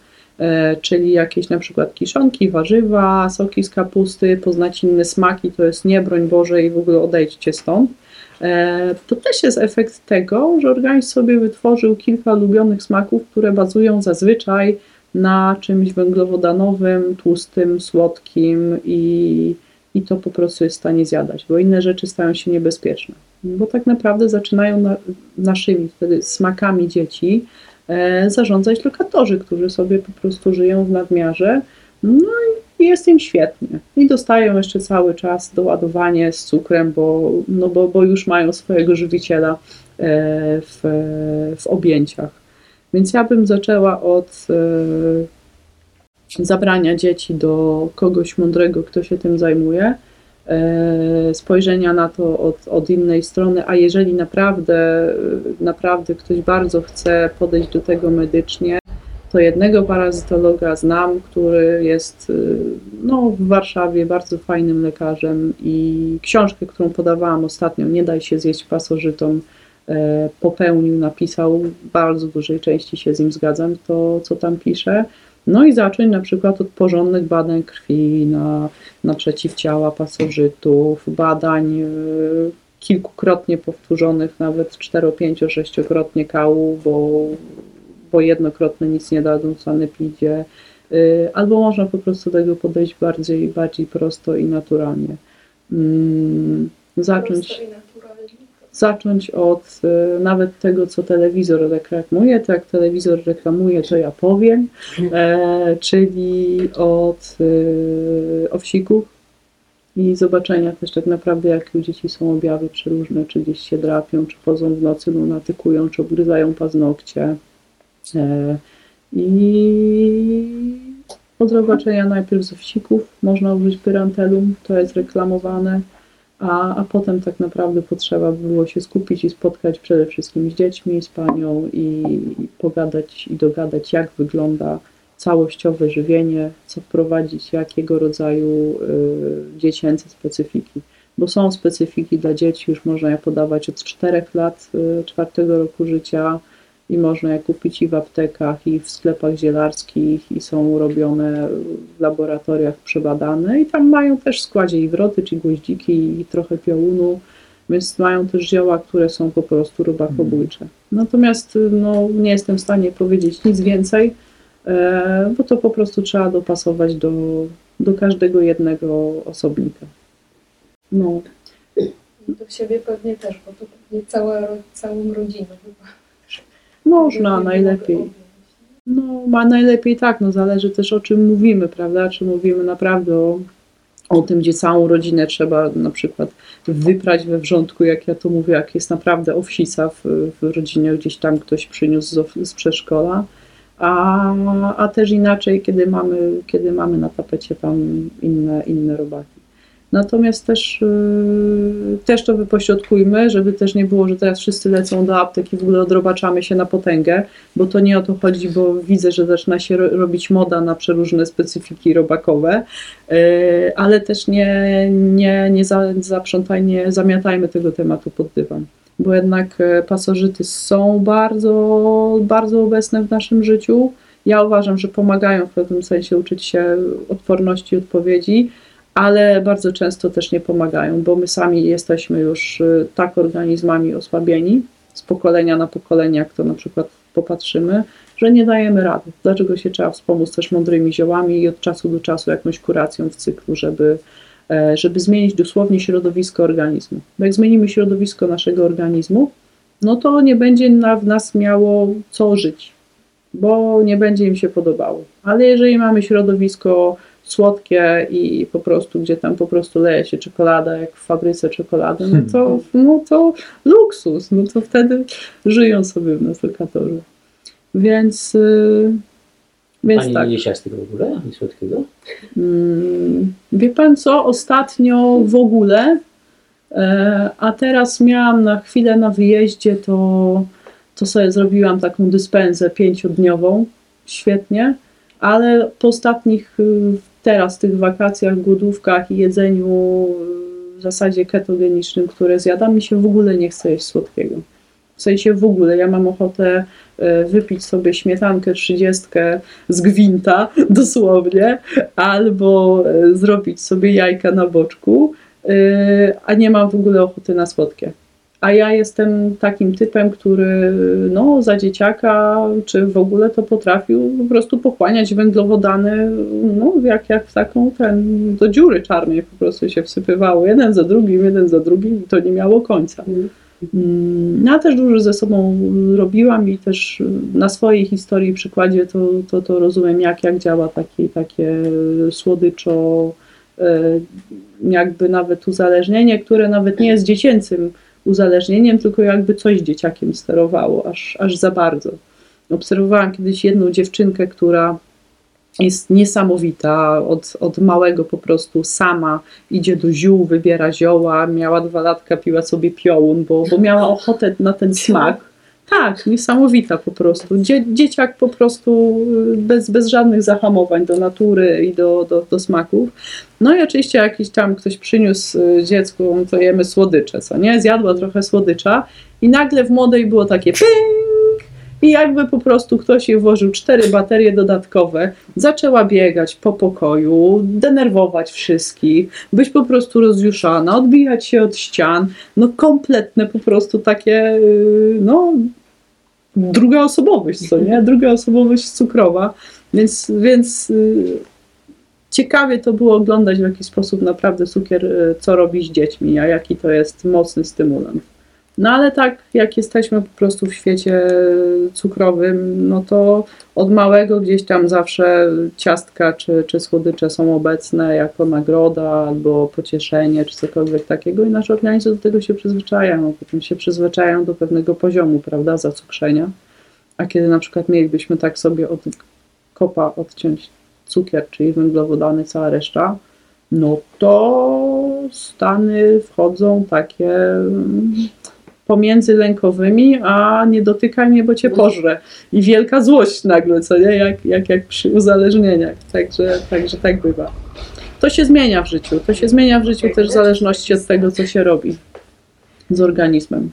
czyli jakieś na przykład kiszonki, warzywa, soki z kapusty, poznać inne smaki, to jest nie, broń Boże i w ogóle odejdźcie stąd. E, To też jest efekt tego, że organizm sobie wytworzył kilka ulubionych smaków, które bazują zazwyczaj na czymś węglowodanowym, tłustym, słodkim i, i to po prostu jest w stanie zjadać, bo inne rzeczy stają się niebezpieczne. Bo tak naprawdę zaczynają na, naszymi wtedy smakami dzieci e, zarządzać lokatorzy, którzy sobie po prostu żyją w nadmiarze. No i jest im świetnie. I dostają jeszcze cały czas doładowanie z cukrem, bo, no bo, bo już mają swojego żywiciela e, w, w objęciach. Więc ja bym zaczęła od e, zabrania dzieci do kogoś mądrego, kto się tym zajmuje, e, spojrzenia na to od, od innej strony, a jeżeli naprawdę, naprawdę ktoś bardzo chce podejść do tego medycznie, to jednego parazytologa znam, który jest y, no, w Warszawie bardzo fajnym lekarzem i książkę, którą podawałam ostatnio, Nie daj się zjeść pasożytom, e, popełnił, napisał, w bardzo dużej części się z nim zgadzam, to co tam pisze. No i zacząć na przykład od porządnych badań krwi na, na przeciwciała pasożytów, badań y, kilkukrotnie powtórzonych, nawet cztero, pięcio, sześciokrotnie kału, bo, bo jednokrotne nic nie dadzą sanepidzie. Y, albo można po prostu do tego podejść bardziej, bardziej prosto i naturalnie. Mm, zacząć. Zacząć od y, nawet tego, co telewizor reklamuje. To jak telewizor reklamuje, to ja powiem, e, czyli od y, owsików i zobaczenia też tak naprawdę, jakie u dzieci są objawy przeróżne, czy gdzieś się drapią, czy chodzą w nocy, lunatykują, czy obgryzają paznokcie. E, I od zobaczenia najpierw z owsików można użyć pyrantelum, to jest reklamowane, a, a potem tak naprawdę potrzeba było się skupić i spotkać przede wszystkim z dziećmi, z panią i, pogadać i dogadać, jak wygląda całościowe żywienie, co wprowadzić, jakiego rodzaju y, dziecięce specyfiki. Bo są specyfiki dla dzieci, już można je podawać od 4 lat, y, czwartego roku życia i można je kupić i w aptekach, i w sklepach zielarskich, i są robione w laboratoriach przebadane i tam mają też w składzie i wroty, czy gwoździki, i trochę piołunu, więc mają też zioła, które są po prostu robakobójcze. Natomiast y, no, nie jestem w stanie powiedzieć nic więcej, e, bo to po prostu trzeba dopasować do, do każdego jednego osobnika. No, I do siebie pewnie też, bo to pewnie cała, całą rodzinę chyba. Można najlepiej. No, ma najlepiej tak, no zależy też o czym mówimy, prawda? Czy mówimy naprawdę o, o tym, gdzie całą rodzinę trzeba na przykład wyprać we wrzątku, jak ja to mówię, jak jest naprawdę owsica w, w rodzinie, gdzieś tam ktoś przyniósł z, z przedszkola, a, a też inaczej, kiedy mamy, kiedy mamy na tapecie tam inne, inne robaki. Natomiast też, yy, też to wypośrodkujmy, żeby też nie było, że teraz wszyscy lecą do apteki, w ogóle odrobaczamy się na potęgę, bo to nie o to chodzi, bo widzę, że zaczyna się ro- robić moda na przeróżne specyfiki robakowe, yy, ale też nie, nie, nie za, zaprzątaj, nie zamiatajmy tego tematu pod dywan, bo jednak e, pasożyty są bardzo, bardzo obecne w naszym życiu. Ja uważam, że pomagają w pewnym sensie uczyć się odporności i odpowiedzi, ale bardzo często też nie pomagają, bo my sami jesteśmy już y, tak organizmami osłabieni z pokolenia na pokolenie, jak to na przykład popatrzymy, że nie dajemy rady. Dlaczego się trzeba wspomóc też mądrymi ziołami i od czasu do czasu jakąś kuracją w cyklu, żeby, e, żeby zmienić dosłownie środowisko organizmu. Bo jak zmienimy środowisko naszego organizmu, no to nie będzie na, w nas miało co żyć, bo nie będzie im się podobało. Ale jeżeli mamy środowisko słodkie i po prostu, gdzie tam po prostu leje się czekolada, jak w fabryce czekolady, no to, no to luksus, no to wtedy żyją sobie w nas. Więc, yy, więc Pani tak. nie jeść z tego w ogóle? Nic słodkiego? Mm, Wie pan co, ostatnio w ogóle, e, a teraz miałam na chwilę na wyjeździe, to, to sobie zrobiłam taką dyspensę pięciodniową, świetnie, ale po ostatnich teraz tych wakacjach, głodówkach i jedzeniu w zasadzie ketogenicznym, które zjadam, mi się w ogóle nie chce jeść słodkiego. W sensie w ogóle, ja mam ochotę e, wypić sobie śmietankę trzydziestkę z gwinta, dosłownie, albo e, zrobić sobie jajka na boczku, e, a nie mam w ogóle ochoty na słodkie. A ja jestem takim typem, który no, za dzieciaka, czy w ogóle to potrafił po prostu pochłaniać węglowodany, no, jak, jak w taką, ten, do dziury czarnej po prostu się wsypywało, jeden za drugim, jeden za drugim i to nie miało końca. Mm, Ja też dużo ze sobą robiłam i też na swojej historii, przykładzie to, to, to rozumiem, jak, jak działa takie, takie słodyczo, e, jakby nawet uzależnienie, które nawet nie jest dziecięcym uzależnieniem, tylko jakby coś dzieciakiem sterowało, aż, aż za bardzo. Obserwowałam kiedyś jedną dziewczynkę, która jest niesamowita, od, od małego po prostu sama idzie do ziół, wybiera zioła, miała dwa latka, piła sobie piołun, bo, bo miała ochotę na ten smak. Tak, niesamowita po prostu. Dzie, dzieciak po prostu y, bez, bez żadnych zahamowań do natury i do, do, do smaków. No i oczywiście jakiś tam ktoś przyniósł y, dziecku, to jemy słodycze, co nie? Zjadła trochę słodycza i nagle w młodej było takie ping I jakby po prostu ktoś jej włożył cztery baterie dodatkowe, zaczęła biegać po pokoju, denerwować wszystkich, być po prostu rozjuszana, odbijać się od ścian, no kompletne po prostu takie, yy, no druga osobowość, co nie? Druga osobowość cukrowa, więc, więc yy, ciekawie to było oglądać w jaki sposób naprawdę cukier, yy, co robi z dziećmi, a jaki to jest mocny stymulant. No ale tak, jak jesteśmy po prostu w świecie cukrowym, no to od małego gdzieś tam zawsze ciastka czy, czy słodycze są obecne jako nagroda albo pocieszenie czy cokolwiek takiego i nasz organizm do tego się przyzwyczaja, no potem się przyzwyczajają do pewnego poziomu, prawda, zacukrzenia. A kiedy na przykład mielibyśmy tak sobie od kopa odciąć cukier, czyli węglowodany, cała reszta, no to stany wchodzą takie pomiędzy lękowymi, a nie dotykaj mnie, bo cię pożrę. I wielka złość nagle, co nie? Jak, jak, jak przy uzależnieniach. Także, także tak bywa. To się zmienia w życiu. To się zmienia w życiu też w zależności od tego, co się robi z organizmem.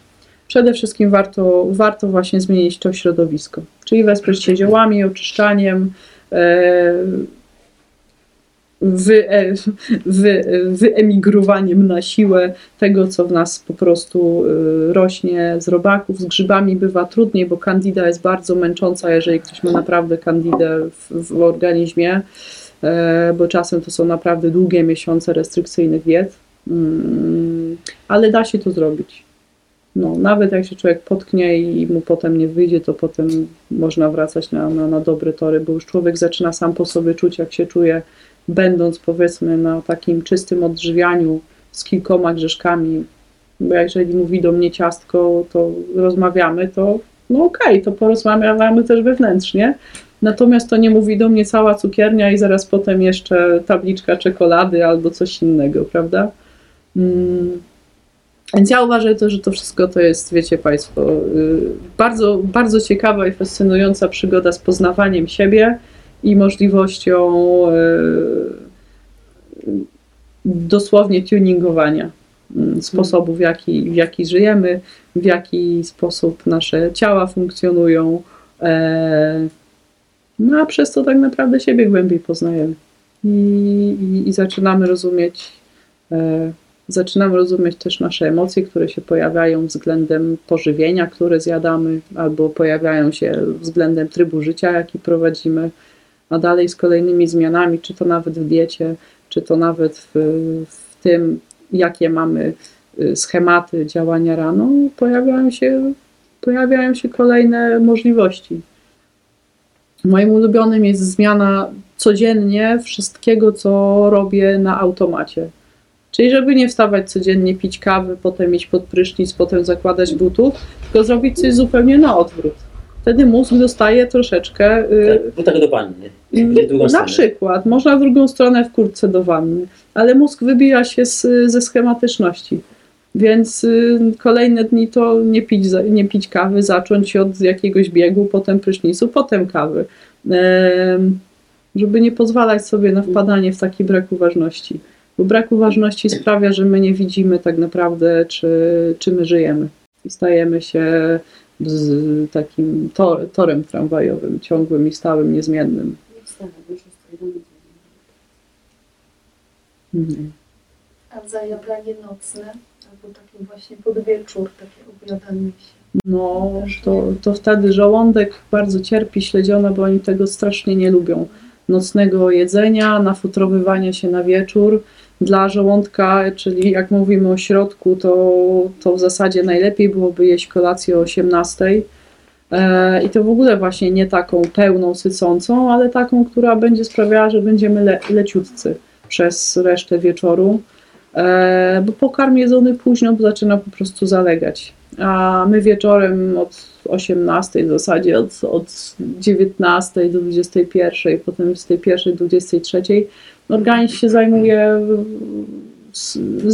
Przede wszystkim warto, warto właśnie zmienić to środowisko. Czyli wesprzeć się ziołami, oczyszczaniem, e, wy, e, wy, wyemigrowaniem na siłę tego, co w nas po prostu e, rośnie z robaków. Z grzybami bywa trudniej, bo kandida jest bardzo męcząca, jeżeli ktoś ma naprawdę kandidę w, w organizmie, e, bo czasem to są naprawdę długie miesiące restrykcyjnych diet, mm, ale da się to zrobić. No, nawet jak się człowiek potknie i mu potem nie wyjdzie, to potem można wracać na, na, na dobre tory, bo już człowiek zaczyna sam po sobie czuć, jak się czuje będąc powiedzmy na takim czystym odżywianiu z kilkoma grzeszkami, bo jeżeli mówi do mnie ciastko, to rozmawiamy, to no okej, okay, to porozmawiamy też wewnętrznie. Natomiast to nie mówi do mnie cała cukiernia i zaraz potem jeszcze tabliczka czekolady albo coś innego, prawda? Mm. Więc ja uważam, to, że to wszystko to jest, wiecie Państwo, yy, bardzo, bardzo ciekawa i fascynująca przygoda z poznawaniem siebie, i możliwością e, dosłownie tuningowania mm, sposobu, w jaki, w jaki żyjemy, w jaki sposób nasze ciała funkcjonują. E, no a przez to tak naprawdę siebie głębiej poznajemy. I, i, i zaczynamy rozumieć, e, zaczynamy rozumieć też nasze emocje, które się pojawiają względem pożywienia, które zjadamy, albo pojawiają się względem trybu życia, jaki prowadzimy a dalej z kolejnymi zmianami, czy to nawet w diecie, czy to nawet w, w tym, jakie mamy y, schematy działania rano, pojawiają się, pojawiają się kolejne możliwości. Moim ulubionym jest zmiana codziennie wszystkiego, co robię na automacie. Czyli żeby nie wstawać codziennie, pić kawy, potem iść pod prysznic, potem zakładać butów, tylko zrobić coś zupełnie na odwrót wtedy mózg dostaje troszeczkę. Y, tak, no tak do wanny. Na stronę. przykład, można w drugą stronę w kurtce do wanny, ale mózg wybija się z, ze schematyczności. Więc y, kolejne dni to nie pić, nie pić kawy, zacząć od jakiegoś biegu, potem prysznicu, potem kawy. żeby nie pozwalać sobie na wpadanie w taki brak uważności. Bo brak uważności sprawia, że my nie widzimy tak naprawdę, czy, czy my żyjemy. I stajemy się z takim tor, torem tramwajowym, ciągłym i stałym, niezmiennym. Mhm. A zajadanie nocne, albo taki właśnie podwieczór, takie objadanie się. No, to, to wtedy żołądek bardzo cierpi śledzione, bo oni tego strasznie nie lubią. Nocnego jedzenia, nafutrowywania się na wieczór dla żołądka, czyli jak mówimy o środku, to, to w zasadzie najlepiej byłoby jeść kolację o 18. E, I to w ogóle właśnie nie taką pełną, sycącą, ale taką, która będzie sprawiała, że będziemy le, leciutcy przez resztę wieczoru. E, bo pokarm jedzony późno zaczyna po prostu zalegać. A my wieczorem od 18 w zasadzie, od, od 19 do 21, potem z tej pierwszej do 23 organizm się zajmuje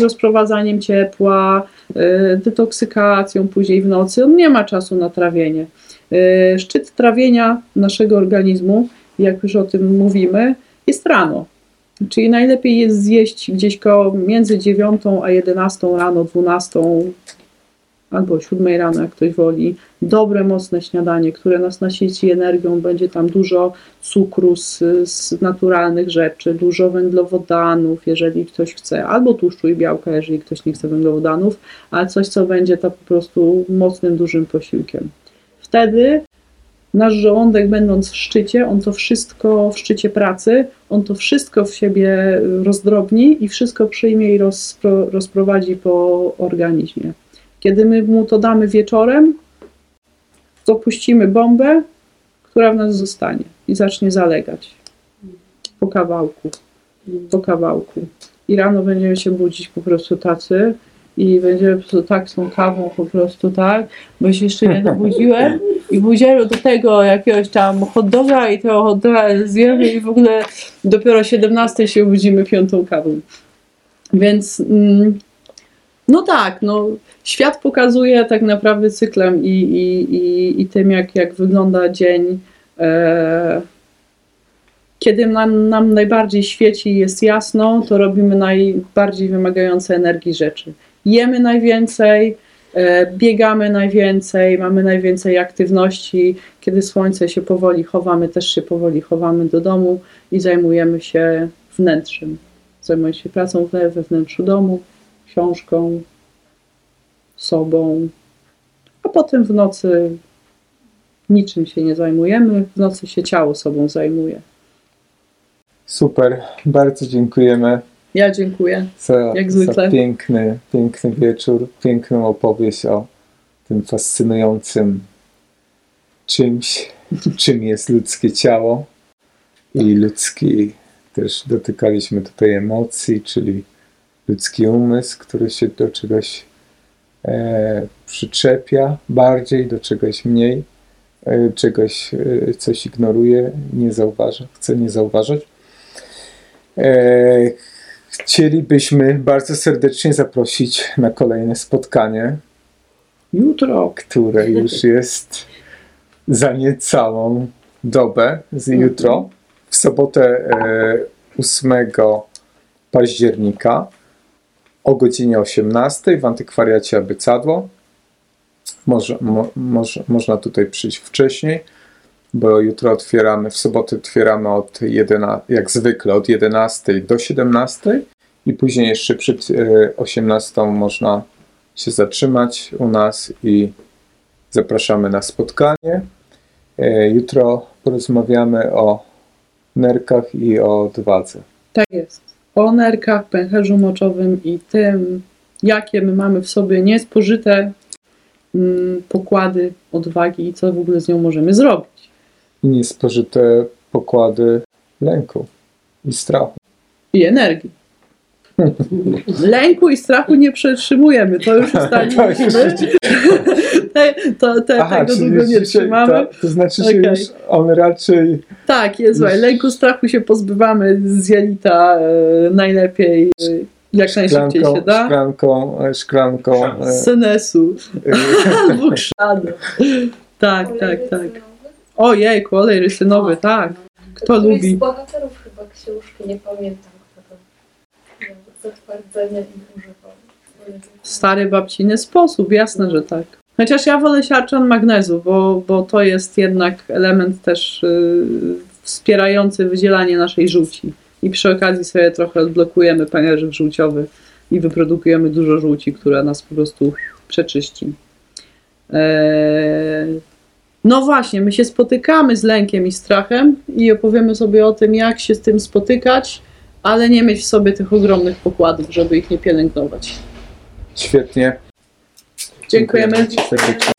rozprowadzaniem ciepła, y, detoksykacją później w nocy. On nie ma czasu na trawienie. Y, szczyt trawienia naszego organizmu, jak już o tym mówimy, jest rano. Czyli najlepiej jest zjeść gdzieś koło między 9 a 11 rano, 12, albo o 7 rano, jak ktoś woli. Dobre, mocne śniadanie, które nas nasyci energią. Będzie tam dużo cukru z, z naturalnych rzeczy, dużo węglowodanów, jeżeli ktoś chce, albo tłuszczu i białka, jeżeli ktoś nie chce węglowodanów, ale coś, co będzie to po prostu mocnym, dużym posiłkiem. Wtedy nasz żołądek, będąc w szczycie, on to wszystko w szczycie pracy, on to wszystko w siebie rozdrobni i wszystko przyjmie i rozpro, rozprowadzi po organizmie. Kiedy my mu to damy wieczorem, to puścimy bombę, która w nas zostanie i zacznie zalegać po kawałku, po kawałku. I rano będziemy się budzić po prostu tacy i będziemy po prostu tak z tą kawą po prostu tak, bo się jeszcze nie dobudziłem i budziłem do tego jakiegoś tam hot doga i tego hot doga zjemy i w ogóle dopiero o 17 się budzimy piątą kawą. Więc mm, no tak, no świat pokazuje tak naprawdę cyklem i, i, i, i tym jak, jak wygląda dzień e, kiedy nam, nam najbardziej świeci i jest jasno, to robimy najbardziej wymagające energii rzeczy. Jemy najwięcej, e, biegamy najwięcej, mamy najwięcej aktywności. Kiedy słońce się powoli chowamy, też się powoli chowamy do domu i zajmujemy się wnętrzem. Zajmujemy się pracą we wnętrzu domu, książką, sobą, a potem w nocy niczym się nie zajmujemy, w nocy się ciało sobą zajmuje. Super, bardzo dziękujemy Ja dziękuję. za, Jak za zwykle. piękny, piękny wieczór, piękną opowieść o tym fascynującym czymś, czym jest ludzkie ciało i ludzki, też dotykaliśmy tutaj emocji, czyli ludzki umysł, który się do czegoś e, przyczepia bardziej, do czegoś mniej, e, czegoś, e, coś ignoruje, nie zauważa, chce nie zauważać. E, chcielibyśmy bardzo serdecznie zaprosić na kolejne spotkanie, Jutro. które już jest za niecałą dobę z jutro, w sobotę e, 8 października o godzinie 18 w antykwariacie Abycadło. Może, mo, może, można tutaj przyjść wcześniej, bo jutro otwieramy, w sobotę otwieramy od 11, jak zwykle od 11 do 17 i później jeszcze przed e, 18 można się zatrzymać u nas i zapraszamy na spotkanie. E, Jutro porozmawiamy o nerkach i o odwadze. Tak jest. O nerkach, pęcherzu moczowym i tym, jakie my mamy w sobie niespożyte mm, pokłady odwagi i co w ogóle z nią możemy zrobić. I niespożyte pokłady lęku i strachu. I energii. Lęku i strachu nie przetrzymujemy, to już ustaliliśmy. Te, to, te, tego czyli długo nie trzymamy. To, to znaczy, że Okej. już on raczej Tak, jest, Już- lęku, strachu się pozbywamy z jelita e, najlepiej, e, jak najszybciej się da. szklanką, e, szklanką e, Z senesu. e, Albo chrzanu. Tak, tak, Olej tak. rycynowy. Ojej, olej rysynowy, tak. Kto Któryś lubi? z bohaterów chyba książki, nie pamiętam to zatwardzenia ich. Stary babciny sposób, jasne, że tak. Chociaż ja wolę siarczan magnezu, bo, bo to jest jednak element też y, wspierający wydzielanie naszej żółci. I przy okazji sobie trochę odblokujemy pęcherzyk żółciowy i wyprodukujemy dużo żółci, która nas po prostu przeczyści. Eee, no właśnie, my się spotykamy z lękiem i strachem i opowiemy sobie o tym, jak się z tym spotykać, ale nie mieć w sobie tych ogromnych pokładów, żeby ich nie pielęgnować. świetnie. Dziękujemy. serdecznie.